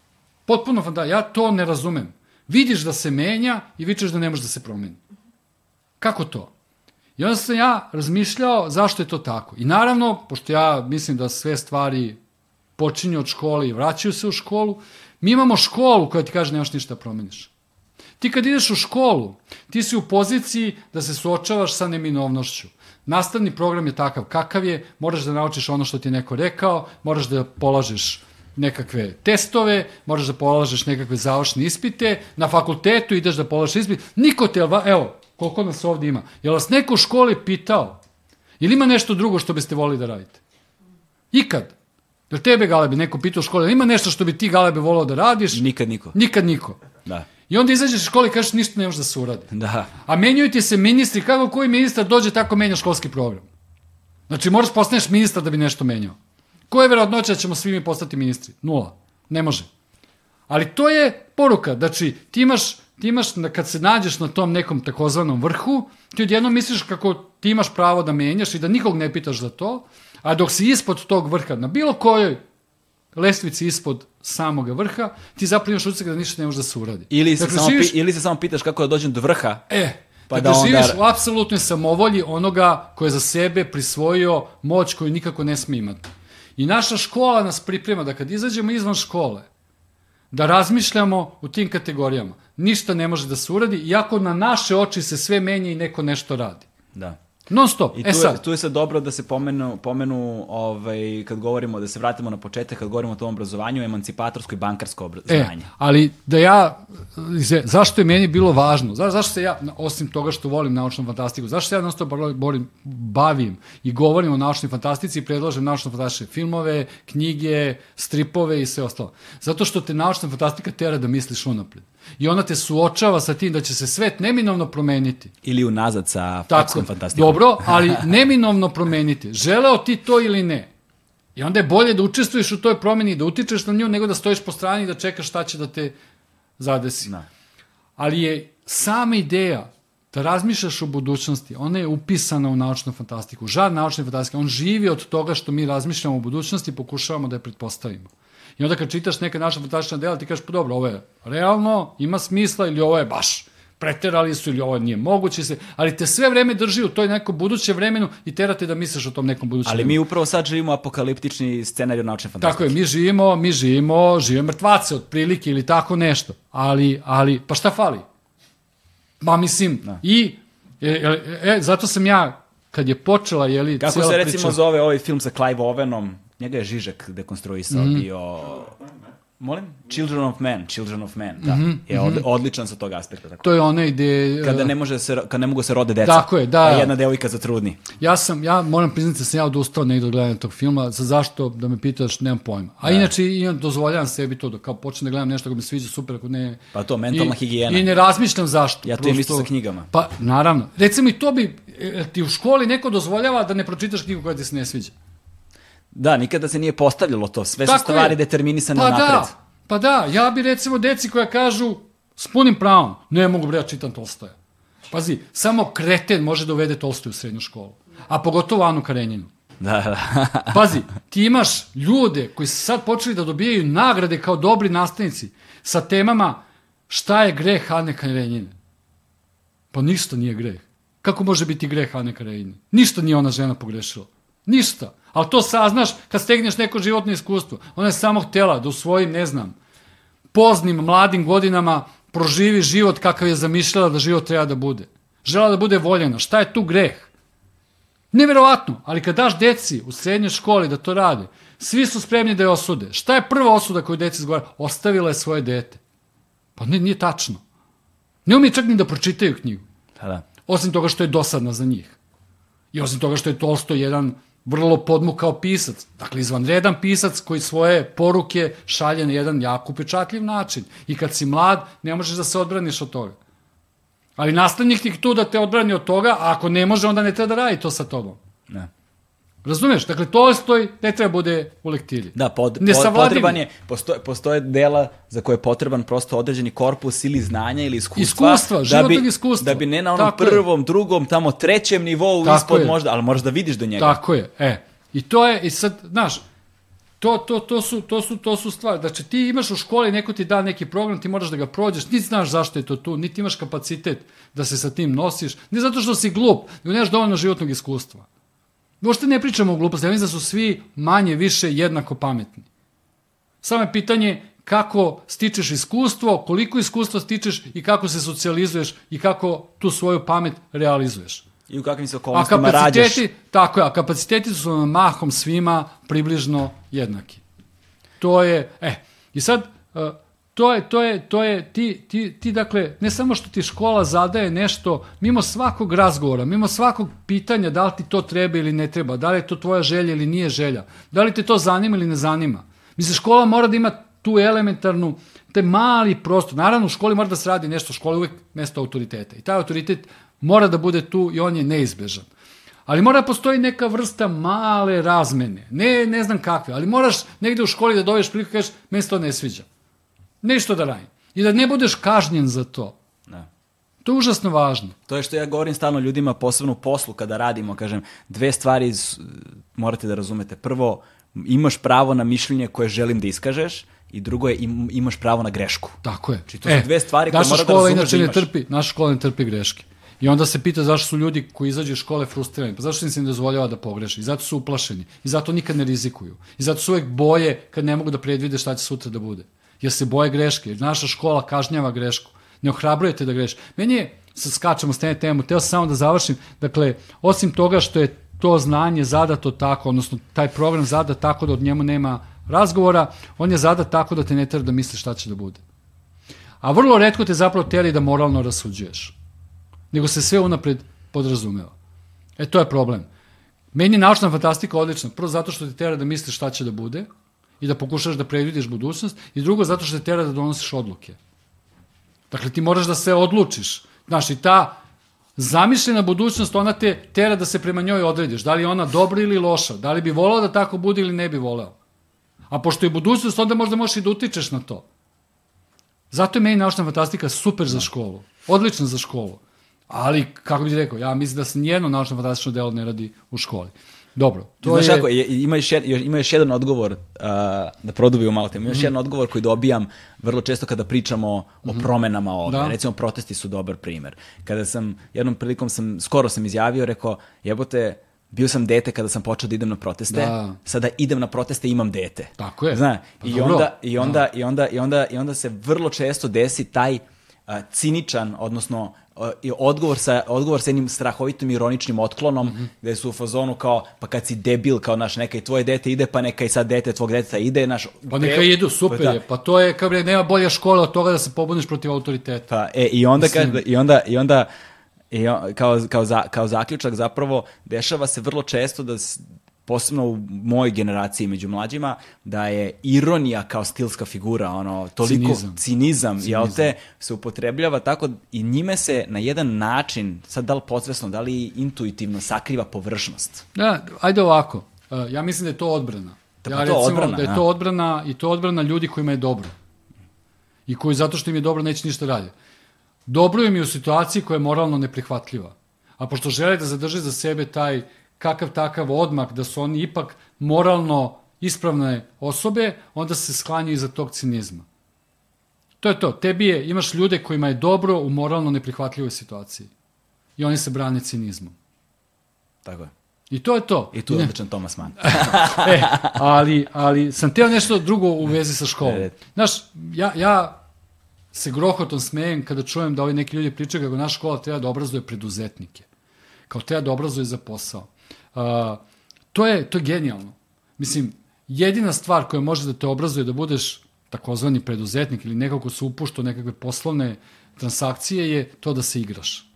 Speaker 2: Potpuno fantastično. Ja to ne razumem. Vidiš da se menja i vičeš da ne može da se promeni. Kako to? I onda sam ja razmišljao zašto je to tako. I naravno, pošto ja mislim da sve stvari počinju od škole i vraćaju se u školu, mi imamo školu koja ti kaže nemaš ništa da promeniš. Ti kad ideš u školu, ti si u poziciji da se suočavaš sa neminovnošću. Nastavni program je takav kakav je, moraš da naučiš ono što ti je neko rekao, moraš da polažeš nekakve testove, moraš da polažeš nekakve završne ispite, na fakultetu ideš da polažeš ispit, niko te, evo, koliko nas ovdje ima, je li vas neko u školi pitao, ili ima nešto drugo što biste volili da radite? Ikad. Jel tebe, Galebe, neko pitao u školi, "Jel ima nešto što bi ti, Galebe, volao da radiš?
Speaker 1: Nikad niko.
Speaker 2: Nikad niko.
Speaker 1: Da.
Speaker 2: I onda izađeš iz škole i kažeš ništa ne može da se uradi.
Speaker 1: Da.
Speaker 2: A menjaju ti se ministri, kako koji ministar dođe, tako menja školski program. Znači, moraš postaneš ministar da bi nešto menjao. Koja je verovatnoća da ćemo svi mi postati ministri? Nula. Ne može. Ali to je poruka. Znači, ti imaš, ti imaš kad se nađeš na tom nekom takozvanom vrhu, ti odjednom misliš kako ti imaš pravo da menjaš i da nikog ne pitaš za to, a dok si ispod tog vrha, na bilo kojoj lestvici ispod samog vrha, ti zapravo imaš utisak da ništa ne može da se uradi.
Speaker 1: Ili se,
Speaker 2: Dakle,
Speaker 1: samo,
Speaker 2: živiš-
Speaker 1: ili se samo pitaš kako da dođem do vrha.
Speaker 2: E,
Speaker 1: Pa
Speaker 2: pa
Speaker 1: da
Speaker 2: da
Speaker 1: onda-
Speaker 2: živiš u apsolutnoj samovolji onoga ko je za sebe prisvojio moć koju nikako ne smije imati. I naša škola nas priprema da kad izađemo izvan škole, da razmišljamo u tim kategorijama. Ništa ne može da se uradi, iako na naše oči se sve menja i neko nešto radi.
Speaker 1: Da.
Speaker 2: Non stop.
Speaker 1: I tu,
Speaker 2: e sad,
Speaker 1: je, tu je sad dobro da se pomenu, pomenu ovaj, kad govorimo, da se vratimo na početak, kad govorimo o tom obrazovanju, emancipatorsko i bankarsko
Speaker 2: E,
Speaker 1: obrazovanje.
Speaker 2: ali da ja, zašto je meni bilo važno, za, zašto se ja, osim toga što volim naučnu fantastiku, zašto se ja non stop borim, bavim i govorim o naučnoj fantastici i predlažem naučno fantastične filmove, knjige, stripove i sve ostalo. Zato što te naučna fantastika tera da misliš unapred. I ona te suočava sa tim da će se svet neminovno promeniti.
Speaker 1: Ili unazad sa
Speaker 2: Tako,
Speaker 1: fantastikom.
Speaker 2: dobro, ali neminovno promeniti. Želeo ti to ili ne. I onda je bolje da učestvuješ u toj promeni da utičeš na nju nego da stojiš po strani i da čekaš šta će da te zadesi.
Speaker 1: Da.
Speaker 2: Ali je sama ideja da razmišljaš o budućnosti, ona je upisana u naučnu fantastiku. Žar naučne fantastike, on živi od toga što mi razmišljamo o budućnosti i pokušavamo da je pretpostavimo. I onda kad čitaš neka naša fantastična dela, ti kažeš, pa dobro, ovo je realno, ima smisla ili ovo je baš preterali su ili ovo nije moguće se, ali te sve vreme drži u toj nekom budućem vremenu i terate da misliš o tom nekom budućem
Speaker 1: Ali mi upravo sad živimo apokaliptični scenarij naučne fantastike.
Speaker 2: Tako je, mi živimo, mi živimo, žive mrtvace otprilike ili tako nešto. Ali, ali, pa šta fali? Ma mislim,
Speaker 1: Da.
Speaker 2: i, e, e, e, zato sam ja, kad je počela, jeli,
Speaker 1: Kako
Speaker 2: cijela
Speaker 1: se recimo
Speaker 2: priča,
Speaker 1: zove ovaj film sa Clive Owenom? Njega je Žižek dekonstruisao,
Speaker 2: Mhm.
Speaker 1: bio... Molim? Children of Men, Children of Men, da.
Speaker 2: Mhm,
Speaker 1: je od, odličan sa tog aspekta. Tako.
Speaker 2: to je onaj gde...
Speaker 1: Kada
Speaker 2: e,
Speaker 1: ne, može se, kad ne mogu se rode deca.
Speaker 2: Tako je, da.
Speaker 1: A jedna devojka zatrudni.
Speaker 2: Ja sam, ja moram priznati da sam ja odustao negdje od gledanja tog filma, za zašto, da me pitaš, nemam pojma. A inače, imam, dozvoljavam sebi to, da kao počnem da gledam nešto ako mi sviđa, super, ako ne...
Speaker 1: Pa to, mentalna
Speaker 2: I,
Speaker 1: higijena.
Speaker 2: I ne razmišljam zašto.
Speaker 1: Ja to imam isto sa knjigama.
Speaker 2: Pa, naravno. Recimo i to bi, e, ti u školi neko dozvoljava da ne pročitaš knjigu koja ti se ne sviđa.
Speaker 1: Da, nikada se nije postavljalo to. Sve su
Speaker 2: Tako
Speaker 1: stvari
Speaker 2: je.
Speaker 1: determinisane
Speaker 2: pa
Speaker 1: napred.
Speaker 2: Da, pa da, ja bi recimo deci koja kažu s punim pravom, ne mogu bre, ja čitam Tolstoja. Pazi, samo kreten može da uvede Tolstoju u srednju školu. A pogotovo Anu Karenjinu.
Speaker 1: Da, da.
Speaker 2: Pazi, ti imaš ljude koji su sad počeli da dobijaju nagrade kao dobri nastavnici sa temama šta je greh Ane Karenjine. Pa ništa nije greh. Kako može biti greh Ane Karenjine? Ništa nije ona žena pogrešila. Ništa. Ali to saznaš kad stegneš neko životno iskustvo. Ona je samo htjela da u svojim, ne znam, poznim, mladim godinama proživi život kakav je zamišljala da život treba da bude. Žela da bude voljena. Šta je tu greh? Neverovatno, ali kad daš deci u srednjoj školi da to rade, svi su spremni da je osude. Šta je prva osuda koju deci izgovara? Ostavila je svoje dete. Pa ne, nije tačno. Ne umije čak ni da pročitaju knjigu.
Speaker 1: da, da.
Speaker 2: Osim toga što je dosadna za njih. I osim toga što je Tolstoj jedan vrlo podmukao pisac. Dakle, izvanredan pisac koji svoje poruke šalje na jedan jako upečatljiv način. I kad si mlad, ne možeš da se odbraniš od toga. Ali nastavnik ti tu da te odbrani od toga, a ako ne može, onda ne treba da radi to sa tobom.
Speaker 1: Da.
Speaker 2: Razumeš? Dakle, Tolstoj ne treba bude u lektiri.
Speaker 1: Da, pod, pod, potreban je, postoje, postoje dela za koje je potreban prosto određeni korpus ili znanja ili iskustva.
Speaker 2: Iskustva,
Speaker 1: da
Speaker 2: životnog
Speaker 1: bi,
Speaker 2: iskustva.
Speaker 1: Da bi ne na onom
Speaker 2: Tako je.
Speaker 1: prvom, drugom, tamo trećem nivou
Speaker 2: Tako
Speaker 1: ispod
Speaker 2: je.
Speaker 1: možda, ali moraš da vidiš do njega.
Speaker 2: Tako je, e. I to je, i sad, znaš, to, to, to, su, to, su, to su stvari. Znači, ti imaš u školi, neko ti da neki program, ti moraš da ga prođeš, niti znaš zašto je to tu, niti imaš kapacitet da se sa tim nosiš, ne zato što si glup, nego nemaš dovoljno životnog iskustva. Uopšte ne pričamo o gluposti, ja mislim da su svi manje, više jednako pametni. Samo je pitanje kako stičeš iskustvo, koliko iskustva stičeš i kako se socijalizuješ i kako tu svoju pamet realizuješ.
Speaker 1: I u kakvim se okolnostima rađaš.
Speaker 2: tako je, a kapaciteti su nam mahom svima približno jednaki. To je, e, i sad, e, to je, to je, to je, ti, ti, ti dakle, ne samo što ti škola zadaje nešto, mimo svakog razgovora, mimo svakog pitanja da li ti to treba ili ne treba, da li je to tvoja želja ili nije želja, da li te to zanima ili ne zanima. Mislim, škola mora da ima tu elementarnu, Taj mali prostor. Naravno, u školi mora da se radi nešto, u školi je uvek mesto autoriteta. I taj autoritet mora da bude tu i on je neizbežan. Ali mora da postoji neka vrsta male razmene. Ne, ne znam kakve, ali moraš negde u školi da dobiješ priliku i kažeš, meni se to ne sviđa. Nešto da radim. I da ne budeš kažnjen za to.
Speaker 1: Da.
Speaker 2: To je užasno važno.
Speaker 1: To je što ja govorim stalno ljudima, posebno u poslu kada radimo, kažem, dve stvari iz, morate da razumete. Prvo, imaš pravo na mišljenje koje želim da iskažeš i drugo je im, imaš pravo na grešku.
Speaker 2: Tako je.
Speaker 1: Znači, to su dve stvari koje mora da razumeš
Speaker 2: inače
Speaker 1: da
Speaker 2: ne
Speaker 1: imaš.
Speaker 2: trpi, naša škola ne trpi greške. I onda se pita zašto su ljudi koji izađu iz škole frustrirani. Pa zašto im se ne dozvoljava da pogreše? I zato su uplašeni. I zato nikad ne rizikuju. I zato su uvek boje kad ne mogu da predvide šta će sutra da bude. Jer se boje greške. Jer naša škola kažnjava grešku. Ne ohrabrujete da greš. Meni je, sad skačemo s teme temu, teo sam samo da završim. Dakle, osim toga što je to znanje zadato tako, odnosno taj program zadat tako da od njemu nema razgovora, on je zadat tako da te ne tera da misliš šta će da bude. A vrlo redko te zapravo teri da moralno rasuđuješ. Nego se sve unapred podrazumeva. E, to je problem. Meni je naučna fantastika odlična. Prvo zato što te tera da misliš šta će da bude i da pokušaš da predvidiš budućnost i drugo zato što te tera da donosiš odluke. Dakle, ti moraš da se odlučiš. Znaš, i ta zamišljena budućnost, ona te tera da se prema njoj odrediš. Da li je ona dobra ili loša? Da li bi volao da tako bude ili ne bi voleo? A pošto je budućnost, onda možda možeš i da utičeš na to. Zato je meni naučna fantastika super za školu. Odlična za školu. Ali, kako bih rekao, ja mislim da se nijedno naučno fantastično delo ne radi u školi. Dobro, to
Speaker 1: Znaš
Speaker 2: je...
Speaker 1: kako, ima, još jed, ima još jedan odgovor, uh, da produbimo malo temu, ima još
Speaker 2: Mhm.
Speaker 1: jedan odgovor koji dobijam vrlo često kada pričamo o promenama ovde.
Speaker 2: Da.
Speaker 1: Recimo, protesti su dobar primer. Kada sam, jednom prilikom sam, skoro sam izjavio, rekao, jebote, bio sam dete kada sam počeo da idem na proteste,
Speaker 2: Da.
Speaker 1: sada idem na proteste i imam dete.
Speaker 2: Tako je.
Speaker 1: Zna,
Speaker 2: Pa
Speaker 1: i,
Speaker 2: dobro.
Speaker 1: onda, i, onda, i, onda, i, onda, i onda se vrlo često desi taj ciničan, odnosno i odgovor sa, odgovor sa jednim strahovitim ironičnim otklonom,
Speaker 2: Mhm.
Speaker 1: gde su u fazonu kao, pa kad si debil, kao naš, neka i tvoje dete ide, pa neka i sad dete tvog deteta ide, naš...
Speaker 2: Pa neka idu, super
Speaker 1: Pa da.
Speaker 2: je. Pa to je, kao bre, nema bolje škole od toga da se pobuniš protiv autoriteta.
Speaker 1: Pa, e, i onda, kad, i onda, i onda i on- kao, kao, za, kao zaključak zapravo dešava se vrlo često da posebno u mojoj generaciji među mlađima, da je ironija kao stilska figura, ono, toliko
Speaker 2: Cinizam.
Speaker 1: cinizam, jel te, se upotrebljava tako i njime se na jedan način, sad da li podsvesno, da li intuitivno sakriva površnost.
Speaker 2: Da, ajde ovako. Uh, ja mislim da je to odbrana.
Speaker 1: Da,
Speaker 2: ja
Speaker 1: pa to
Speaker 2: recimo
Speaker 1: odbrana,
Speaker 2: da je
Speaker 1: a.
Speaker 2: to odbrana i to odbrana ljudi kojima je dobro. I koji zato što im je dobro neće ništa raditi. Dobro im je u situaciji koja je moralno neprihvatljiva. A pošto žele da zadrže za sebe taj kakav takav odmak, da su oni ipak moralno ispravne osobe, onda se sklanjaju iza tog cinizma. To je to. Tebi je, imaš ljude kojima je dobro u moralno neprihvatljivoj situaciji. I oni se brane cinizmom.
Speaker 1: Tako je.
Speaker 2: I to je to.
Speaker 1: I tu je
Speaker 2: ne-
Speaker 1: odličan Thomas Mann.
Speaker 2: e, ali, ali sam teo nešto drugo u vezi sa školom.
Speaker 1: E.
Speaker 2: Znaš, ja, ja se grohotom smejem kada čujem da ovi neki ljudi pričaju kako naša škola treba da obrazuje preduzetnike. Kao treba da obrazuje za posao. Uh, to, je, to je genijalno. Mislim, jedina stvar koja može da te obrazuje da budeš takozvani preduzetnik ili nekako ko se upušta nekakve poslovne transakcije je to da se igraš.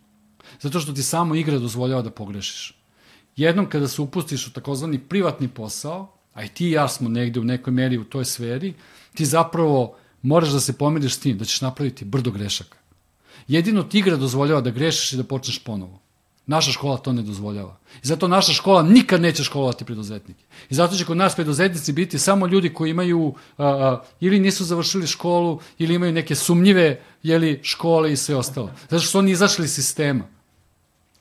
Speaker 2: Zato što ti samo igra dozvoljava da pogrešiš. Jednom kada se upustiš u takozvani privatni posao, a i ti i ja smo negde u nekoj meri u toj sferi, ti zapravo moraš da se pomiriš s tim, da ćeš napraviti brdo grešaka. Jedino ti igra dozvoljava da grešiš i da počneš ponovo. Naša škola to ne dozvoljava. I zato naša škola nikad neće školovati preduzetnike. I zato će kod nas preduzetnici biti samo ljudi koji imaju a, ili nisu završili školu ili imaju neke sumnjive jeli, škole i sve ostalo. Zato što su oni izašli iz sistema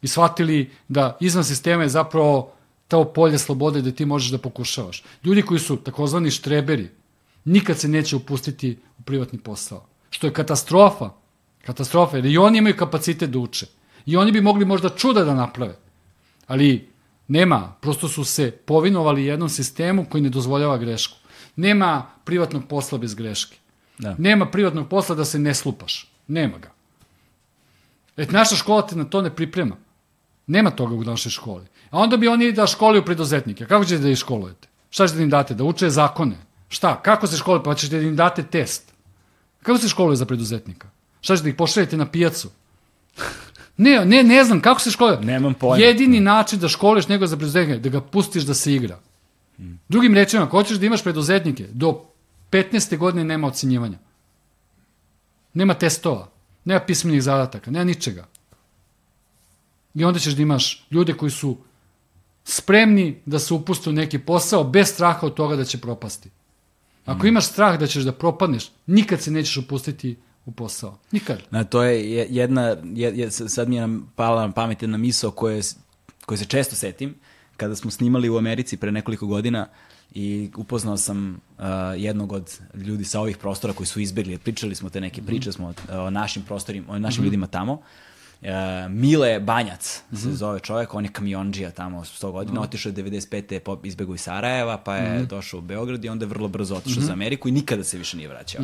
Speaker 2: i shvatili da izvan sistema je zapravo to polje slobode da ti možeš da pokušavaš. Ljudi koji su takozvani štreberi nikad se neće upustiti u privatni posao. Što je katastrofa. Katastrofa, jer i oni imaju kapacitet da uče. I oni bi mogli možda čuda da naprave. Ali nema, prosto su se povinovali jednom sistemu koji ne dozvoljava grešku. Nema privatnog posla bez greške.
Speaker 1: Da.
Speaker 2: Nema privatnog posla da se ne slupaš. Nema ga. Et naša škola te na to ne priprema. Nema toga u našoj školi. A onda bi oni da školuju preduzetnike. Kako ćete da ih školujete? Šta ćete da im date? Da uče zakone? Šta? Kako se školuje? Pa ćete da im date test. Kako se školuje za preduzetnika? Šta ćete da ih pošaljete na pijacu? Ne, ne, ne znam kako se školuje.
Speaker 1: Nemam pojma.
Speaker 2: Jedini način da školuješ nego za preduzetnika, da ga pustiš da se igra. Drugim rečima, ako hoćeš da imaš preduzetnike, do 15. godine nema ocenjivanja. Nema testova, nema pismenih zadataka, nema ničega. I onda ćeš da imaš ljude koji su spremni da se upuste u neki posao bez straha od toga da će propasti. Ako imaš strah da ćeš da propadneš, nikad se nećeš upustiti u posao. Nikad.
Speaker 1: Na, to je je- jedna, je, je, sad mi je nam pala na pamet jedna misao koje, koje se često setim, kada smo snimali u Americi pre nekoliko godina i upoznao sam uh, jednog od ljudi sa ovih prostora koji su izbegli, pričali smo te neke priče smo o, o našim prostorima, o našim ljudima tamo. Uh, Mile Banjac se zove čovjek, on je kamionđija tamo 100 godina, otišao je 95. po izbegu iz Sarajeva, pa je došao u Beograd i onda je vrlo brzo otišao za Ameriku i nikada se više nije vraćao.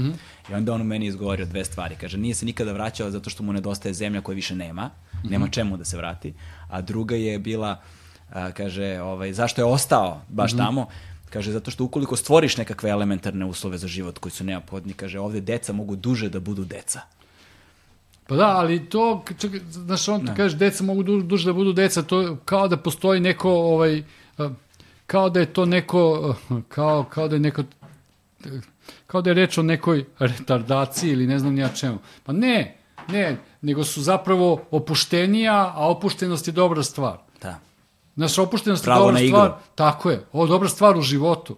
Speaker 1: I onda on u meni izgovorio dve stvari. Kaže, nije se nikada vraćao zato što mu nedostaje zemlja koja više nema, nema čemu da se vrati. A druga je bila, a, kaže, ovaj, zašto je ostao baš tamo? Kaže, zato što ukoliko stvoriš nekakve elementarne uslove za život koji su neophodni, kaže, ovde deca mogu duže da budu deca.
Speaker 2: Pa da, ali to, čekaj, znaš, on ti kažeš, deca mogu du, duže da budu deca, to kao da postoji neko, ovaj, kao da je to neko, kao, kao da je neko, kao da je reč o nekoj retardaciji ili ne znam nija čemu. Pa ne, ne, nego su zapravo opuštenija, a opuštenost je dobra stvar.
Speaker 1: Da.
Speaker 2: Znaš, opuštenost
Speaker 1: Pravo
Speaker 2: je dobra
Speaker 1: na igru.
Speaker 2: stvar. Tako je. Ovo je dobra stvar u životu.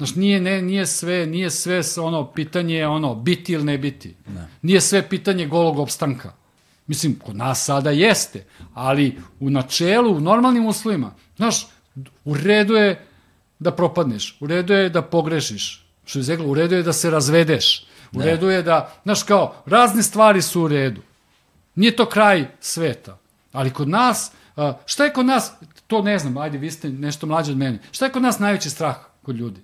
Speaker 2: Znaš, nije, ne, nije sve, nije sve ono, pitanje, ono, biti ili ne biti. Nije sve pitanje golog opstanka. Mislim, kod nas sada jeste, ali u načelu, u normalnim uslovima, znaš, u redu je da propadneš, u redu je da pogrešiš, što je zeglo, u redu je da se razvedeš, u redu je da, znaš, kao, razne stvari su u redu. Nije to kraj sveta. Ali kod nas, šta je kod nas, to ne znam, ajde, vi ste nešto mlađi od mene, šta je kod nas najveći strah kod ljudi?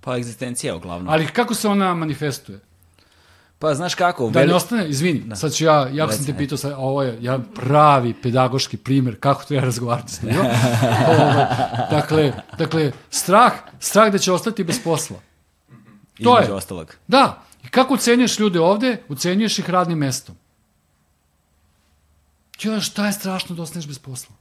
Speaker 1: Pa egzistencija uglavnom.
Speaker 2: Ali kako se ona manifestuje?
Speaker 1: Pa znaš kako,
Speaker 2: Da ne ostane, izvini, sad ću ja, jako sam te pitao, sad, ovo je ja pravi pedagoški primer kako treba razgovarati s njima. Ovo, dakle, dakle, strah, strah da će ostati bez posla. To
Speaker 1: između
Speaker 2: je.
Speaker 1: ostalog.
Speaker 2: Da, i kako ucenjuješ ljude ovde? Ucenjuješ ih radnim mestom. Jo, šta je strašno da ostaneš bez posla?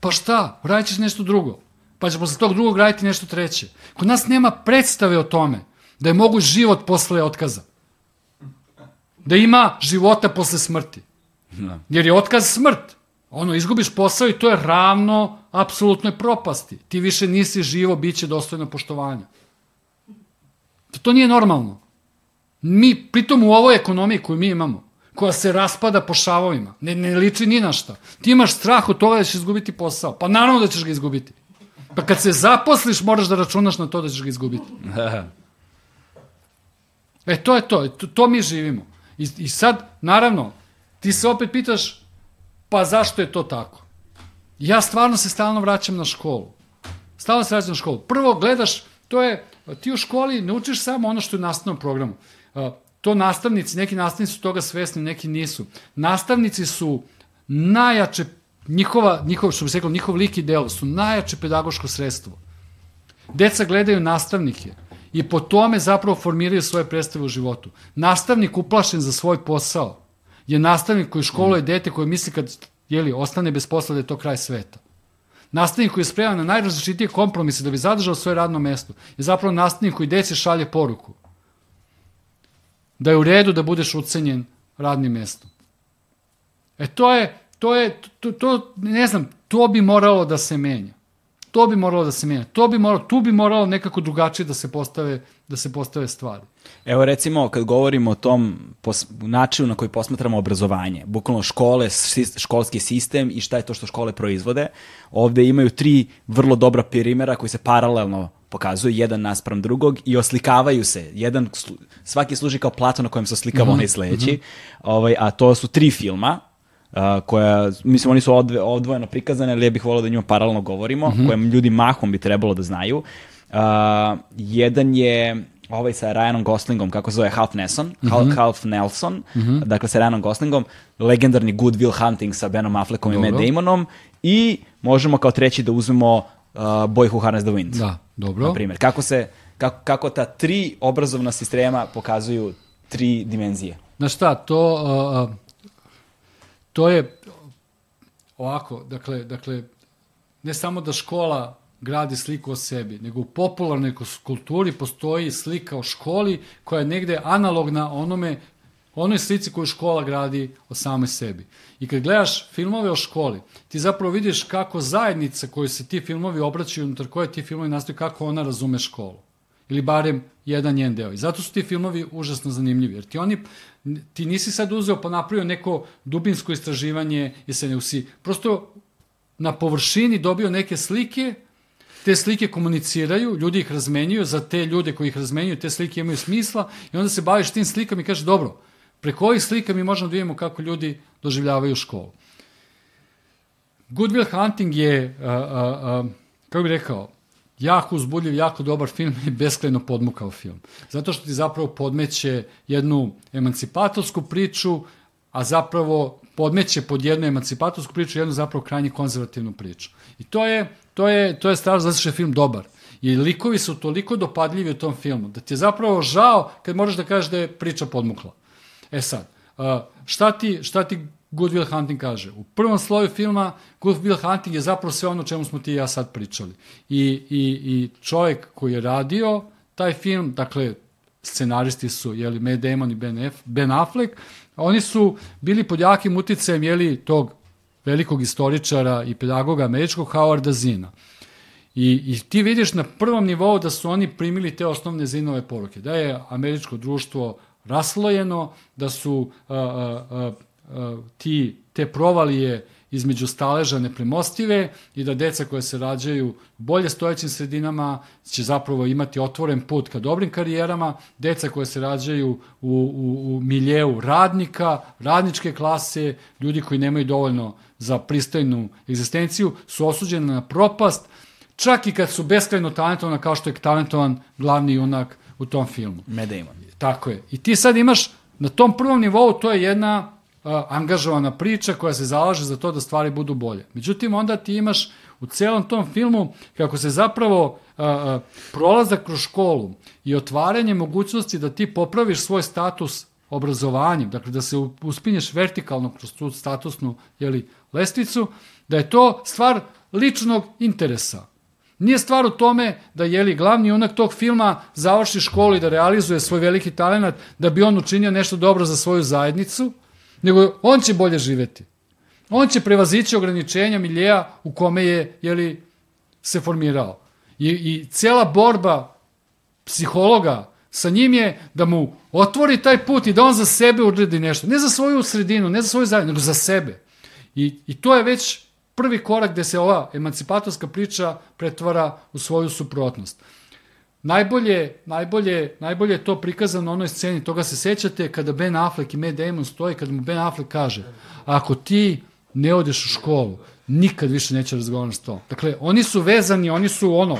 Speaker 2: Pa šta? Radit ćeš nešto drugo. Pa ćeš posle tog drugog raditi nešto treće. Kod nas nema predstave o tome da je moguć život posle otkaza. Da ima života posle smrti.
Speaker 1: Da.
Speaker 2: Jer je otkaz smrt. Ono, izgubiš posao i to je ravno apsolutnoj propasti. Ti više nisi živo biće dostojno poštovanja. To nije normalno. Mi, pritom u ovoj ekonomiji koju mi imamo, koja se raspada po šavovima, ne, ne liči ni na šta. Ti imaš strah od toga da ćeš izgubiti posao. Pa naravno da ćeš ga izgubiti. Pa kad se zaposliš, moraš da računaš na to da ćeš ga izgubiti. E, to je to. To, to mi živimo. I, I sad, naravno, ti se opet pitaš, pa zašto je to tako? Ja stvarno se stalno vraćam na školu. Stalno se vraćam na školu. Prvo gledaš, to je, ti u školi ne učiš samo ono što je u nastavnom programu. To nastavnici, neki nastavnici su toga svesni, neki nisu. Nastavnici su najjače, njihova, njihov, što bi se rekao, njihov lik i delo su najjače pedagoško sredstvo. Deca gledaju nastavnike i po tome zapravo formiraju svoje predstave u životu. Nastavnik uplašen za svoj posao je nastavnik koji školuje dete koje misli kad jeli, ostane bez posla da je to kraj sveta. Nastavnik koji je spreman na najrazličitije kompromise da bi zadržao svoje radno mesto je zapravo nastavnik koji deci šalje poruku da je u redu da budeš ucenjen radnim mestom. E to je, to je, to, to, ne znam, to bi moralo da se menja. To bi moralo da se menja. To bi moralo, tu bi moralo nekako drugačije da se postave, da se postave stvari.
Speaker 1: Evo recimo kad govorimo o tom pos, načinu na koji posmatramo obrazovanje, bukvalno škole, školski sistem i šta je to što škole proizvode, ovde imaju tri vrlo dobra primjera koji se paralelno pokazuju jedan naspram drugog i oslikavaju se. Jedan, svaki služi kao plato na kojem se oslikava onaj sledeći, ovaj, a to su tri filma, koja, mislim, oni su odve, odvojeno prikazane, ali ja bih volio da njima paralelno govorimo, kojem ljudi mahom bi trebalo da znaju. Uh, jedan je ovaj sa Ryanom Goslingom, kako se zove, Half Nelson, Half, Half Nelson, dakle sa Ryanom Goslingom, legendarni Good Will Hunting sa Benom Affleckom i Matt
Speaker 2: Dobro.
Speaker 1: Damonom i možemo kao treći da uzmemo uh, Boy Who Harnessed the Wind.
Speaker 2: Da, dobro.
Speaker 1: Na primjer, kako se, kako, kako ta tri obrazovna sistema pokazuju tri dimenzije.
Speaker 2: Znaš šta, to, a, to je ovako, dakle, dakle, ne samo da škola gradi sliku o sebi, nego u popularnoj kulturi postoji slika o školi koja je negde analogna onome onoj slici koju škola gradi o samoj sebi. I kad gledaš filmove o školi, ti zapravo vidiš kako zajednica koju se ti filmovi obraćaju, unutar koje ti filmovi nastaju, kako ona razume školu. Ili barem jedan njen deo. I zato su ti filmovi užasno zanimljivi, jer ti oni, ti nisi sad uzeo pa napravio neko dubinsko istraživanje ne usi, prosto na površini dobio neke slike te slike komuniciraju, ljudi ih razmenjuju, za te ljude koji ih razmenjuju, te slike imaju smisla i onda se baviš tim slikama i kažeš, dobro, preko ovih slika mi možemo da vidimo kako ljudi doživljavaju školu. Good Will Hunting je, a, a, a, kako bih rekao, jako uzbudljiv, jako dobar film i beskrajno podmukao film. Zato što ti zapravo podmeće jednu emancipatorsku priču, a zapravo podmeće pod jednu emancipatorsku priču jednu zapravo krajnje konzervativnu priču. I to je, to je, to je stvar zato što je film dobar. I likovi su toliko dopadljivi u tom filmu, da ti je zapravo žao kad moraš da kažeš da je priča podmukla. E sad, šta ti, šta ti Good Will Hunting kaže? U prvom sloju filma Good Will Hunting je zapravo sve ono čemu smo ti i ja sad pričali. I, i, i čovjek koji je radio taj film, dakle, scenaristi su jeli, Matt Damon i Ben, F, ben Affleck, oni su bili pod jakim uticajem jeli, tog velikog istoričara i pedagoga američkog Howarda Zina. I, I ti vidiš na prvom nivou da su oni primili te osnovne zinove poruke, da je američko društvo raslojeno, da su a, a, ti, te provalije između staleža nepremostive i da deca koje se rađaju u bolje stojećim sredinama će zapravo imati otvoren put ka dobrim karijerama, deca koje se rađaju u, u, u miljeu radnika, radničke klase, ljudi koji nemaju dovoljno za pristojnu egzistenciju, su osuđene na propast, čak i kad su beskrajno talentovana kao što je talentovan glavni junak u tom filmu.
Speaker 1: Matt Damon.
Speaker 2: Tako je. I ti sad imaš, na tom prvom nivou, to je jedna angažovana priča koja se zalaže za to da stvari budu bolje. Međutim, onda ti imaš u celom tom filmu kako se zapravo a, prolazak kroz školu i otvaranje mogućnosti da ti popraviš svoj status obrazovanjem, dakle da se uspinješ vertikalno kroz tu statusnu jeli, lestvicu, da je to stvar ličnog interesa. Nije stvar u tome da jeli glavni junak tog filma završi školu i da realizuje svoj veliki talent da bi on učinio nešto dobro za svoju zajednicu, nego on će bolje živeti. On će prevazići ograničenja miljeja u kome je jeli, se formirao. I, I cela borba psihologa sa njim je da mu otvori taj put i da on za sebe uredi nešto. Ne za svoju sredinu, ne za svoju zajednicu, nego za sebe. I, I to je već prvi korak gde se ova emancipatorska priča pretvara u svoju suprotnost. Najbolje, najbolje, najbolje je to prikazano na onoj sceni, toga se sećate kada Ben Affleck i Matt Damon stoji, kada mu Ben Affleck kaže, ako ti ne odeš u školu, nikad više neće razgovarati s. Dakle, oni su vezani, oni su ono,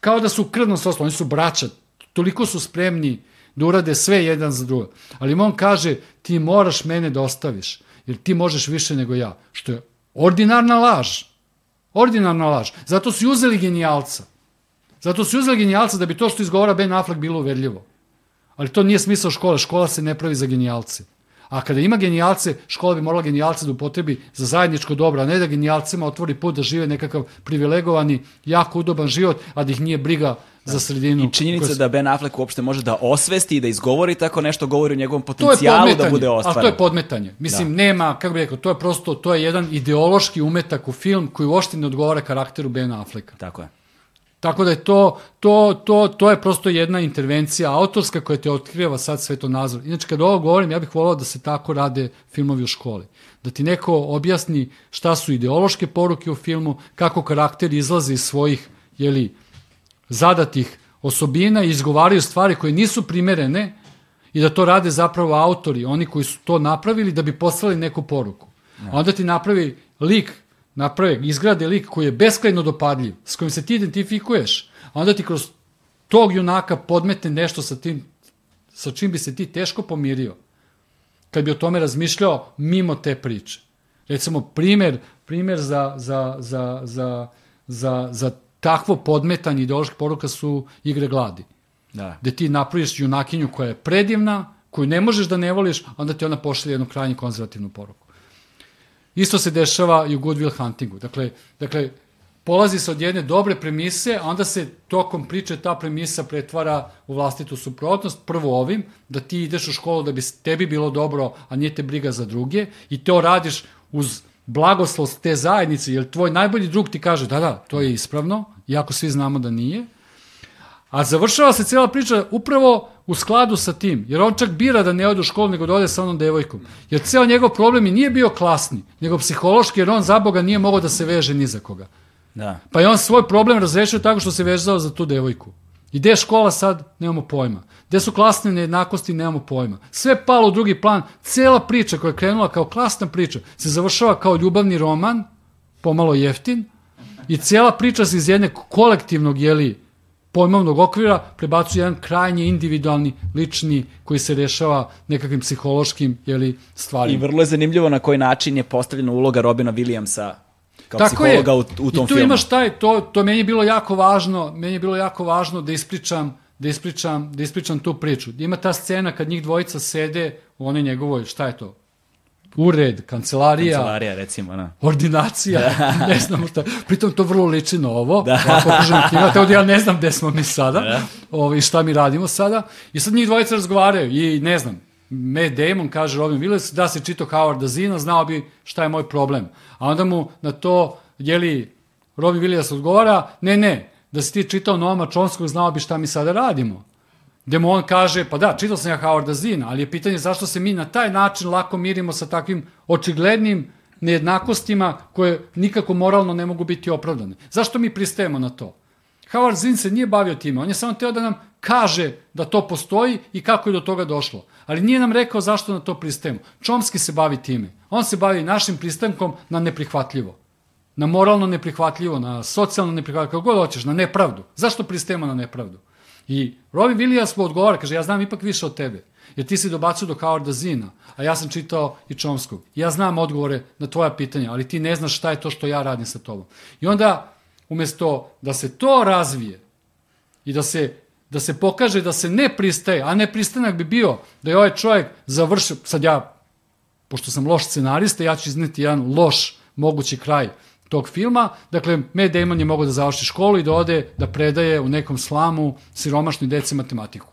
Speaker 2: kao da su krvno soslo, oni su braća, toliko su spremni da urade sve jedan za drugo. Ali on kaže, ti moraš mene da ostaviš, jer ti možeš više nego ja, što je ordinarna laž. Ordinarna laž. Zato su uzeli genijalca. Zato su uzeli genijalca da bi to što izgovara Ben Affleck bilo uverljivo. Ali to nije smisao škole. Škola se ne pravi za genijalce. A kada ima genijalce, škola bi morala genijalce da upotrebi za zajedničko dobro, a ne da genijalcima otvori put da žive nekakav privilegovani, jako udoban život, a da ih nije briga za sredinu.
Speaker 1: I činjenica koja... da Ben Affleck uopšte može da osvesti i da izgovori tako nešto, govori o njegovom potencijalu da bude ostvaren.
Speaker 2: To je podmetanje. Mislim, da. nema, kako bih rekao, to je prosto, to je jedan ideološki umetak u film koji uopšte ne odgovara karakteru Ben Afflecka.
Speaker 1: Tako je.
Speaker 2: Tako da je to, to, to, to je prosto jedna intervencija autorska koja te otkriva sad svetonazor. Inače, kada ovo govorim, ja bih volao da se tako rade filmovi u školi. Da ti neko objasni šta su ideološke poruke u filmu, kako karakter izlaze iz svojih, jeli, zadatih osobina i izgovaraju stvari koje nisu primerene i da to rade zapravo autori, oni koji su to napravili da bi poslali neku poruku. Ja. Onda ti napravi lik naprave, izgrade lik koji je beskrajno dopadljiv, s kojim se ti identifikuješ, a onda ti kroz tog junaka podmetne nešto sa tim, sa čim bi se ti teško pomirio, kad bi o tome razmišljao mimo te priče. Recimo, primer, primer za, za, za, za, za, za takvo podmetanje ideoloških poruka su igre gladi. Da. Gde ti napraviš junakinju koja je predivna, koju ne možeš da ne voliš, onda ti ona pošalje jednu krajnje konzervativnu poruku. Isto se dešava i u Good Will Huntingu. Dakle, dakle polazi se od jedne dobre premise, a onda se tokom priče ta premisa pretvara u vlastitu suprotnost, prvo ovim, da ti ideš u školu da bi tebi bilo dobro, a nije te briga za druge, i to radiš uz blagoslov te zajednice, jer tvoj najbolji drug ti kaže da, da, to je ispravno, iako svi znamo da nije, a završava se cijela priča upravo u skladu sa tim, jer on čak bira da ne ode u školu, nego da ode sa onom devojkom. Jer ceo njegov problem i nije bio klasni, nego psihološki, jer on za Boga nije mogao da se veže ni za koga.
Speaker 1: Da.
Speaker 2: Pa je on svoj problem razrešio tako što se vezao za tu devojku. I gde je škola sad, nemamo pojma. Gde su klasne nejednakosti, nemamo pojma. Sve palo u drugi plan, cela priča koja je krenula kao klasna priča, se završava kao ljubavni roman, pomalo jeftin, i cela priča se iz jedne kolektivnog, jeli, pojmovnog okvira prebacuje jedan krajnje individualni, lični, koji se rešava nekakvim psihološkim jeli, stvarima.
Speaker 1: I vrlo je zanimljivo na koji način je postavljena uloga Robina Williamsa kao
Speaker 2: Tako
Speaker 1: psihologa
Speaker 2: je.
Speaker 1: u, u tom
Speaker 2: I tu
Speaker 1: filmu.
Speaker 2: imaš taj, to, to meni je bilo jako važno, meni je bilo jako važno da ispričam da ispričam, da ispričam tu priču. Ima ta scena kad njih dvojica sede u onoj njegovoj, šta je to? Ured, kancelarija,
Speaker 1: Kancelarija, recimo, da.
Speaker 2: ordinacija, ne znam šta. Pritom to vrlo liči na ovo. Da. Ovako oprženo knjiga, da ja ne znam gde smo mi sada da. Ovo, i šta mi radimo sada. I sad njih dvojica razgovaraju i ne znam, Matt Damon kaže Robin Williams da se čito Howarda Zina, znao bi šta je moj problem. A onda mu na to, jeli, Robin Williams odgovara, ne, ne, da si ti čitao Noama Chomskog, znao bi šta mi sada radimo. Gde mu on kaže, pa da, čitao sam ja Howarda Zina, ali je pitanje zašto se mi na taj način lako mirimo sa takvim očiglednim nejednakostima koje nikako moralno ne mogu biti opravdane. Zašto mi pristajemo na to? Howard Zinn se nije bavio time, on je samo teo da nam kaže da to postoji i kako je do toga došlo. Ali nije nam rekao zašto na to pristajemo. Čomski se bavi time. On se bavi našim pristankom na neprihvatljivo. Na moralno neprihvatljivo, na socijalno neprihvatljivo, kako god hoćeš, na nepravdu. Zašto pristajemo na nepravdu? I Robin Williams mu odgovara, kaže, ja znam ipak više od tebe, jer ti si dobacio do Howarda Zina, a ja sam čitao i Čomskog. Ja znam odgovore na tvoja pitanja, ali ti ne znaš šta je to što ja radim sa tobom. I onda, umesto da se to razvije i da se da se pokaže da se ne pristaje, a ne pristanak bi bio da je ovaj čovjek završio, sad ja, pošto sam loš scenarista, ja ću izneti jedan loš mogući kraj tog filma. Dakle, Matt Damon je mogao da završi školu i da ode da predaje u nekom slamu siromašnoj deci matematiku.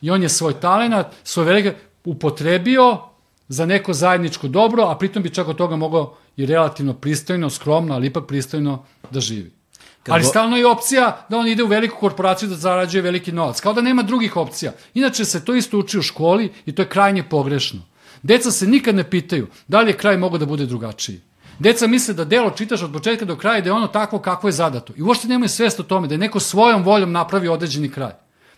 Speaker 2: I on je svoj talenat, svoj velike upotrebio za neko zajedničko dobro, a pritom bi čak od toga mogao i relativno pristojno, skromno, ali ipak pristojno da živi.
Speaker 1: Kad
Speaker 2: ali
Speaker 1: go-
Speaker 2: stalno je opcija da on ide u veliku korporaciju da zarađuje veliki novac. Kao da nema drugih opcija. Inače se to isto uči u školi i to je krajnje pogrešno. Deca se nikad ne pitaju da li je kraj mogao da bude drugačiji. Deca misle da delo čitaš od početka do kraja i da je ono takvo kako je zadato. I uopšte nemaju svest o tome da je neko svojom voljom napravi određeni kraj.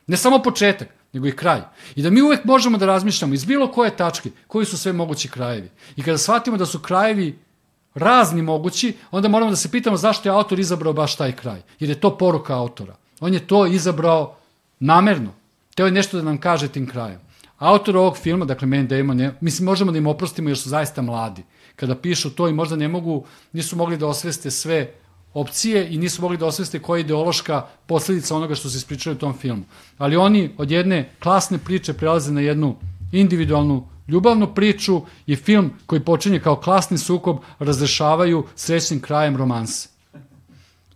Speaker 2: Ne samo početak, nego i kraj. I da mi uvek možemo da razmišljamo iz bilo koje tačke koji su sve mogući krajevi. I kada shvatimo da su krajevi razni mogući, onda moramo da se pitamo zašto je autor izabrao baš taj kraj. Jer je to poruka autora. On je to izabrao namerno. Teo je nešto da nam kaže tim krajem. Autor ovog filma, dakle Matt Damon, je, mislim možemo da im oprostimo jer su zaista mladi. Kada pišu to i možda ne mogu, nisu mogli da osveste sve opcije i nisu mogli da osveste koja je ideološka posledica onoga što se ispričaju u tom filmu. Ali oni od jedne klasne priče prelaze na jednu individualnu ljubavnu priču i film koji počinje kao klasni sukob razrešavaju srećnim krajem romanse.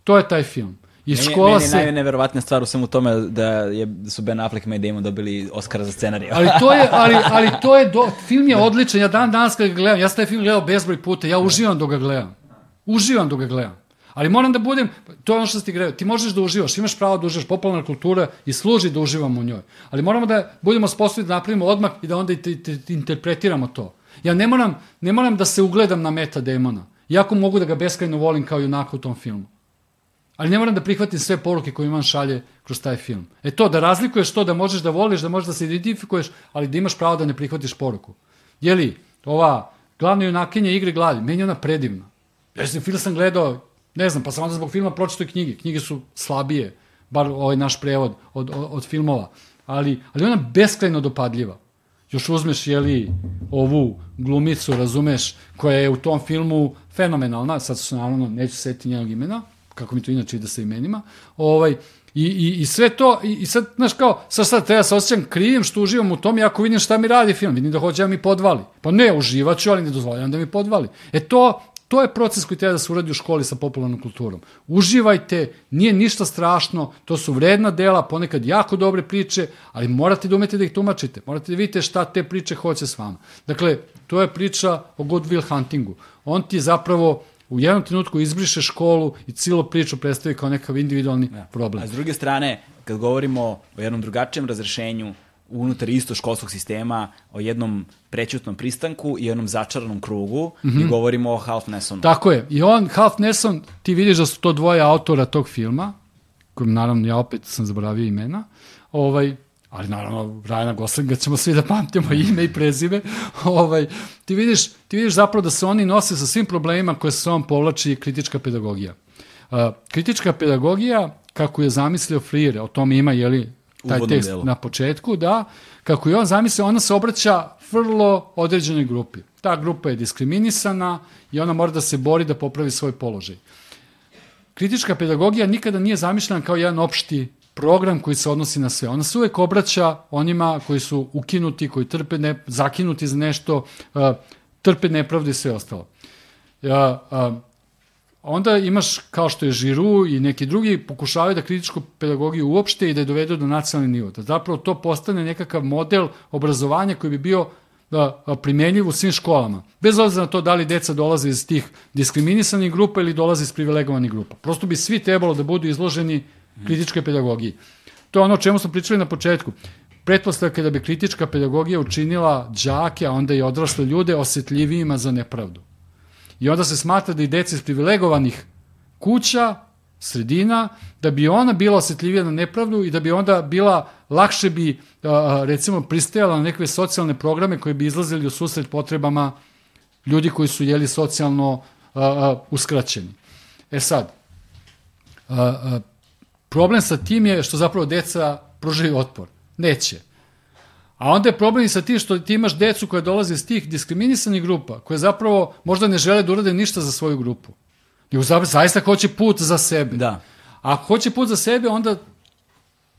Speaker 2: To je taj film. I
Speaker 1: Meni,
Speaker 2: škola
Speaker 1: meni je
Speaker 2: se...
Speaker 1: najneverovatnija stvar u svemu tome da, je, da su Ben Affleck i Matt Damon dobili Oscara za scenariju.
Speaker 2: Ali to je, ali, ali to je, do, film je odličan, ja dan danas kad ga gledam, ja sam taj film gledao bezbroj puta, ja uživam dok ga gledam. Uživam dok ga gledam. Ali moram da budem, to je ono što ste gledao, ti možeš da uživaš, imaš pravo da uživaš, popularna kultura i služi da uživamo u njoj. Ali moramo da budemo sposobni da napravimo odmak i da onda i te, te, te interpretiramo to. Ja ne moram, ne moram da se ugledam na meta demona, iako mogu da ga beskrajno volim kao junaka u tom filmu. Ali ne moram da prihvatim sve poruke koje imam šalje kroz taj film. E to, da razlikuješ to, da možeš da voliš, da možeš da se identifikuješ, ali da imaš pravo da ne prihvatiš poruku. Jeli, ova glavna junakinja igre gladi, meni je ona predivna. Ja sam film sam gledao, ne znam, pa sam onda zbog filma pročitao knjige. Knjige su slabije, bar ovaj naš prevod od, od, od filmova. Ali, ali ona beskrajno dopadljiva. Još uzmeš, jeli, ovu glumicu, razumeš, koja je u tom filmu fenomenalna, sad su naravno, neću setiti njenog imena, kako mi to inače ide sa imenima, ovaj, i, i, i sve to, i, i sad, znaš kao, sad sad treba se osjećam krivim što uživam u tom, ako vidim šta mi radi film, vidim da hoće da mi podvali. Pa ne, uživat ću, ali ne dozvoljam da mi podvali. E to, To je proces koji treba da se uradi u školi sa popularnom kulturom. Uživajte, nije ništa strašno, to su vredna dela, ponekad jako dobre priče, ali morate da umete da ih tumačite. Morate da vidite šta te priče hoće s vama. Dakle, to je priča o Good Will Huntingu. On ti zapravo u jednom trenutku izbriše školu i cijelo priču predstavi kao nekav individualni ja. problem.
Speaker 1: A s druge strane, kad govorimo o jednom drugačijem razrešenju unutar isto školskog sistema, o jednom prećutnom pristanku i jednom začaranom krugu mm -hmm. i govorimo o Half Nessonu.
Speaker 2: Tako je. I on, Half Nesson, ti vidiš da su to dvoje autora tog filma, kojim naravno ja opet sam zaboravio imena, ovaj, ali naravno Rajana Goslinga ćemo svi da pamtimo ime i prezime, ovaj, ti, vidiš, ti vidiš zapravo da se oni nose sa svim problemima koje se on povlači kritička pedagogija. Uh, kritička pedagogija, kako je zamislio Freire, o tome ima, jeli, taj tekst delu. na početku, da, kako je on zamislio, ona se obraća vrlo određenoj grupi. Ta grupa je diskriminisana i ona mora da se bori da popravi svoj položaj. Kritička pedagogija nikada nije zamišljena kao jedan opšti program koji se odnosi na sve. Ona se uvek obraća onima koji su ukinuti, koji trpe ne, zakinuti za nešto, uh, trpe nepravde i sve ostalo. Uh, uh, onda imaš kao što je Žiru i neki drugi pokušavaju da kritičku pedagogiju uopšte i da je dovedu do nacionalni nivo. Da zapravo to postane nekakav model obrazovanja koji bi bio primenljiv u svim školama. Bez obzira na to da li deca dolaze iz tih diskriminisanih grupa ili dolaze iz privilegovanih grupa. Prosto bi svi trebalo da budu izloženi kritičkoj pedagogiji. To je ono o čemu smo pričali na početku. Pretpostavka da bi kritička pedagogija učinila đake, a onda i odrasle ljude osetljivijima za nepravdu. I onda se smatra da i deca iz privilegovanih kuća, sredina, da bi ona bila osetljivija na nepravdu i da bi onda bila, lakše bi, recimo, pristajala na neke socijalne programe koje bi izlazili u susret potrebama ljudi koji su jeli socijalno uskraćeni. E sad, problem sa tim je što zapravo deca pružaju otpor. Neće. A onda je problem i sa tim što ti imaš decu koja dolaze iz tih diskriminisanih grupa, koje zapravo možda ne žele da urade ništa za svoju grupu. I zaista hoće put za sebe.
Speaker 1: Da.
Speaker 2: A ako hoće put za sebe, onda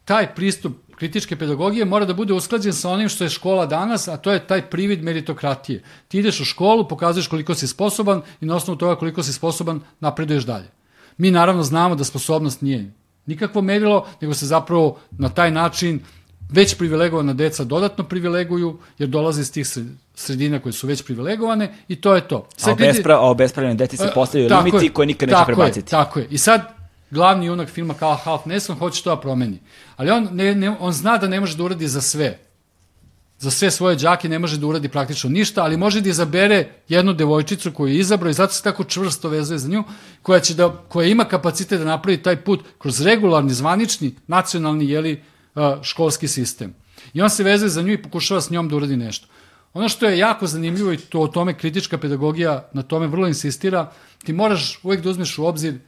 Speaker 2: taj pristup kritičke pedagogije mora da bude usklađen sa onim što je škola danas, a to je taj privid meritokratije. Ti ideš u školu, pokazuješ koliko si sposoban i na osnovu toga koliko si sposoban napreduješ dalje. Mi naravno znamo da sposobnost nije nikakvo merilo, nego se zapravo na taj način već privilegovana deca dodatno privileguju, jer dolaze iz tih sredina koje su već privilegovane i to je to.
Speaker 1: Sad, a obespra, obespravljene deci se postavljaju limiti koje nikad neće prebaciti.
Speaker 2: Je, tako je. I sad glavni junak filma kao Half Nelson hoće to da promeni. Ali on, ne, ne, on zna da ne može da uradi za sve. Za sve svoje džake ne može da uradi praktično ništa, ali može da izabere jednu devojčicu koju je izabrao i zato se tako čvrsto vezuje za nju, koja, će da, koja ima kapacitet da napravi taj put kroz regularni, zvanični, nacionalni, jeli, školski sistem. I on se vezuje za nju i pokušava s njom da uradi nešto. Ono što je jako zanimljivo i to o tome kritička pedagogija na tome vrlo insistira, ti moraš uvek da uzmeš u obzir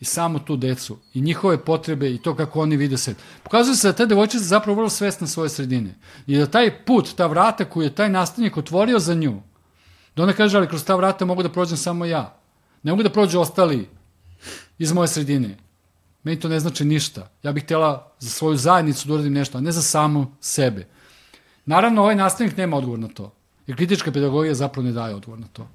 Speaker 2: i samo tu decu i njihove potrebe i to kako oni vide svet. Pokazuje se da ta devojčica zapravo vrlo svesna svoje sredine i da taj put, ta vrata koju je taj nastavnik otvorio za nju, da ona kaže, ali kroz ta vrata mogu da prođem samo ja. Ne mogu da prođu ostali iz moje sredine. Meni to ne znači ništa. Ja bih htjela za svoju zajednicu da uradim nešto, a ne za samu sebe. Naravno, ovaj nastavnik nema odgovor na to. Jer kritička pedagogija zapravo ne daje odgovor na to.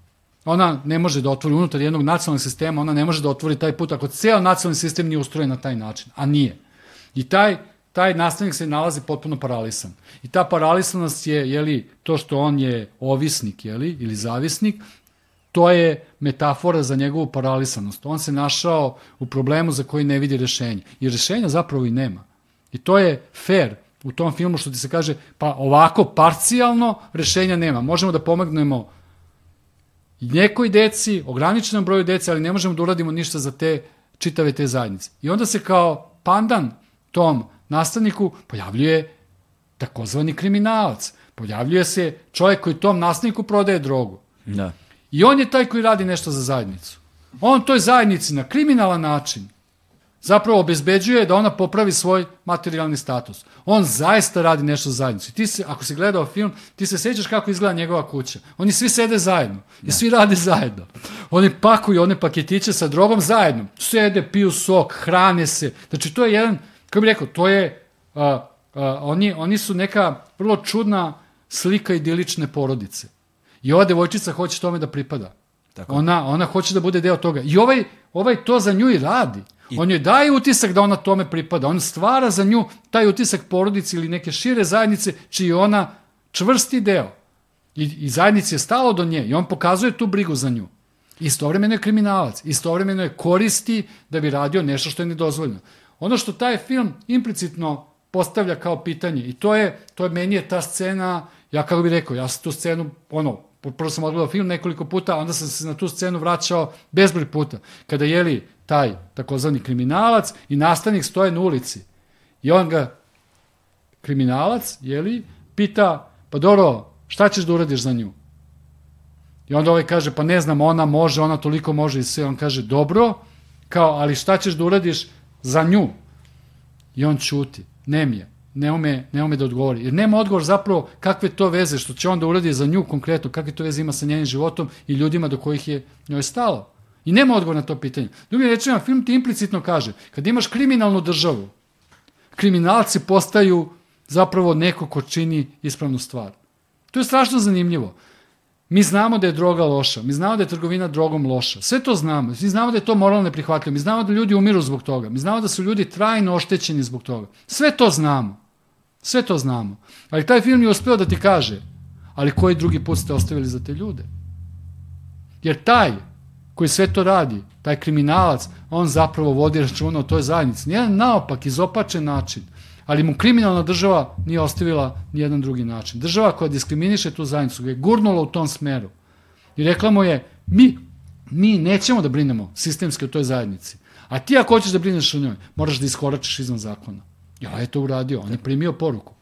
Speaker 2: Ona ne može da otvori unutar jednog nacionalnog sistema, ona ne može da otvori taj put ako cijel nacionalni sistem nije ustrojen na taj način, a nije. I taj, taj nastavnik se nalazi potpuno paralisan. I ta paralisanost je, jeli, to što on je ovisnik, jeli, ili zavisnik, to je metafora za njegovu paralisanost. On se našao u problemu za koji ne vidi rešenje. I rešenja zapravo i nema. I to je fair u tom filmu što ti se kaže, pa ovako parcijalno rešenja nema. Možemo da pomognemo nekoj deci, ograničenom broju dece, ali ne možemo da uradimo ništa za te čitave te zajednice. I onda se kao pandan tom nastavniku pojavljuje takozvani kriminalac. Pojavljuje se čovjek koji tom nastavniku prodaje drogu.
Speaker 1: Da.
Speaker 2: I on je taj koji radi nešto za zajednicu. On toj zajednici na kriminalan način zapravo obezbeđuje da ona popravi svoj materijalni status. On zaista radi nešto za zajednicu. Ti se, ako si gledao film, ti se sećaš kako izgleda njegova kuća. Oni svi sede zajedno i ne. svi rade zajedno. Oni pakuju one paketiće sa drogom zajedno. Sede, piju sok, hrane se. Znači, to je jedan, kako bih rekao, to je, a, a, oni, oni su neka vrlo čudna slika idilične porodice. I ova devojčica hoće tome da pripada.
Speaker 1: Tako.
Speaker 2: Ona, ona hoće da bude deo toga. I ovaj, ovaj to za nju i radi. I... On joj daje utisak da ona tome pripada. On stvara za nju taj utisak porodice ili neke šire zajednice čiji je ona čvrsti deo. I, i zajednici je stalo do nje i on pokazuje tu brigu za nju. Istovremeno je kriminalac, istovremeno je koristi da bi radio nešto što je nedozvoljeno. Ono što taj film implicitno postavlja kao pitanje i to je, to je meni je ta scena, ja kako bih rekao, ja sam tu scenu, ono, prvo sam odgledao film nekoliko puta, onda sam se na tu scenu vraćao bezbroj puta. Kada je li taj takozvani kriminalac i nastavnik stoje na ulici i on ga, kriminalac, je li, pita, pa dobro, šta ćeš da uradiš za nju? I onda ovaj kaže, pa ne znam, ona može, ona toliko može i sve. On kaže, dobro, kao, ali šta ćeš da uradiš za nju? I on čuti, ne mi je, ne ume, ne ume da odgovori. Jer nema odgovor zapravo kakve to veze, što će on da uradi za nju konkretno, kakve to veze ima sa njenim životom i ljudima do kojih je njoj stalo. I nema odgovor na to pitanje. Drugim rečima, film ti implicitno kaže, kad imaš kriminalnu državu, kriminalci postaju zapravo neko ko čini ispravnu stvar. To je strašno zanimljivo. Mi znamo da je droga loša, mi znamo da je trgovina drogom loša, sve to znamo, mi znamo da je to moralno neprihvatljivo, mi znamo da ljudi umiru zbog toga, mi znamo da su ljudi trajno oštećeni zbog toga. Sve to znamo. Sve to znamo. Ali taj film je uspeo da ti kaže, ali koji drugi put ste ostavili za te ljude? Jer taj koji sve to radi, taj kriminalac, on zapravo vodi računa o toj zajednici. Nijedan naopak, izopačen način ali mu kriminalna država nije ostavila nijedan drugi način. Država koja diskriminiše tu zajednicu, ga je gurnula u tom smeru i rekla mu je, mi, mi nećemo da brinemo sistemski o toj zajednici, a ti ako hoćeš da brineš o njoj, moraš da iskoračiš izvan zakona. Ja je to uradio, on je primio poruku.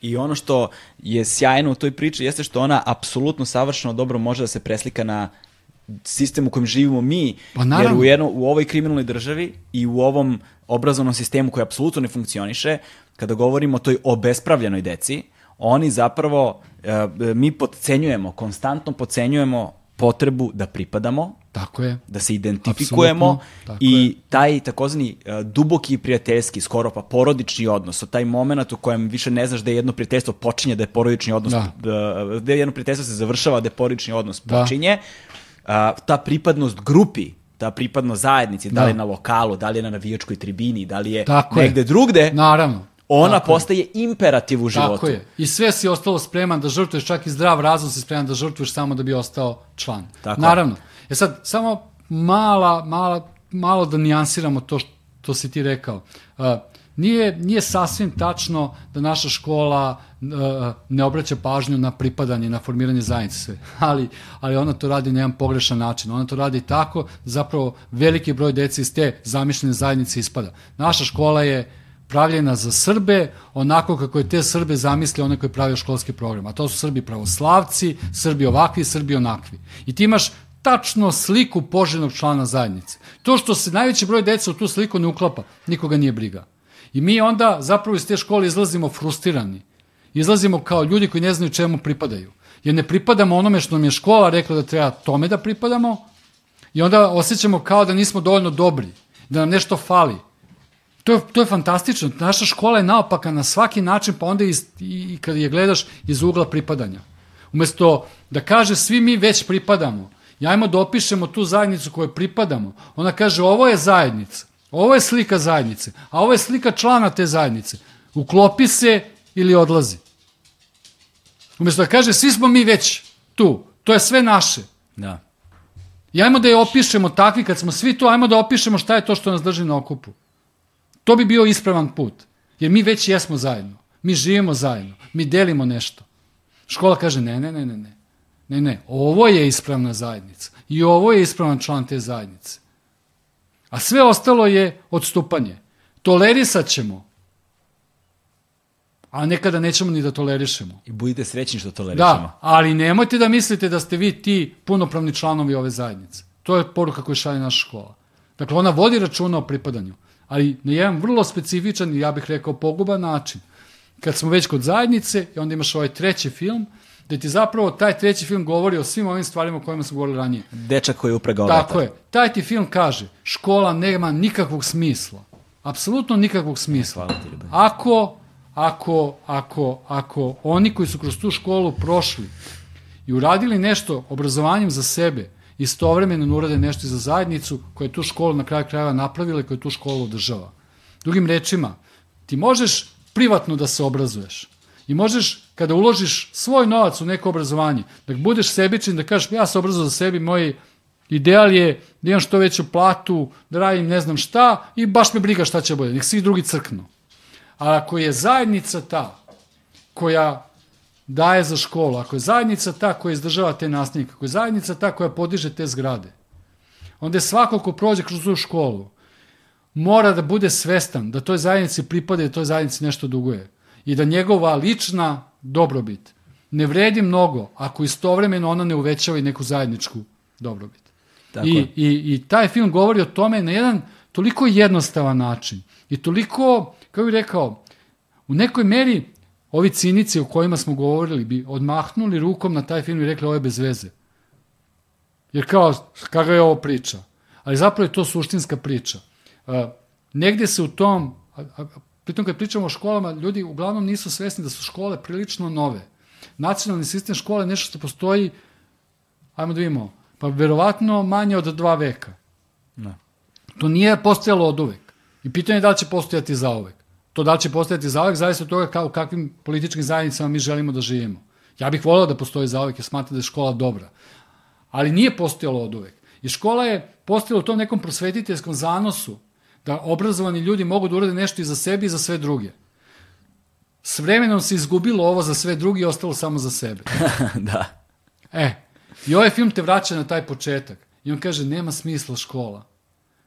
Speaker 1: I ono što je sjajno u toj priči jeste što ona apsolutno savršeno dobro može da se preslika na sistem u kojem živimo mi,
Speaker 2: Pa
Speaker 1: jer u, jedno, u ovoj kriminalnoj državi i u ovom obrazovnom sistemu koji apsolutno ne funkcioniše, kada govorimo o toj obespravljenoj deci, oni zapravo, e, mi podcenjujemo, konstantno podcenjujemo potrebu da pripadamo,
Speaker 2: Tako je.
Speaker 1: da se identifikujemo i taj takozvani e, duboki prijateljski, skoro pa porodični odnos, taj moment u kojem više ne znaš da je jedno prijateljstvo počinje, da je porodični odnos,
Speaker 2: Da.
Speaker 1: da. da je jedno prijateljstvo se završava, da je porodični odnos
Speaker 2: Da.
Speaker 1: počinje, a, ta pripadnost grupi, ta pripadnost zajednici, da li
Speaker 2: Da.
Speaker 1: je na lokalu, da li je na navijačkoj tribini, da li je
Speaker 2: Tako je.
Speaker 1: negde drugde,
Speaker 2: Naravno.
Speaker 1: ona
Speaker 2: Tako je.
Speaker 1: postaje imperativ u životu.
Speaker 2: Tako je. I sve si ostalo spreman da žrtvuješ, čak i zdrav razum si spreman da žrtvuješ samo da bi ostao član.
Speaker 1: Tako.
Speaker 2: Naravno. E sad, samo mala, mala, malo da nijansiramo to što si ti rekao. Uh, nije, nije sasvim tačno da naša škola uh, ne obraća pažnju na pripadanje, na formiranje zajednice. Ali, ali ona to radi na jedan pogrešan način. Ona to radi tako zapravo veliki broj dece iz te zamišljene zajednice ispada. Naša škola je pravljena za Srbe, onako kako je te Srbe zamislio onaj koji pravio školski program. A to su Srbi pravoslavci, Srbi ovakvi, Srbi onakvi. I ti imaš tačno sliku poželjnog člana zajednice. To što se najveći broj deca u tu sliku ne uklapa, nikoga nije briga. I mi onda zapravo iz te škole izlazimo frustrirani. Izlazimo kao ljudi koji ne znaju čemu pripadaju. Jer ne pripadamo onome što nam je škola rekla da treba tome da pripadamo i onda osjećamo kao da nismo dovoljno dobri, da nam nešto fali. To je, to je fantastično. Naša škola je naopaka na svaki način, pa onda iz, i, i kad je gledaš iz ugla pripadanja. Umesto da kaže svi mi već pripadamo, i ajmo da opišemo tu zajednicu kojoj pripadamo. Ona kaže ovo je zajednica, ovo je slika zajednice, a ovo je slika člana te zajednice. Uklopi se ili odlazi. Umesto da kaže svi smo mi već tu, to je sve naše.
Speaker 1: Da.
Speaker 2: I ajmo da je opišemo takvi, kad smo svi tu, ajmo da opišemo šta je to što nas drži na okupu. To bi bio ispravan put. Jer mi već jesmo zajedno. Mi živimo zajedno. Mi delimo nešto. Škola kaže ne, ne, ne, ne, ne. Ne, ne, ovo je ispravna zajednica. I ovo je ispravan član te zajednice. A sve ostalo je odstupanje. Tolerisat ćemo. A nekada nećemo ni da tolerišemo.
Speaker 1: I budite srećni što tolerišemo.
Speaker 2: Da, ali nemojte da mislite da ste vi ti punopravni članovi ove zajednice. To je poruka koju šalje naša škola. Dakle, ona vodi računa o pripadanju, ali na jedan vrlo specifičan i ja bih rekao poguban način. Kad smo već kod zajednice i onda imaš ovaj treći film, da ti zapravo taj treći film govori o svim ovim stvarima o kojima smo govorili ranije.
Speaker 1: Dečak koji je upregao
Speaker 2: Tako je. Taj ti film kaže, škola nema nikakvog smisla. Apsolutno nikakvog smisla. Ako, ako, ako, ako oni koji su kroz tu školu prošli i uradili nešto obrazovanjem za sebe istovremeno ne urade nešto za zajednicu koja je tu školu na kraju krajeva napravila i koja je tu školu održava. Drugim rečima, ti možeš privatno da se obrazuješ i možeš kada uložiš svoj novac u neko obrazovanje, da budeš sebičan, da kažeš ja se obrazujem za sebi, moj ideal je da imam što veću platu, da radim ne znam šta i baš me briga šta će bude, nek svi drugi crknu. A ako je zajednica ta koja daje za školu, ako je zajednica ta koja izdržava te nastavnike, ako je zajednica ta koja podiže te zgrade, onda je svako ko prođe kroz tu školu mora da bude svestan da toj zajednici pripada i da toj zajednici nešto duguje i da njegova lična dobrobit ne vredi mnogo ako istovremeno ona ne uvećava i neku zajedničku dobrobit. Tako I, i, I taj film govori o tome na jedan toliko jednostavan način i toliko, kako bih rekao, u nekoj meri ovi cinici o kojima smo govorili bi odmahnuli rukom na taj film i rekli ovo je bez veze. Jer kao, kakva je ovo priča? Ali zapravo je to suštinska priča. Uh, negde se u tom, pritom kad pričamo o školama, ljudi uglavnom nisu svesni da su škole prilično nove. Nacionalni sistem škole je nešto što postoji, ajmo da vidimo, pa verovatno manje od dva veka. Ne. To nije postojalo od uvek. I pitanje je da li će postojati za uvek. To da li će postojati za uvek, zavisi od toga kao, u kakvim političkim zajednicama mi želimo da živimo. Ja bih volio da postoji za uvek, jer smatram da je škola dobra. Ali nije postojalo od uvek. I škola je postojala u tom nekom prosvetiteljskom zanosu, da obrazovani ljudi mogu da urade nešto i za sebe i za sve druge. S vremenom se izgubilo ovo za sve druge i ostalo samo za sebe.
Speaker 1: da.
Speaker 2: E, i ovaj film te vraća na taj početak. I on kaže, nema smisla škola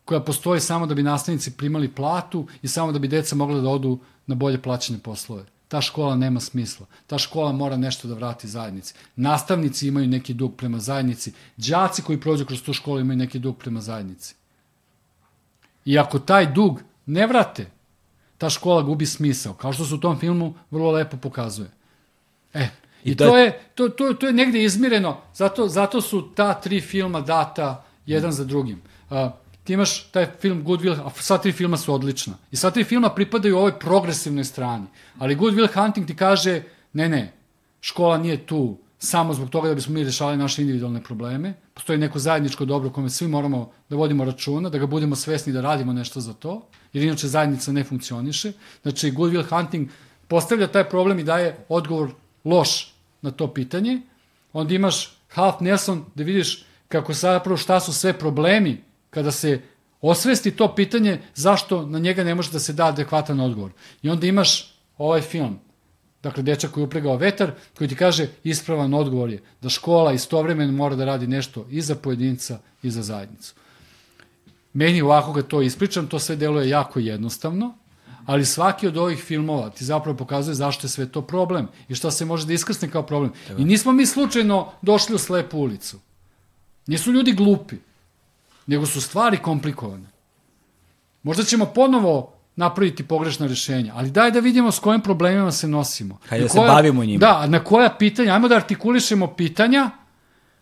Speaker 2: koja postoji samo da bi nastavnici primali platu i samo da bi deca mogla da odu na bolje plaćene poslove. Ta škola nema smisla. Ta škola mora nešto da vrati zajednici. Nastavnici imaju neki dug prema zajednici. Đaci koji prođu kroz tu školu imaju neki dug prema zajednici. I ako taj dug ne vrate, ta škola gubi smisao, kao što se u tom filmu vrlo lepo pokazuje. E, i, I to, je, to, to, to je negde izmireno, zato, zato su ta tri filma data jedan za drugim. Uh, ti imaš taj film Good Will, a sva tri filma su odlična. I sva tri filma pripadaju ovoj progresivnoj strani. Ali Good Will Hunting ti kaže, ne, ne, škola nije tu samo zbog toga da bismo mi rešavali naše individualne probleme. Postoji neko zajedničko dobro kome svi moramo da vodimo računa, da ga budemo svesni da radimo nešto za to, jer inače zajednica ne funkcioniše. Znači, Good Will Hunting postavlja taj problem i daje odgovor loš na to pitanje. Onda imaš Half Nelson da vidiš kako zapravo šta su sve problemi kada se osvesti to pitanje zašto na njega ne može da se da adekvatan odgovor. I onda imaš ovaj film, dakle dečak koji je upregao vetar, koji ti kaže ispravan odgovor je da škola istovremeno mora da radi nešto i za pojedinca i za zajednicu. Meni ovako kad to ispričam, to sve deluje jako jednostavno, ali svaki od ovih filmova ti zapravo pokazuje zašto je sve to problem i šta se može da iskrsne kao problem. I nismo mi slučajno došli u slepu ulicu. Nisu ljudi glupi nego su stvari komplikovane. Možda ćemo ponovo napraviti pogrešna rešenja, ali daj da vidimo s kojim problemima se nosimo.
Speaker 1: Hajde da se bavimo njima.
Speaker 2: Da, na koja pitanja, ajmo da artikulišemo pitanja,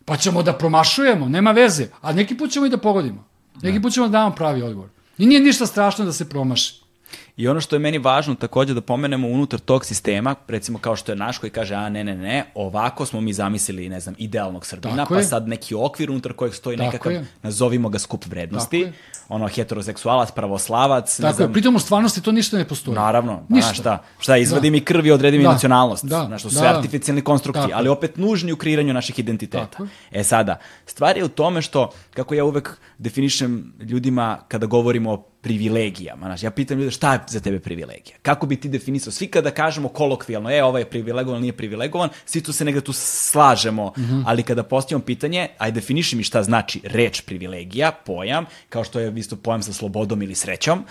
Speaker 2: pa ćemo da promašujemo, nema veze, a neki put ćemo i da pogodimo. Neki da. put ćemo da damo pravi odgovor. I nije ništa strašno da se promaši.
Speaker 1: I ono što je meni važno takođe da pomenemo unutar tog sistema, recimo kao što je naš koji kaže, a ne, ne, ne, ovako smo mi zamislili, ne znam, idealnog Srbina, Tako pa je. sad neki okvir unutar kojeg stoji Tako nekakav, je. nazovimo ga skup vrednosti, ono heteroseksualac, pravoslavac.
Speaker 2: Tako ne znam, je, pritom u stvarnosti to ništa ne postoji.
Speaker 1: Naravno, ništa. šta, šta izvadi da. mi krv i odredi mi da. nacionalnost, da. znaš, to su da. sve artificijalni konstrukti, Tako. ali opet nužni u kreiranju naših identiteta. Tako. E sada, stvar je u tome što, kako ja uvek definišem ljudima kada govorimo o privilegijama. Znaš, ja pitam ljude šta je za tebe privilegija? Kako bi ti definisao? Svi kada kažemo kolokvijalno, e, ovaj je privilegovan, nije privilegovan, svi tu se negde tu slažemo, mm -hmm. ali kada postavimo pitanje, aj definiši mi šta znači reč privilegija, pojam, kao što je isto pojam sa slobodom ili srećom,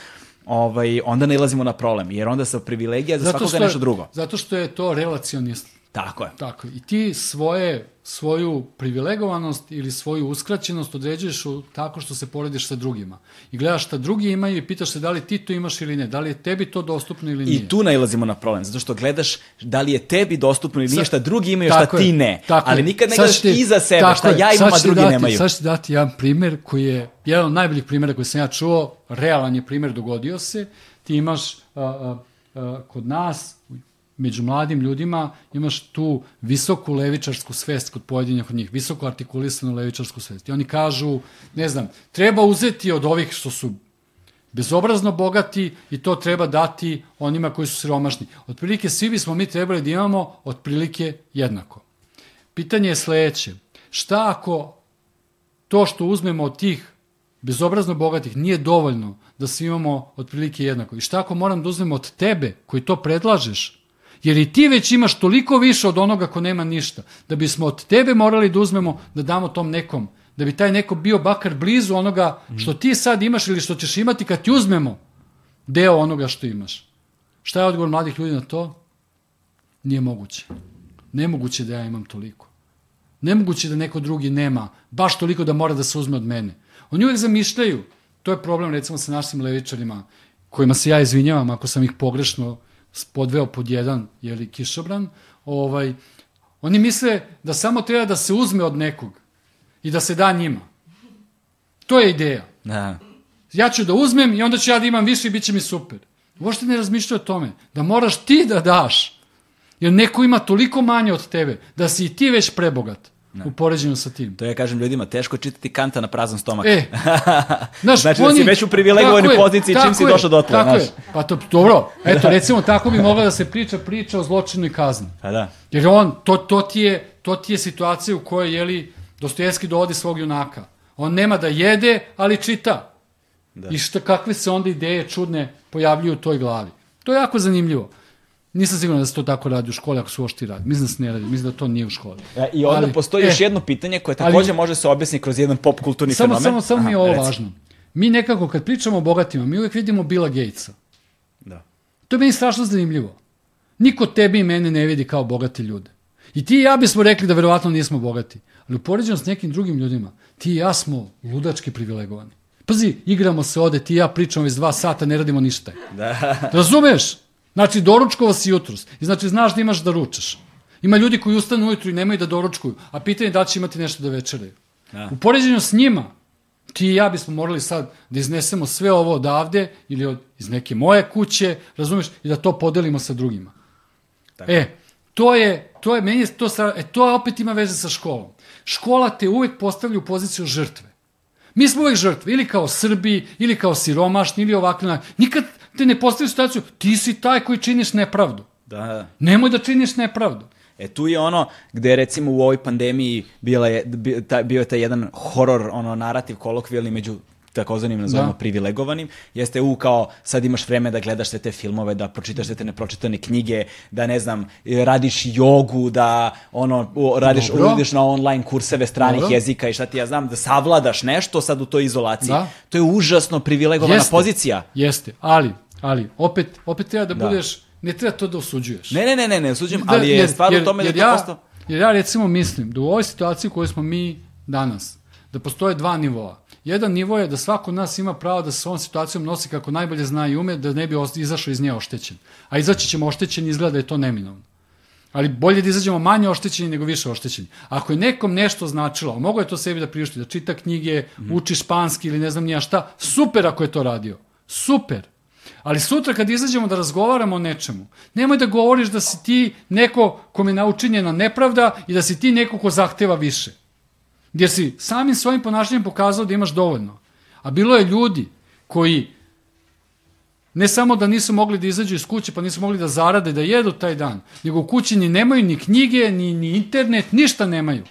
Speaker 1: ovaj, onda ne ilazimo na problem, jer onda sa privilegija za zato svakoga je nešto drugo.
Speaker 2: Zato što je to relacionist.
Speaker 1: Tako je.
Speaker 2: Tako. I ti svoje svoju privilegovanost ili svoju uskraćenost određuješ u, tako što se porediš sa drugima. I gledaš šta drugi imaju i pitaš se da li ti to imaš ili ne, da li je tebi to dostupno ili nije.
Speaker 1: I tu nailazimo na problem, zato što gledaš da li je tebi dostupno ili nije, šta drugi imaju, šta ti ne. Tako ali nikad ne gledaš ti, iza sebe, šta ja imam, a drugi
Speaker 2: dati,
Speaker 1: nemaju.
Speaker 2: Sad ću dati jedan primer koji je, jedan od najboljih primjera koji sam ja čuo, realan je primer, dogodio se. Ti imaš a, a, a, kod nas, među mladim ljudima imaš tu visoku levičarsku svest kod pojedinih od njih, visoko artikulisanu levičarsku svest. I oni kažu, ne znam, treba uzeti od ovih što su bezobrazno bogati i to treba dati onima koji su siromašni. Otprilike svi bismo mi trebali da imamo otprilike jednako. Pitanje je sledeće. Šta ako to što uzmemo od tih bezobrazno bogatih nije dovoljno da svi imamo otprilike jednako? I šta ako moram da uzmem od tebe koji to predlažeš Jer i ti već imaš toliko više od onoga ko nema ništa, da bismo od tebe morali da uzmemo, da damo tom nekom, da bi taj neko bio bakar blizu onoga što ti sad imaš ili što ćeš imati kad ti uzmemo deo onoga što imaš. Šta je odgovor mladih ljudi na to? Nije moguće. Nemoguće da ja imam toliko. Nemoguće da neko drugi nema baš toliko da mora da se uzme od mene. Oni uvek zamišljaju, to je problem recimo sa našim levičarima, kojima se ja izvinjavam ako sam ih pogrešno podveo pod jedan jeli, kišobran, ovaj, oni misle da samo treba da se uzme od nekog i da se da njima. To je ideja.
Speaker 1: Da.
Speaker 2: Ja ću da uzmem i onda ću ja da imam više i bit će mi super. Uopšte ne razmišljaju o tome. Da moraš ti da daš. Jer neko ima toliko manje od tebe da si i ti već prebogat. Ne. u poređenju sa tim.
Speaker 1: To ja kažem ljudima, teško je čitati kanta na prazan stomak.
Speaker 2: E,
Speaker 1: znaš, znači oni, da si već u privilegovanoj poziciji čim si došao do.
Speaker 2: Tako znaš. je, pa to, dobro, eto, recimo, tako bi mogla da se priča priča o zločinu i kazni.
Speaker 1: Pa da.
Speaker 2: Jer on, to, to, ti je, to ti je situacija u kojoj, jeli, Dostojevski dovodi svog junaka. On nema da jede, ali čita. Da. I šta, kakve se onda ideje čudne pojavljuju u toj glavi. To je jako zanimljivo. Nisam siguran da se to tako radi u školi, ako se uopšte radi. Mislim da se ne radi, mislim da to nije u školi.
Speaker 1: E, I onda ali, postoji e, još jedno pitanje koje takođe ali, može se objasniti kroz jedan pop kulturni
Speaker 2: samo,
Speaker 1: fenomen.
Speaker 2: Samo, samo mi je ovo reci. važno. Mi nekako, kad pričamo o bogatima, mi uvek vidimo Billa Gatesa.
Speaker 1: Da.
Speaker 2: To je meni strašno zanimljivo. Niko tebi i mene ne vidi kao bogati ljude. I ti i ja bismo rekli da verovatno nismo bogati. Ali u poređenju s nekim drugim ljudima, ti i ja smo ludački privilegovani. Pazi, igramo se ode, ti i ja pričamo iz dva sata, ne radimo ništa.
Speaker 1: Da.
Speaker 2: Razumeš? Znači, doručkova si jutros. I znači, znaš da imaš da ručaš. Ima ljudi koji ustanu ujutru i nemaju da doručkuju, a pitanje je da će imati nešto da večeraju. Da. U poređenju s njima, ti i ja bismo morali sad da iznesemo sve ovo odavde ili od, iz neke moje kuće, razumeš, i da to podelimo sa drugima. Tako. E, to je, to je, meni je, to, sa, e, to opet ima veze sa školom. Škola te uvek postavlja u poziciju žrtve. Mi smo uvek žrtve, ili kao Srbi, ili kao siromašni, ili ovakve. Nikad te ne postaviš situaciju, ti si taj koji činiš nepravdu.
Speaker 1: Da.
Speaker 2: Nemoj da činiš nepravdu.
Speaker 1: E tu je ono gde recimo u ovoj pandemiji bila je, bio je taj jedan horor, ono narativ kolokvijalni među takozvanim nazovimo da. privilegovanim, jeste u kao sad imaš vreme da gledaš sve te filmove, da pročitaš sve te nepročitane knjige, da ne znam, radiš jogu, da ono radiš uđeš na online kurseve stranih Dobro. jezika i šta ti ja znam, da savladaš nešto sad u toj izolaciji. Da. To je užasno privilegovana jeste. pozicija.
Speaker 2: Jeste, ali ali opet opet treba da, da. budeš ne treba to da osuđuješ.
Speaker 1: Ne, ne, ne, ne, ne osuđujem, da, ali je jer, stvar u tome
Speaker 2: jer
Speaker 1: da to ja, posto...
Speaker 2: Jer ja recimo mislim da u ovoj situaciji u kojoj smo mi danas, da postoje dva nivoa. Jedan nivo je da svako od nas ima pravo da se s ovom situacijom nosi kako najbolje zna i ume, da ne bi izašao iz nje oštećen. A izaći ćemo oštećen izgleda da je to neminovno. Ali bolje da izađemo manje oštećeni nego više oštećeni. Ako je nekom nešto značilo, mogo je to sebi da priušti, da čita knjige, mm. uči španski ili ne znam nija šta, super ako je to radio. Super. Ali sutra kad izađemo da razgovaramo o nečemu, nemoj da govoriš da si ti neko kome je naučinjena nepravda i da si ti neko ko zahteva više. Gdje si samim svojim ponašanjem pokazao da imaš dovoljno. A bilo je ljudi koji ne samo da nisu mogli da izađu iz kuće, pa nisu mogli da zarade, da jedu taj dan, nego u kući ni nemaju ni knjige, ni, ni internet, ništa nemaju.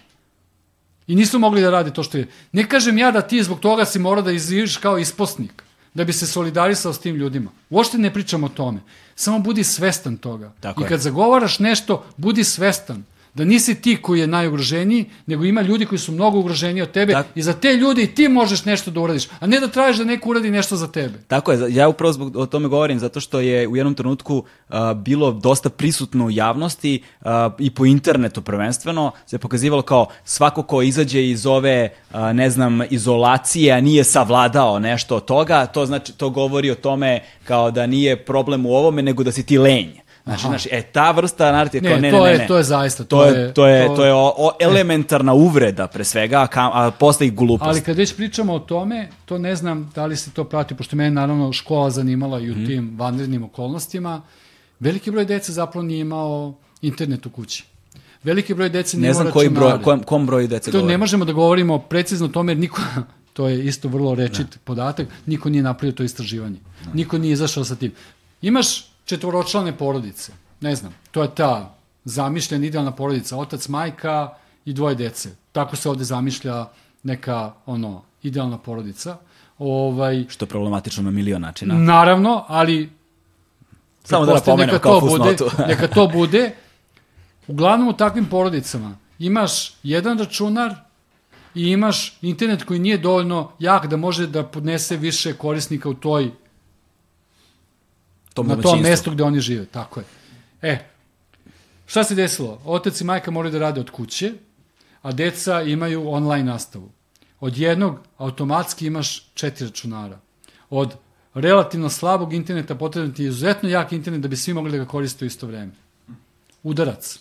Speaker 2: I nisu mogli da rade to što je. Ne kažem ja da ti zbog toga si mora da iziđeš kao isposnik, da bi se solidarisao s tim ljudima. Uošte ne pričam o tome. Samo budi svestan toga. Tako I kad je. zagovaraš nešto, budi svestan da nisi ti koji je najugroženiji, nego ima ljudi koji su mnogo ugroženiji od tebe Tako. i za te ljude i ti možeš nešto da uradiš, a ne da tražiš da neko uradi nešto za tebe.
Speaker 1: Tako je, ja upravo zbog o tome govorim, zato što je u jednom trenutku uh, bilo dosta prisutno u javnosti uh, i po internetu prvenstveno, se pokazivalo kao svako ko izađe iz ove, uh, ne znam, izolacije, a nije savladao nešto od toga, to znači, to govori o tome kao da nije problem u ovome, nego da si ti lenj. Znači, znači, e, ta vrsta narativa, kao ne,
Speaker 2: to
Speaker 1: ne,
Speaker 2: je,
Speaker 1: ne,
Speaker 2: to je zaista,
Speaker 1: to, to je, to je, to je o, o elementarna uvreda pre svega, a, a posle i glupost.
Speaker 2: Ali kad već pričamo o tome, to ne znam da li se to prati, pošto mene naravno škola zanimala i u mm. tim vanrednim okolnostima, veliki broj dece zapravo nije imao internet u kući. Veliki broj dece nije
Speaker 1: Ne znam koji broj, kom, kom broju dece
Speaker 2: To
Speaker 1: govori.
Speaker 2: ne možemo da govorimo precizno o tome, jer niko, to je isto vrlo rečit podatak, niko nije napravio to istraživanje. Niko nije izašao sa tim. Imaš četvoročlane porodice, ne znam, to je ta zamišljena idealna porodica, otac, majka i dvoje dece. Tako se ovde zamišlja neka ono idealna porodica. Ovaj,
Speaker 1: Što je problematično na milion načina.
Speaker 2: Naravno, ali
Speaker 1: Samo da napomenem
Speaker 2: neka
Speaker 1: kao
Speaker 2: to bude, neka to bude. Uglavnom u takvim porodicama imaš jedan računar i imaš internet koji nije dovoljno jak da može da podnese više korisnika u toj
Speaker 1: tom
Speaker 2: na tom mestu gde oni žive, tako je. E, šta se desilo? Otac i majka moraju da rade od kuće, a deca imaju online nastavu. Od jednog automatski imaš četiri računara. Od relativno slabog interneta potreban ti je izuzetno jak internet da bi svi mogli da ga koriste u isto vreme. Udarac.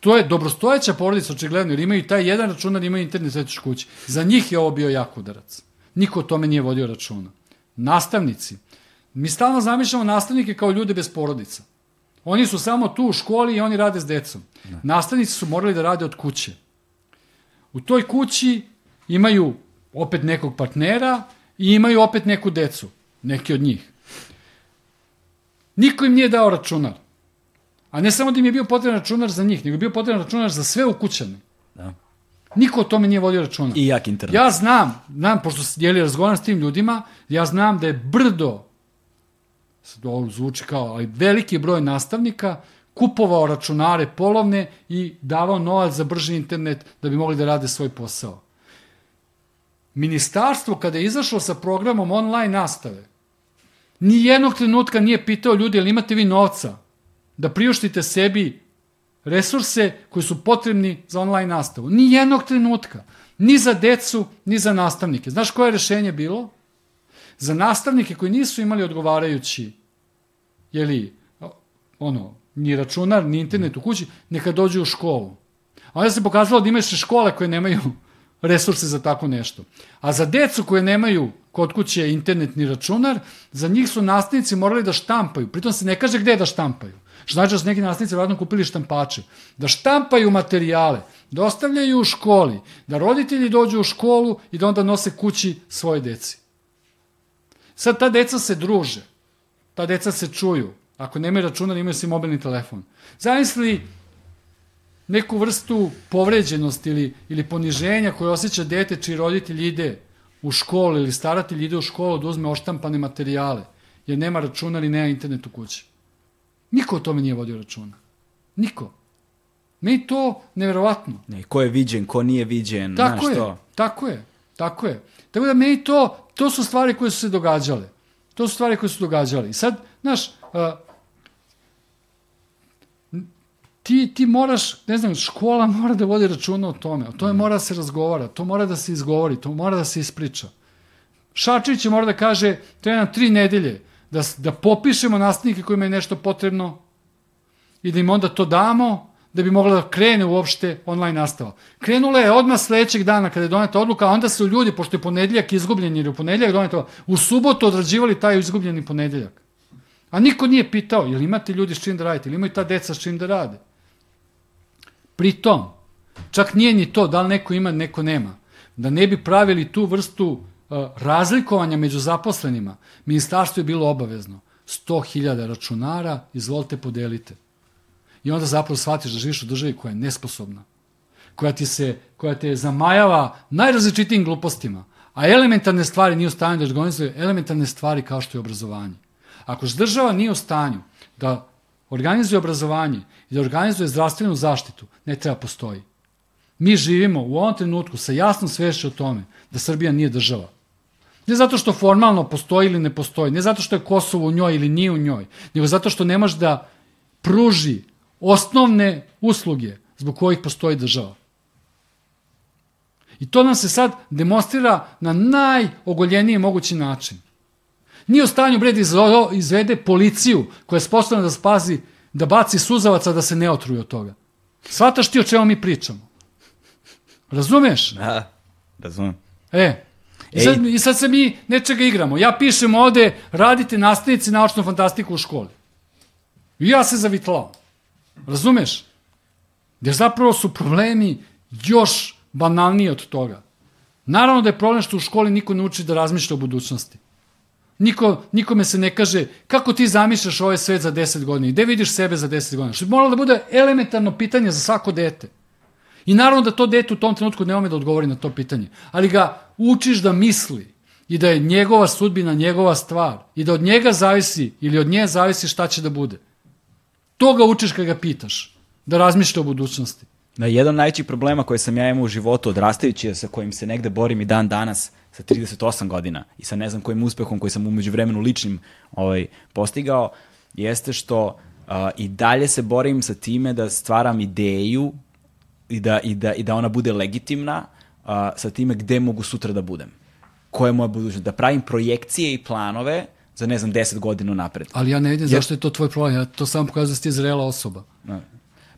Speaker 2: To je dobrostojeća porodica, očigledno, jer imaju taj jedan računar, imaju internet sve kući. Za njih je ovo bio jak udarac. Niko o tome nije vodio računa. Nastavnici. Mi stalno zamišljamo nastavnike kao ljude bez porodica. Oni su samo tu u školi i oni rade s decom. Nastavnici su morali da rade od kuće. U toj kući imaju opet nekog partnera i imaju opet neku decu. Neki od njih. Niko im nije dao računar. A ne samo da im je bio potreban računar za njih, nego je bio potreban računar za sve ukućane.
Speaker 1: Da.
Speaker 2: Niko o tome nije vodio računa.
Speaker 1: I jak internet.
Speaker 2: Ja znam, znam, pošto jeli razgovaram s tim ljudima, ja znam da je brdo, ovo zvuči kao, ali veliki broj nastavnika kupovao računare polovne i davao novac za brži internet da bi mogli da rade svoj posao. Ministarstvo kada je izašlo sa programom online nastave, ni jednog trenutka nije pitao ljudi, jel imate vi novca da priuštite sebi resurse koji su potrebni za online nastavu. Ni jednog trenutka. Ni za decu, ni za nastavnike. Znaš koje je rešenje bilo? Za nastavnike koji nisu imali odgovarajući jeli, ono, ni računar, ni internet u kući, neka dođu u školu. A onda se pokazalo da se škole koje nemaju resurse za tako nešto. A za decu koje nemaju kod kuće internet ni računar, za njih su nastavnici morali da štampaju. Pritom se ne kaže gde da štampaju. Što znači da su neki nastavnici vratno kupili štampače. Da štampaju materijale, da ostavljaju u školi, da roditelji dođu u školu i da onda nose kući svoje deci. Sad ta deca se druže. Ta deca se čuju. Ako nemaju računar, imaju si mobilni telefon. Zamisli neku vrstu povređenosti ili, ili poniženja koje osjeća dete čiji roditelj ide u školu ili staratelj ide u školu da uzme oštampane materijale, jer nema računar i nema internet u kući. Niko o tome nije vodio računa. Niko. Meni to neverovatno.
Speaker 1: Ne, ko je viđen, ko nije viđen,
Speaker 2: Tako
Speaker 1: znaš
Speaker 2: je,
Speaker 1: to.
Speaker 2: tako je, tako je. Tako da meni to, to su stvari koje su se događale. To su stvari koje su događale. I sad, znaš, a, ti, ti moraš, ne znam, škola mora da vodi računa o tome. O tome mora da se razgovara, to mora da se izgovori, to mora da se ispriča. Šačević mora da kaže, treba nam tri nedelje, da, da popišemo nastavnike kojima je nešto potrebno i da im onda to damo, da bi mogla da krene uopšte online nastava. Krenula je odmah sledećeg dana kada je doneta odluka, a onda su ljudi, pošto je ponedeljak izgubljen jer je u ponedeljak doneta, u subotu odrađivali taj izgubljeni ponedeljak. A niko nije pitao, jel imate ljudi s čim da radite, ili imaju ta deca s čim da rade. Pritom, čak nije ni to da li neko ima, neko nema. Da ne bi pravili tu vrstu uh, razlikovanja među zaposlenima, ministarstvo je bilo obavezno. 100.000 računara, izvolite podelite. I onda zapravo shvatiš da živiš u državi koja je nesposobna, koja, ti se, koja te zamajava najrazličitijim glupostima, a elementarne stvari nije u stanju da organizuje elementarne stvari kao što je obrazovanje. Ako država nije u stanju da organizuje obrazovanje i da organizuje zdravstvenu zaštitu, ne treba postoji. Mi živimo u ovom trenutku sa jasnom svešću o tome da Srbija nije država. Ne zato što formalno postoji ili ne postoji, ne zato što je Kosovo u njoj ili nije u njoj, nego zato što ne može da pruži osnovne usluge zbog kojih postoji država. I to nam se sad demonstrira na najogoljeniji mogući način. Nije u stanju bre izvo- izvede policiju koja je sposobna da spazi, da baci suzavaca da se ne otruje od toga. Svataš ti o čemu mi pričamo? Razumeš?
Speaker 1: Da, razumem.
Speaker 2: E, i sad, i sad se mi nečega igramo. Ja pišem ovde, radite nastavnici naučnu fantastiku u školi. I ja se zavitlao. Razumeš? Jer zapravo su problemi još banalniji od toga. Naravno da je problem što u školi niko ne uči da razmišlja o budućnosti. Niko, nikome se ne kaže kako ti zamišljaš ovaj svet za 10 godina i gde vidiš sebe za 10 godina. Što bi moralo da bude elementarno pitanje za svako dete. I naravno da to dete u tom trenutku ne ume da odgovori na to pitanje. Ali ga učiš da misli i da je njegova sudbina njegova stvar i da od njega zavisi ili od nje zavisi šta će da bude. To ga učiš kad ga pitaš, da razmišlja o budućnosti.
Speaker 1: Da, jedan od najvećih problema koje sam ja imao u životu odrastajući, sa kojim se negde borim i dan danas, sa 38 godina i sa ne znam kojim uspehom koji sam umeđu vremenu ličnim ovaj, postigao, jeste što uh, i dalje se borim sa time da stvaram ideju i da, i da, i da ona bude legitimna uh, sa time gde mogu sutra da budem. Koja je moja budućnost. Da pravim projekcije i planove za, ne znam, 10 godina napred.
Speaker 2: Ali ja ne vidim zašto je to tvoj problem. Ja to samo pokazuje da si ti zrela osoba.
Speaker 1: Da.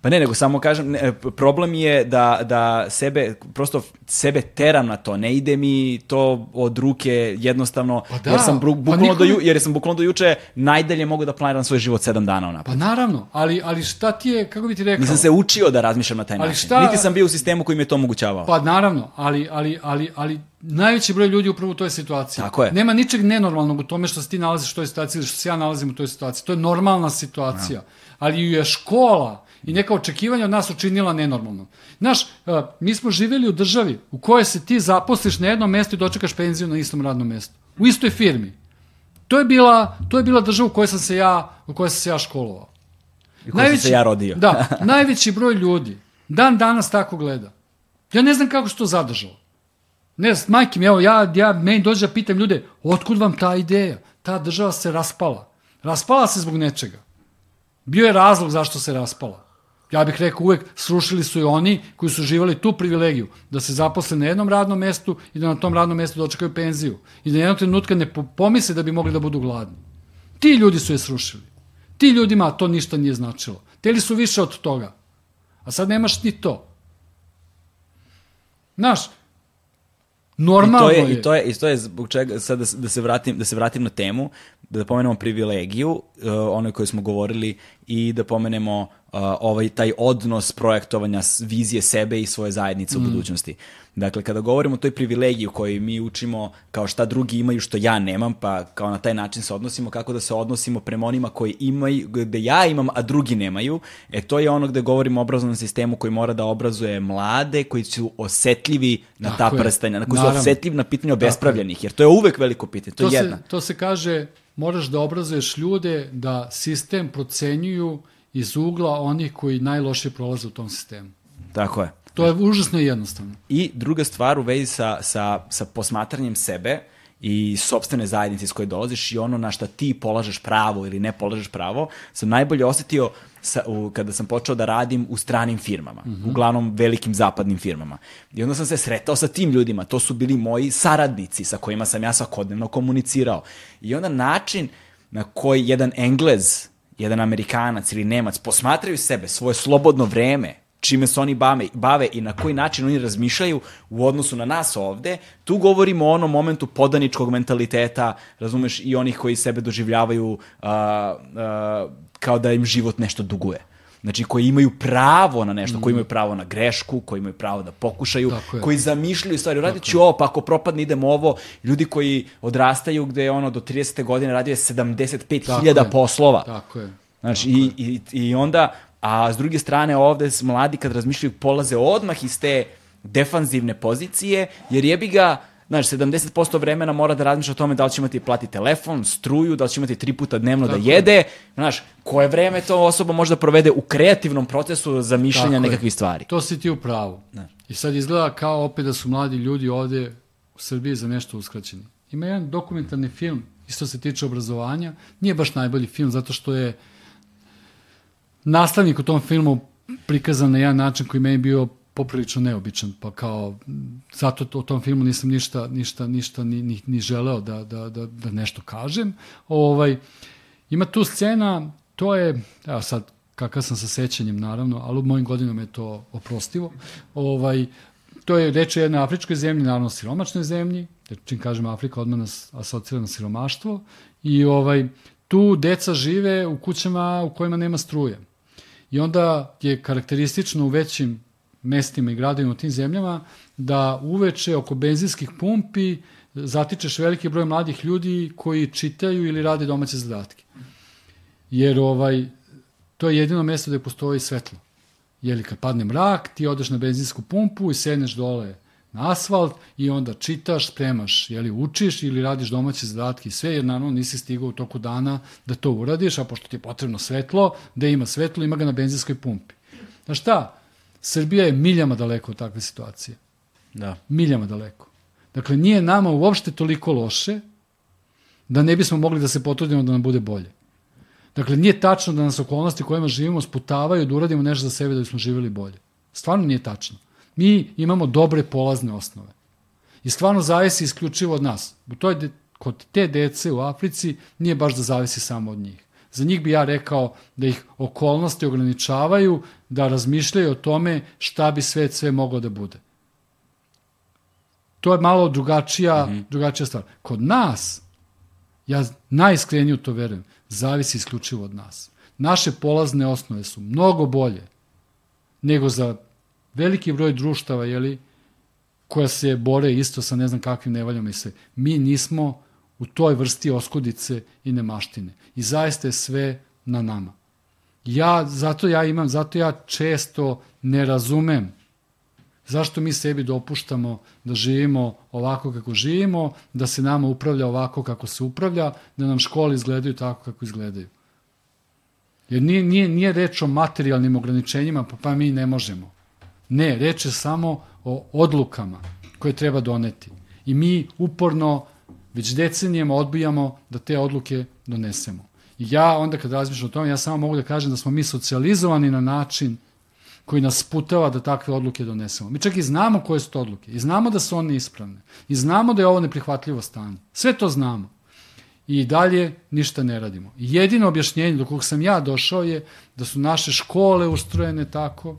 Speaker 1: Pa ne, nego samo kažem, ne, problem je da, da sebe, prosto sebe teram na to, ne ide mi to od ruke jednostavno,
Speaker 2: Pa da,
Speaker 1: jer sam bru,
Speaker 2: pa
Speaker 1: bukvalno
Speaker 2: niko-
Speaker 1: do, ju, jer sam bukvalno do juče najdalje mogu da planiram svoj život sedam dana
Speaker 2: Pa
Speaker 1: onapred.
Speaker 2: naravno, ali, ali šta ti je, kako bi ti rekao?
Speaker 1: Nisam se učio da razmišljam na taj
Speaker 2: Ali
Speaker 1: način.
Speaker 2: šta-
Speaker 1: Niti sam bio u sistemu koji mi je to omogućavao.
Speaker 2: Pa naravno, ali, ali, ali, ali najveći broj ljudi upravo u toj situaciji.
Speaker 1: Tako je.
Speaker 2: Nema ničeg nenormalnog u tome što se ti nalaziš u toj situaciji ili što se ja nalazim u toj situaciji. To je normalna situacija. Ali ju je škola i neka očekivanja od nas učinila nenormalno. Znaš, uh, mi smo živjeli u državi u kojoj se ti zaposliš na jednom mestu i dočekaš penziju na istom radnom mestu. U istoj firmi. To je bila, to je bila država u kojoj sam se ja, u kojoj sam se ja školovao.
Speaker 1: u kojoj sam se ja rodio.
Speaker 2: Da, najveći broj ljudi dan danas tako gleda. Ja ne znam kako se to zadržalo. Ne znam, majke mi, evo, ja, ja meni dođe da pitam ljude, otkud vam ta ideja? Ta država se raspala. Raspala se zbog nečega. Bio je razlog zašto se raspala. Ja bih rekao uvek, srušili su i oni koji su živali tu privilegiju, da se zaposle na jednom radnom mestu i da na tom radnom mestu dočekaju penziju. I da jednog trenutka ne po- pomisle da bi mogli da budu gladni. Ti ljudi su je srušili. Ti ljudima to ništa nije značilo. Teli su više od toga. A sad nemaš ni to. Znaš,
Speaker 1: I
Speaker 2: normalno
Speaker 1: to
Speaker 2: je.
Speaker 1: je, i to je, i to je zbog čega, sad da, da, se vratim, da se vratim na temu, da pomenemo privilegiju, uh, onoj kojoj smo govorili, i da pomenemo ovaj, taj odnos projektovanja vizije sebe i svoje zajednice
Speaker 2: Mm.
Speaker 1: u budućnosti. Dakle, kada govorimo o toj privilegiji u kojoj mi učimo kao šta drugi imaju što ja nemam, pa kao na taj način se odnosimo, kako da se odnosimo prema onima koji imaju, gde ja imam, a drugi nemaju, e to je ono gde govorimo o obrazovnom sistemu koji mora da obrazuje mlade, koji su osetljivi na
Speaker 2: Tako
Speaker 1: ta prstanja, na koji su
Speaker 2: Naravno.
Speaker 1: osetljivi na pitanje obespravljenih, jer to je uvek veliko pitanje, to,
Speaker 2: to,
Speaker 1: je jedna.
Speaker 2: se, to se kaže, moraš da obrazuješ ljude da sistem procenjuju iz ugla onih koji najlošije prolaze u tom sistemu.
Speaker 1: Tako je.
Speaker 2: To je užasno jednostavno.
Speaker 1: I druga stvar u vezi sa, sa, sa posmatranjem sebe i sobstvene zajednice iz koje dolaziš i ono na šta ti polažeš pravo ili ne polažeš pravo, sam najbolje osetio sa, u, kada sam počeo da radim u stranim firmama, uglavnom velikim zapadnim firmama. I onda sam se sretao sa tim ljudima, to su bili moji saradnici sa kojima sam ja svakodnevno komunicirao. I onda način na koji jedan Englez, jedan Amerikanac ili Nemac posmatraju sebe, svoje slobodno vreme, čime se oni bave, bave i na koji način oni razmišljaju u odnosu na nas ovde, tu govorimo o onom momentu podaničkog mentaliteta, razumeš, i onih koji sebe doživljavaju a, a, kao da im život nešto duguje. Znači, koji imaju pravo na nešto, koji imaju pravo na grešku, koji imaju pravo da pokušaju,
Speaker 2: je.
Speaker 1: koji zamišljaju stvari, radit ću ovo, pa ako propadne idemo ovo. Ljudi koji odrastaju gde je ono do 30. godine radio je 75.000
Speaker 2: Tako je.
Speaker 1: poslova.
Speaker 2: Tako je.
Speaker 1: Znači, i, i, i onda, a s druge strane ovde mladi kad razmišljaju polaze odmah iz te defanzivne pozicije, jer jebi ga, znaš, 70% vremena mora da razmišlja o tome da li će imati plati telefon, struju, da li će imati tri puta dnevno
Speaker 2: Tako
Speaker 1: da
Speaker 2: je.
Speaker 1: jede, znaš, koje vreme to osoba može da provede u kreativnom procesu zamišljanja
Speaker 2: Tako je.
Speaker 1: nekakvih stvari.
Speaker 2: To si ti u pravu. I sad izgleda kao opet da su mladi ljudi ovde u Srbiji za nešto uskraćeni. Ima jedan dokumentarni film, isto se tiče obrazovanja, nije baš najbolji film zato što je nastavnik u tom filmu prikazan na jedan način koji meni bio poprilično neobičan, pa kao zato to, u tom filmu nisam ništa, ništa, ništa ni, ni, ni želeo da, da, da, da nešto kažem. Ovaj, ima tu scena, to je, evo sad, kakav sam sa sećanjem naravno, ali u mojim godinama je to oprostivo. Ovaj, to je reč o jednoj afričkoj zemlji, naravno siromašnoj zemlji, jer čim kažem Afrika odmah nas asocira na siromaštvo i ovaj, tu deca žive u kućama u kojima nema struje. I onda je karakteristično u većim mestima i gradovima u tim zemljama da uveče oko benzinskih pumpi zatičeš veliki broj mladih ljudi koji čitaju ili rade domaće zadatke. Jer ovaj, to je jedino mesto gde postoji svetlo. Jeli kad padne mrak, ti odeš na benzinsku pumpu i sedneš dole na asfalt i onda čitaš, spremaš, jeli, učiš ili radiš domaće zadatke i sve, jer naravno nisi stigao u toku dana da to uradiš, a pošto ti je potrebno svetlo, da ima svetlo, ima ga na benzinskoj pumpi. Znaš šta? Srbija je miljama daleko od takve situacije.
Speaker 1: Da.
Speaker 2: Miljama daleko. Dakle, nije nama uopšte toliko loše da ne bismo mogli da se potrudimo da nam bude bolje. Dakle, nije tačno da nas okolnosti kojima živimo sputavaju da uradimo nešto za sebe da bismo živjeli bolje. Stvarno nije tačno. Mi imamo dobre polazne osnove. I stvarno zavisi isključivo od nas. U toj kod te dece u Africi nije baš da zavisi samo od njih. Za njih bi ja rekao da ih okolnosti ograničavaju da razmišljaju o tome šta bi svet sve moglo da bude. To je malo drugačija, mm -hmm. drugačija stvar. Kod nas, ja najiskrenije u to verujem, zavisi isključivo od nas. Naše polazne osnove su mnogo bolje nego za veliki broj društava, jeli, koja se bore isto sa ne znam kakvim nevaljama i sve. Mi nismo u toj vrsti oskudice i nemaštine. I zaista je sve na nama. Ja, zato ja imam, zato ja često ne razumem zašto mi sebi dopuštamo da živimo ovako kako živimo, da se nama upravlja ovako kako se upravlja, da nam škole izgledaju tako kako izgledaju. Jer nije, nije, nije reč o materijalnim ograničenjima, pa, pa mi ne možemo. Ne, reč je samo o odlukama koje treba doneti. I mi uporno već decenijama odbijamo da te odluke donesemo. I ja onda kad razmišljam o tome, ja samo mogu da kažem da smo mi socijalizovani na način koji nas putava da takve odluke donesemo. Mi čak i znamo koje su to odluke. I znamo da su one ispravne. I znamo da je ovo neprihvatljivo stanje. Sve to znamo. I dalje ništa ne radimo. Jedino objašnjenje do kog sam ja došao je da su naše škole ustrojene tako,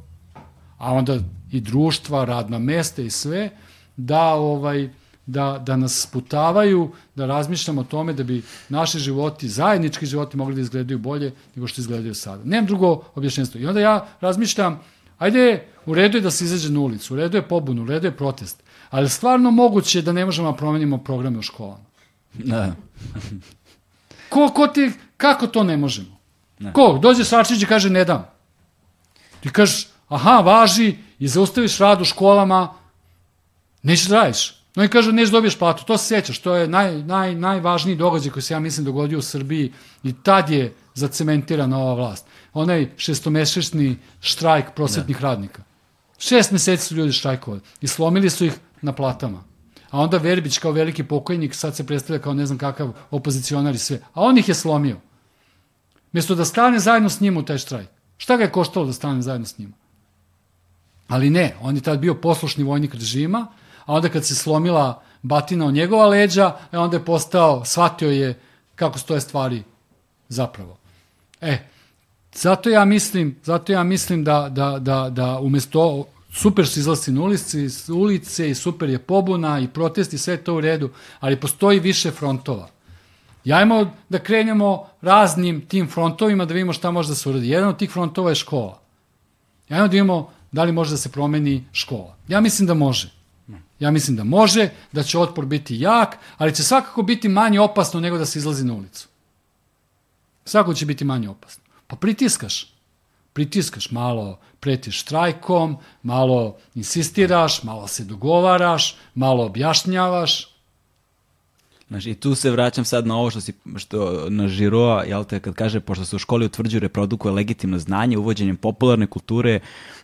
Speaker 2: a onda i društva, radna mesta i sve, da ovaj da, da nas sputavaju, da razmišljamo o tome da bi naši životi, zajednički životi mogli da izgledaju bolje nego što izgledaju sada. Nemam drugo objašnjenstvo. I onda ja razmišljam, ajde, u redu je da se izađe na ulicu, u redu je pobun, u redu je protest, ali stvarno moguće da ne možemo da promenimo programe u školama.
Speaker 1: Da.
Speaker 2: ko, ko ti, kako to ne možemo? Ne. Ko? Dođe Sačić i kaže ne dam. Ti kažeš, aha, važi i zaustaviš rad u školama, nećeš da radiš. No i kažu, neš dobiješ platu. To se sjećaš, to je naj, naj, najvažniji događaj koji se ja mislim dogodio u Srbiji i tad je zacementirana ova vlast. Onaj šestomesečni štrajk prosvetnih da. radnika. Šest meseci su ljudi štrajkovali i slomili su ih na platama. A onda Verbić kao veliki pokojnik sad se predstavlja kao ne znam kakav opozicionar i sve. A on ih je slomio. Mjesto da stane zajedno s njim u taj štrajk. Šta ga je koštalo da stane zajedno s njima? Ali ne, on je tad bio poslušni vojnik režima, a onda kad se slomila batina o njegova leđa, e onda je postao, shvatio je kako stoje stvari zapravo. E, zato ja mislim, zato ja mislim da, da, da, da umesto super su izlasti na ulici, ulice i super je pobuna i protesti, sve to u redu, ali postoji više frontova. Jajmo da krenemo raznim tim frontovima da vidimo šta može da se uradi. Jedan od tih frontova je škola. Jajmo da vidimo da li može da se promeni škola. Ja mislim da može. Ja mislim da može, da će otpor biti jak, ali će svakako biti manje opasno nego da se izlazi na ulicu. Svakako će biti manje opasno. Pa pritiskaš. Pritiskaš, malo pretiš štrajkom, malo insistiraš, malo se dogovaraš, malo objašnjavaš,
Speaker 1: Znaš, i tu se vraćam sad na ovo što si, što na Žiroa, jel te, kad kaže, pošto se u školi utvrđuju reprodukuje legitimno znanje, uvođenjem popularne kulture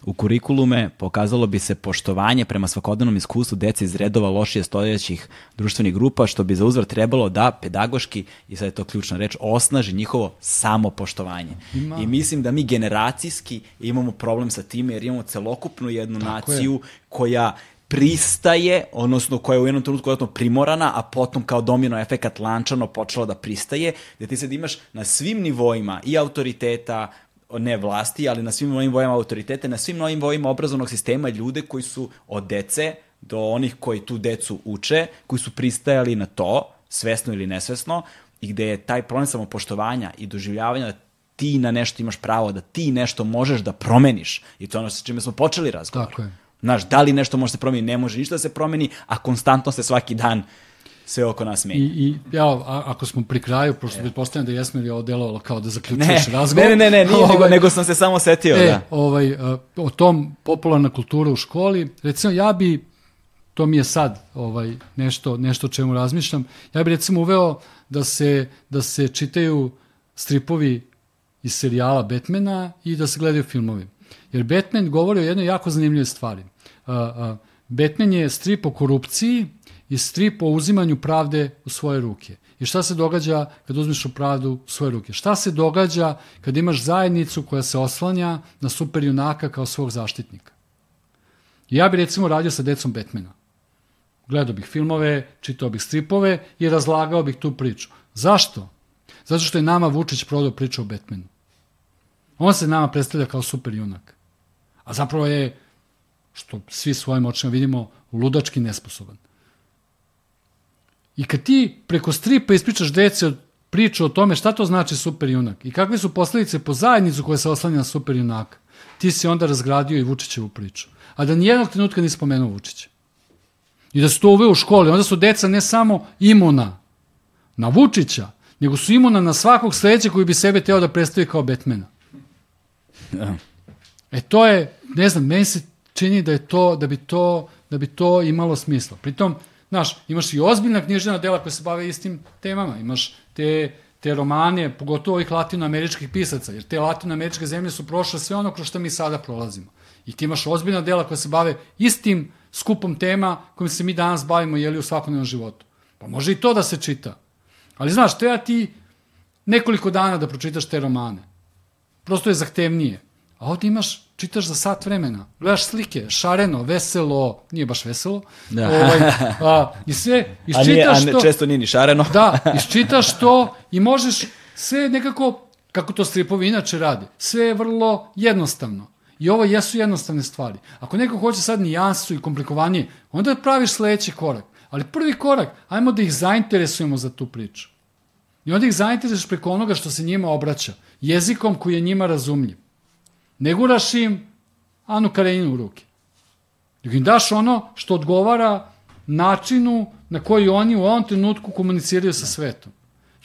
Speaker 1: u kurikulume, pokazalo bi se poštovanje prema svakodnevnom iskustvu dece iz redova lošije stojećih društvenih grupa, što bi za uzvrat trebalo da pedagoški, i sad je to ključna reč, osnaži njihovo samopoštovanje. Ima. I mislim da mi generacijski imamo problem sa time, jer imamo celokupnu jednu Tako naciju je. koja pristaje, odnosno koja je u jednom trenutku dodatno primorana, a potom kao domino efekat lančano počela da pristaje, gde ti sad imaš na svim nivoima i autoriteta, ne vlasti, ali na svim novim vojama autoritete, na svim novim vojima obrazovnog sistema ljude koji su od dece do onih koji tu decu uče, koji su pristajali na to, svesno ili nesvesno, i gde je taj problem samopoštovanja i doživljavanja da ti na nešto imaš pravo, da ti nešto možeš da promeniš. I to je ono sa čime smo počeli razgovor.
Speaker 2: Tako je.
Speaker 1: Znaš, da li nešto može se promeni, ne može ništa da se promeni, a konstantno se svaki dan sve oko nas
Speaker 2: I,
Speaker 1: menja.
Speaker 2: i ja, a, ako smo pri kraju, pošto pretpostavljam da jesmo ili je ovo delovalo kao da
Speaker 1: Ne,
Speaker 2: zaključuješ razgovor.
Speaker 1: ne, ne, ne, nije, nego,
Speaker 2: Ovaj,
Speaker 1: nego sam se samo setio,
Speaker 2: E,
Speaker 1: da.
Speaker 2: ovaj, uh, o tom popularna kultura u školi, recimo ja bi, to mi je sad ovaj, nešto, nešto o čemu razmišljam, ja bi recimo uveo da se, da se čitaju stripovi iz serijala Batmana i da se gledaju filmovi. Jer Batman govori o jednoj jako zanimljivoj stvari. Uh, uh, Batman je strip o korupciji i strip o uzimanju pravde u svoje ruke. I šta se događa kad uzmeš u pravdu u svoje ruke? Šta se događa kad imaš zajednicu koja se oslanja na super junaka kao svog zaštitnika? Ja bi recimo radio sa decom Batmana. Gledao bih filmove, čitao bih stripove i razlagao bih tu priču. Zašto? Zato što je nama Vučić prodao priču o Batmanu. On se nama predstavlja kao super junak. A zapravo je, što svi svojim očima vidimo, ludački nesposoban. I kad ti preko stripa ispričaš deci od priču o tome šta to znači super junak i kakve su posledice po zajednicu koja se oslanja na super junaka, ti si onda razgradio i Vučićevu priču. A da nijednog trenutka nisi spomenuo Vučića. I da se to uveo u školi, onda su deca ne samo imuna na Vučića, nego su imuna na svakog sledećeg koji bi sebe teo da predstavi kao Batmana.
Speaker 1: Da.
Speaker 2: E to je, ne znam, meni se čini da je to, da bi to, da bi to imalo smisla. Pritom, znaš, imaš i ozbiljna književna dela koja se bave istim temama. Imaš te, te romane, pogotovo ovih latinoameričkih pisaca, jer te latinoameričke zemlje su prošle sve ono kroz što mi sada prolazimo. I ti imaš ozbiljna dela koja se bave istim skupom tema kojim se mi danas bavimo jeli u svakodnevnom životu. Pa može i to da se čita. Ali znaš, treba ti nekoliko dana da pročitaš te romane. Prosto je zahtevnije. A ovdje imaš, čitaš za sat vremena, gledaš slike, šareno, veselo, nije baš veselo,
Speaker 1: Da.
Speaker 2: ovaj, a, i sve,
Speaker 1: A, nije, a ne,
Speaker 2: to,
Speaker 1: često nije ni šareno.
Speaker 2: da, iščitaš to i možeš sve nekako, kako to stripovi inače rade, sve je vrlo jednostavno. I ovo jesu jednostavne stvari. Ako neko hoće sad nijansu i komplikovanije, onda praviš sledeći korak. Ali prvi korak, ajmo da ih zainteresujemo za tu priču. I onda ih zainteresuješ preko onoga što se njima obraća, jezikom koji je njima razumljiv. Ne guraš im Anu Kareninu u ruke. Nego im daš ono što odgovara načinu na koji oni u ovom trenutku komuniciraju sa svetom.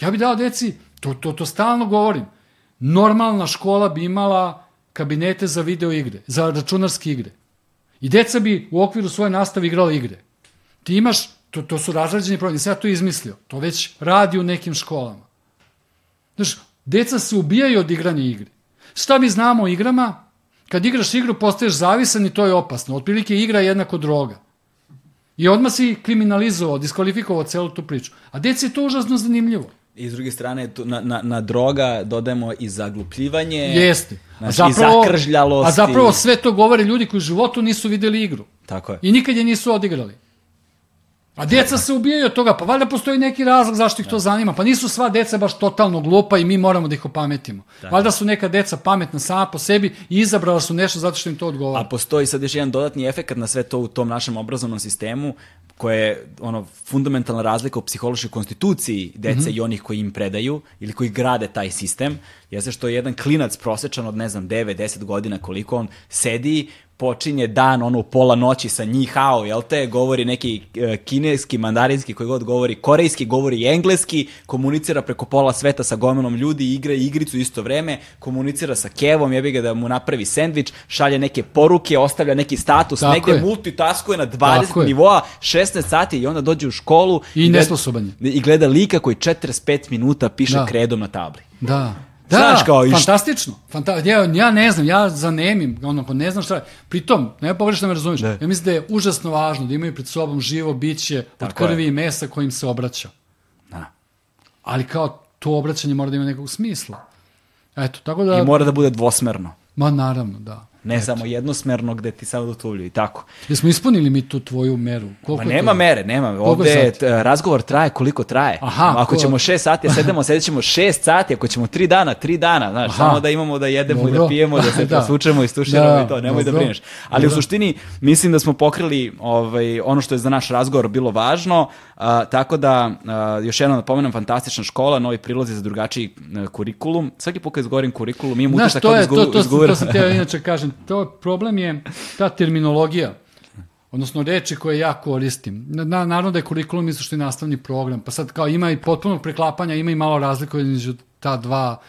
Speaker 2: Ja bih dao deci, to, to, to stalno govorim, normalna škola bi imala kabinete za video igre, za računarske igre. I deca bi u okviru svoje nastave igrala igre. Ti imaš, to, to su razrađeni problemi, nisam ja to izmislio, to već radi u nekim školama. Znaš, deca se ubijaju od igranja igre. Šta mi znamo o igrama? Kad igraš igru, postaješ zavisan i to je opasno. Otprilike igra je jednako droga. I odmah si kriminalizovao, diskvalifikovao celu tu priču. A deci je to užasno zanimljivo.
Speaker 1: I s druge strane, tu, na, na, na droga dodajemo i zaglupljivanje.
Speaker 2: Jeste. A
Speaker 1: Znači, i zakržljalost.
Speaker 2: A zapravo sve to govore ljudi koji u životu nisu videli igru.
Speaker 1: Tako je.
Speaker 2: I nikad je nisu odigrali. A deca se ubijaju od toga, pa valjda postoji neki razlog zašto ih to zanima. Pa nisu sva deca baš totalno glupa i mi moramo da ih opametimo. Valjda su neka deca pametna sama po sebi i izabrala su nešto zato što im to odgovara.
Speaker 1: A postoji sad još jedan dodatni efekat na sve to u tom našem obrazovnom sistemu, koje je ono fundamentalna razlika u psihološkoj konstituciji dece
Speaker 2: Mhm.
Speaker 1: i onih koji im predaju ili koji grade taj sistem, jeste što je jedan klinac prosečan od ne znam 9-10 godina koliko on sedi, počinje dan ono u pola noći sa njih hao, jel te, govori neki e, kineski, mandarinski, koji god govori korejski, govori i engleski, komunicira preko pola sveta sa gomilom ljudi, igra igricu isto vreme, komunicira sa Kevom, jebi ga da mu napravi sendvič, šalje neke poruke, ostavlja neki status,
Speaker 2: Tako
Speaker 1: negde
Speaker 2: je.
Speaker 1: multitaskuje na
Speaker 2: Tako
Speaker 1: 20
Speaker 2: je.
Speaker 1: nivoa, 16 sati i onda dođe u školu
Speaker 2: I
Speaker 1: gleda-
Speaker 2: nesposoban je.
Speaker 1: I gleda lika koji 45 minuta piše
Speaker 2: Da.
Speaker 1: kredom na tabli.
Speaker 2: Da. Da,
Speaker 1: Znaš, kao i
Speaker 2: fantastično. Fanta ja, ja ne znam, ja zanemim, ono, ko ne znam šta. Pritom, ne pogrešno me razumiješ,
Speaker 1: Ne.
Speaker 2: ja mislim da je užasno važno da imaju pred sobom živo biće od
Speaker 1: Tako je.
Speaker 2: krvi i mesa kojim se obraća.
Speaker 1: Da.
Speaker 2: Ali kao to obraćanje mora da ima nekog smisla. Eto, tako da...
Speaker 1: I mora da bude dvosmerno.
Speaker 2: Ma naravno, da.
Speaker 1: Ne samo jednosmerno gde ti samo dotulju i tako.
Speaker 2: Jesmo ispunili mi tu tvoju meru?
Speaker 1: Koliko Ma nema to? mere, nema. Ovde razgovor traje koliko traje. Aha, ako ko... ćemo šest sati, ja sedemo, sedit ćemo šest sati, ako ćemo tri dana, tri dana, znaš, Aha. samo da imamo da jedemo dobro. i da pijemo, da se da. prosučemo i stuširamo da, i to, nemoj da dobro. da brineš. Ali dobro. u suštini mislim da smo pokrili ovaj, ono što je za naš razgovor bilo važno, a, tako da a, još jednom da pomenem, fantastična škola, novi prilozi za drugačiji a, kurikulum. Svaki put kad izgovorim kurikulum, imam utisak
Speaker 2: kao da izgovorim. To, to, to, to sam te inače kažem, to problem je ta terminologija odnosno reči koje ja koristim. Na, naravno da je kurikulum isto što je nastavni program, pa sad kao ima i potpunog preklapanja, ima i malo razlika između ta dva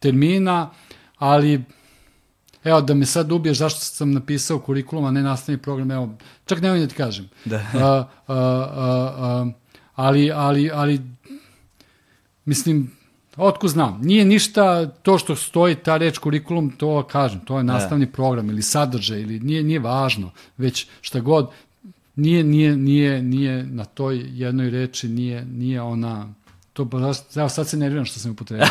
Speaker 2: termina, ali evo da me sad ubiješ zašto sam napisao kurikulum, a ne nastavni program, evo, čak nemoj da ti kažem. Da. A, a, a, a, ali, ali, ali, mislim, Otko znam, nije ništa to što stoji ta reč kurikulum, to kažem, to je da. nastavni da. program ili sadržaj ili nije nije važno, već šta god nije nije nije nije na toj jednoj reči nije nije ona To, evo sad se nerviram što sam upotrebio.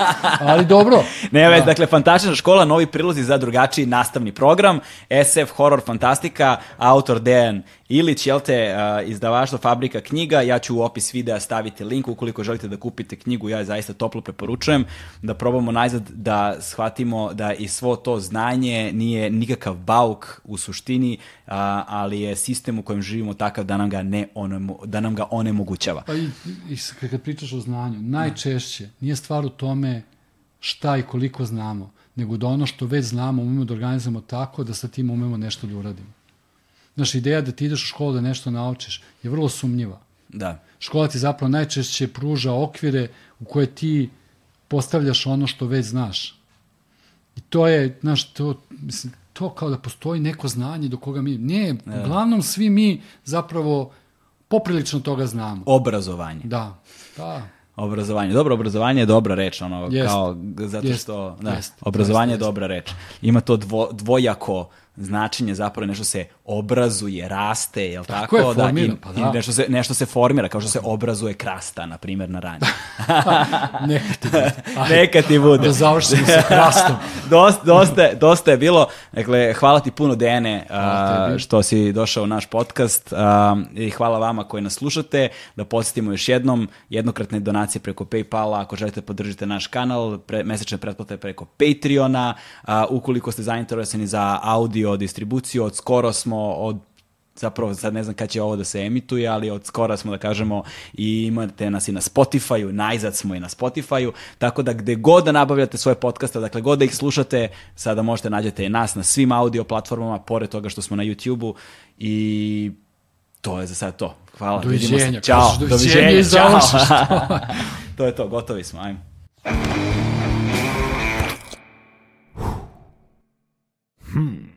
Speaker 2: Ali dobro.
Speaker 1: ne, već, da. dakle, fantastična škola, novi prilozi za drugačiji nastavni program, SF, horror, fantastika, autor Dejan Ilić, jel te, izdavaštvo Fabrika knjiga, ja ću u opis videa staviti link ukoliko želite da kupite knjigu, ja zaista toplo preporučujem da probamo najzad da shvatimo da i svo to znanje nije nikakav bauk u suštini, ali je sistem u kojem živimo takav da nam ga ne onemo, da nam ga onemogućava.
Speaker 2: Pa i, i kad pričaš o znanju, najčešće nije stvar u tome šta i koliko znamo, nego da ono što već znamo umemo da organizujemo tako da sa tim umemo nešto da uradimo. Znaš, ideja da ti ideš u školu da nešto naučiš je vrlo sumnjiva.
Speaker 1: Da.
Speaker 2: Škola ti zapravo najčešće pruža okvire u koje ti postavljaš ono što već znaš. I to je, znaš, to, mislim, to kao da postoji neko znanje do koga mi... Ne, da. uglavnom svi mi zapravo poprilično toga znamo.
Speaker 1: Obrazovanje.
Speaker 2: Da, da.
Speaker 1: Obrazovanje. Dobro, obrazovanje je dobra reč, ono, jest, kao, zato jest, što, da, jest, obrazovanje jest, je dobra reč. Ima to dvo, dvojako značenje zapravo nešto se obrazuje, raste, jel tako?
Speaker 2: tako? Je, da, formira,
Speaker 1: i, pa da. I nešto, se, nešto se formira, kao što se obrazuje krasta, na primjer, na ranje.
Speaker 2: Neka ti bude.
Speaker 1: Neka ti bude.
Speaker 2: Da završimo sa krastom.
Speaker 1: dosta, dosta, dosta je bilo. Dakle, hvala ti puno, Dene, uh, što si došao u naš podcast uh, i hvala vama koji nas slušate. Da podsjetimo još jednom, jednokratne donacije preko Paypala, ako želite podržite naš kanal, pre, mesečne pretplate preko Patreona, uh, ukoliko ste zainteresovani za audio distribuciju, od skoro smo od zapravo sad ne znam kad će ovo da se emituje, ali od skora smo da kažemo i imate nas i na Spotify-u, najzad smo i na Spotify-u, tako da gde god da nabavljate svoje podcaste, dakle god da ih slušate, sada možete nađete i nas na svim audio platformama, pored toga što smo na YouTube-u i to je za sad to. Hvala.
Speaker 2: Doviđenja.
Speaker 1: Ćao.
Speaker 2: Doviđenja. Ćao.
Speaker 1: to je to, gotovi smo, ajmo. Hmm.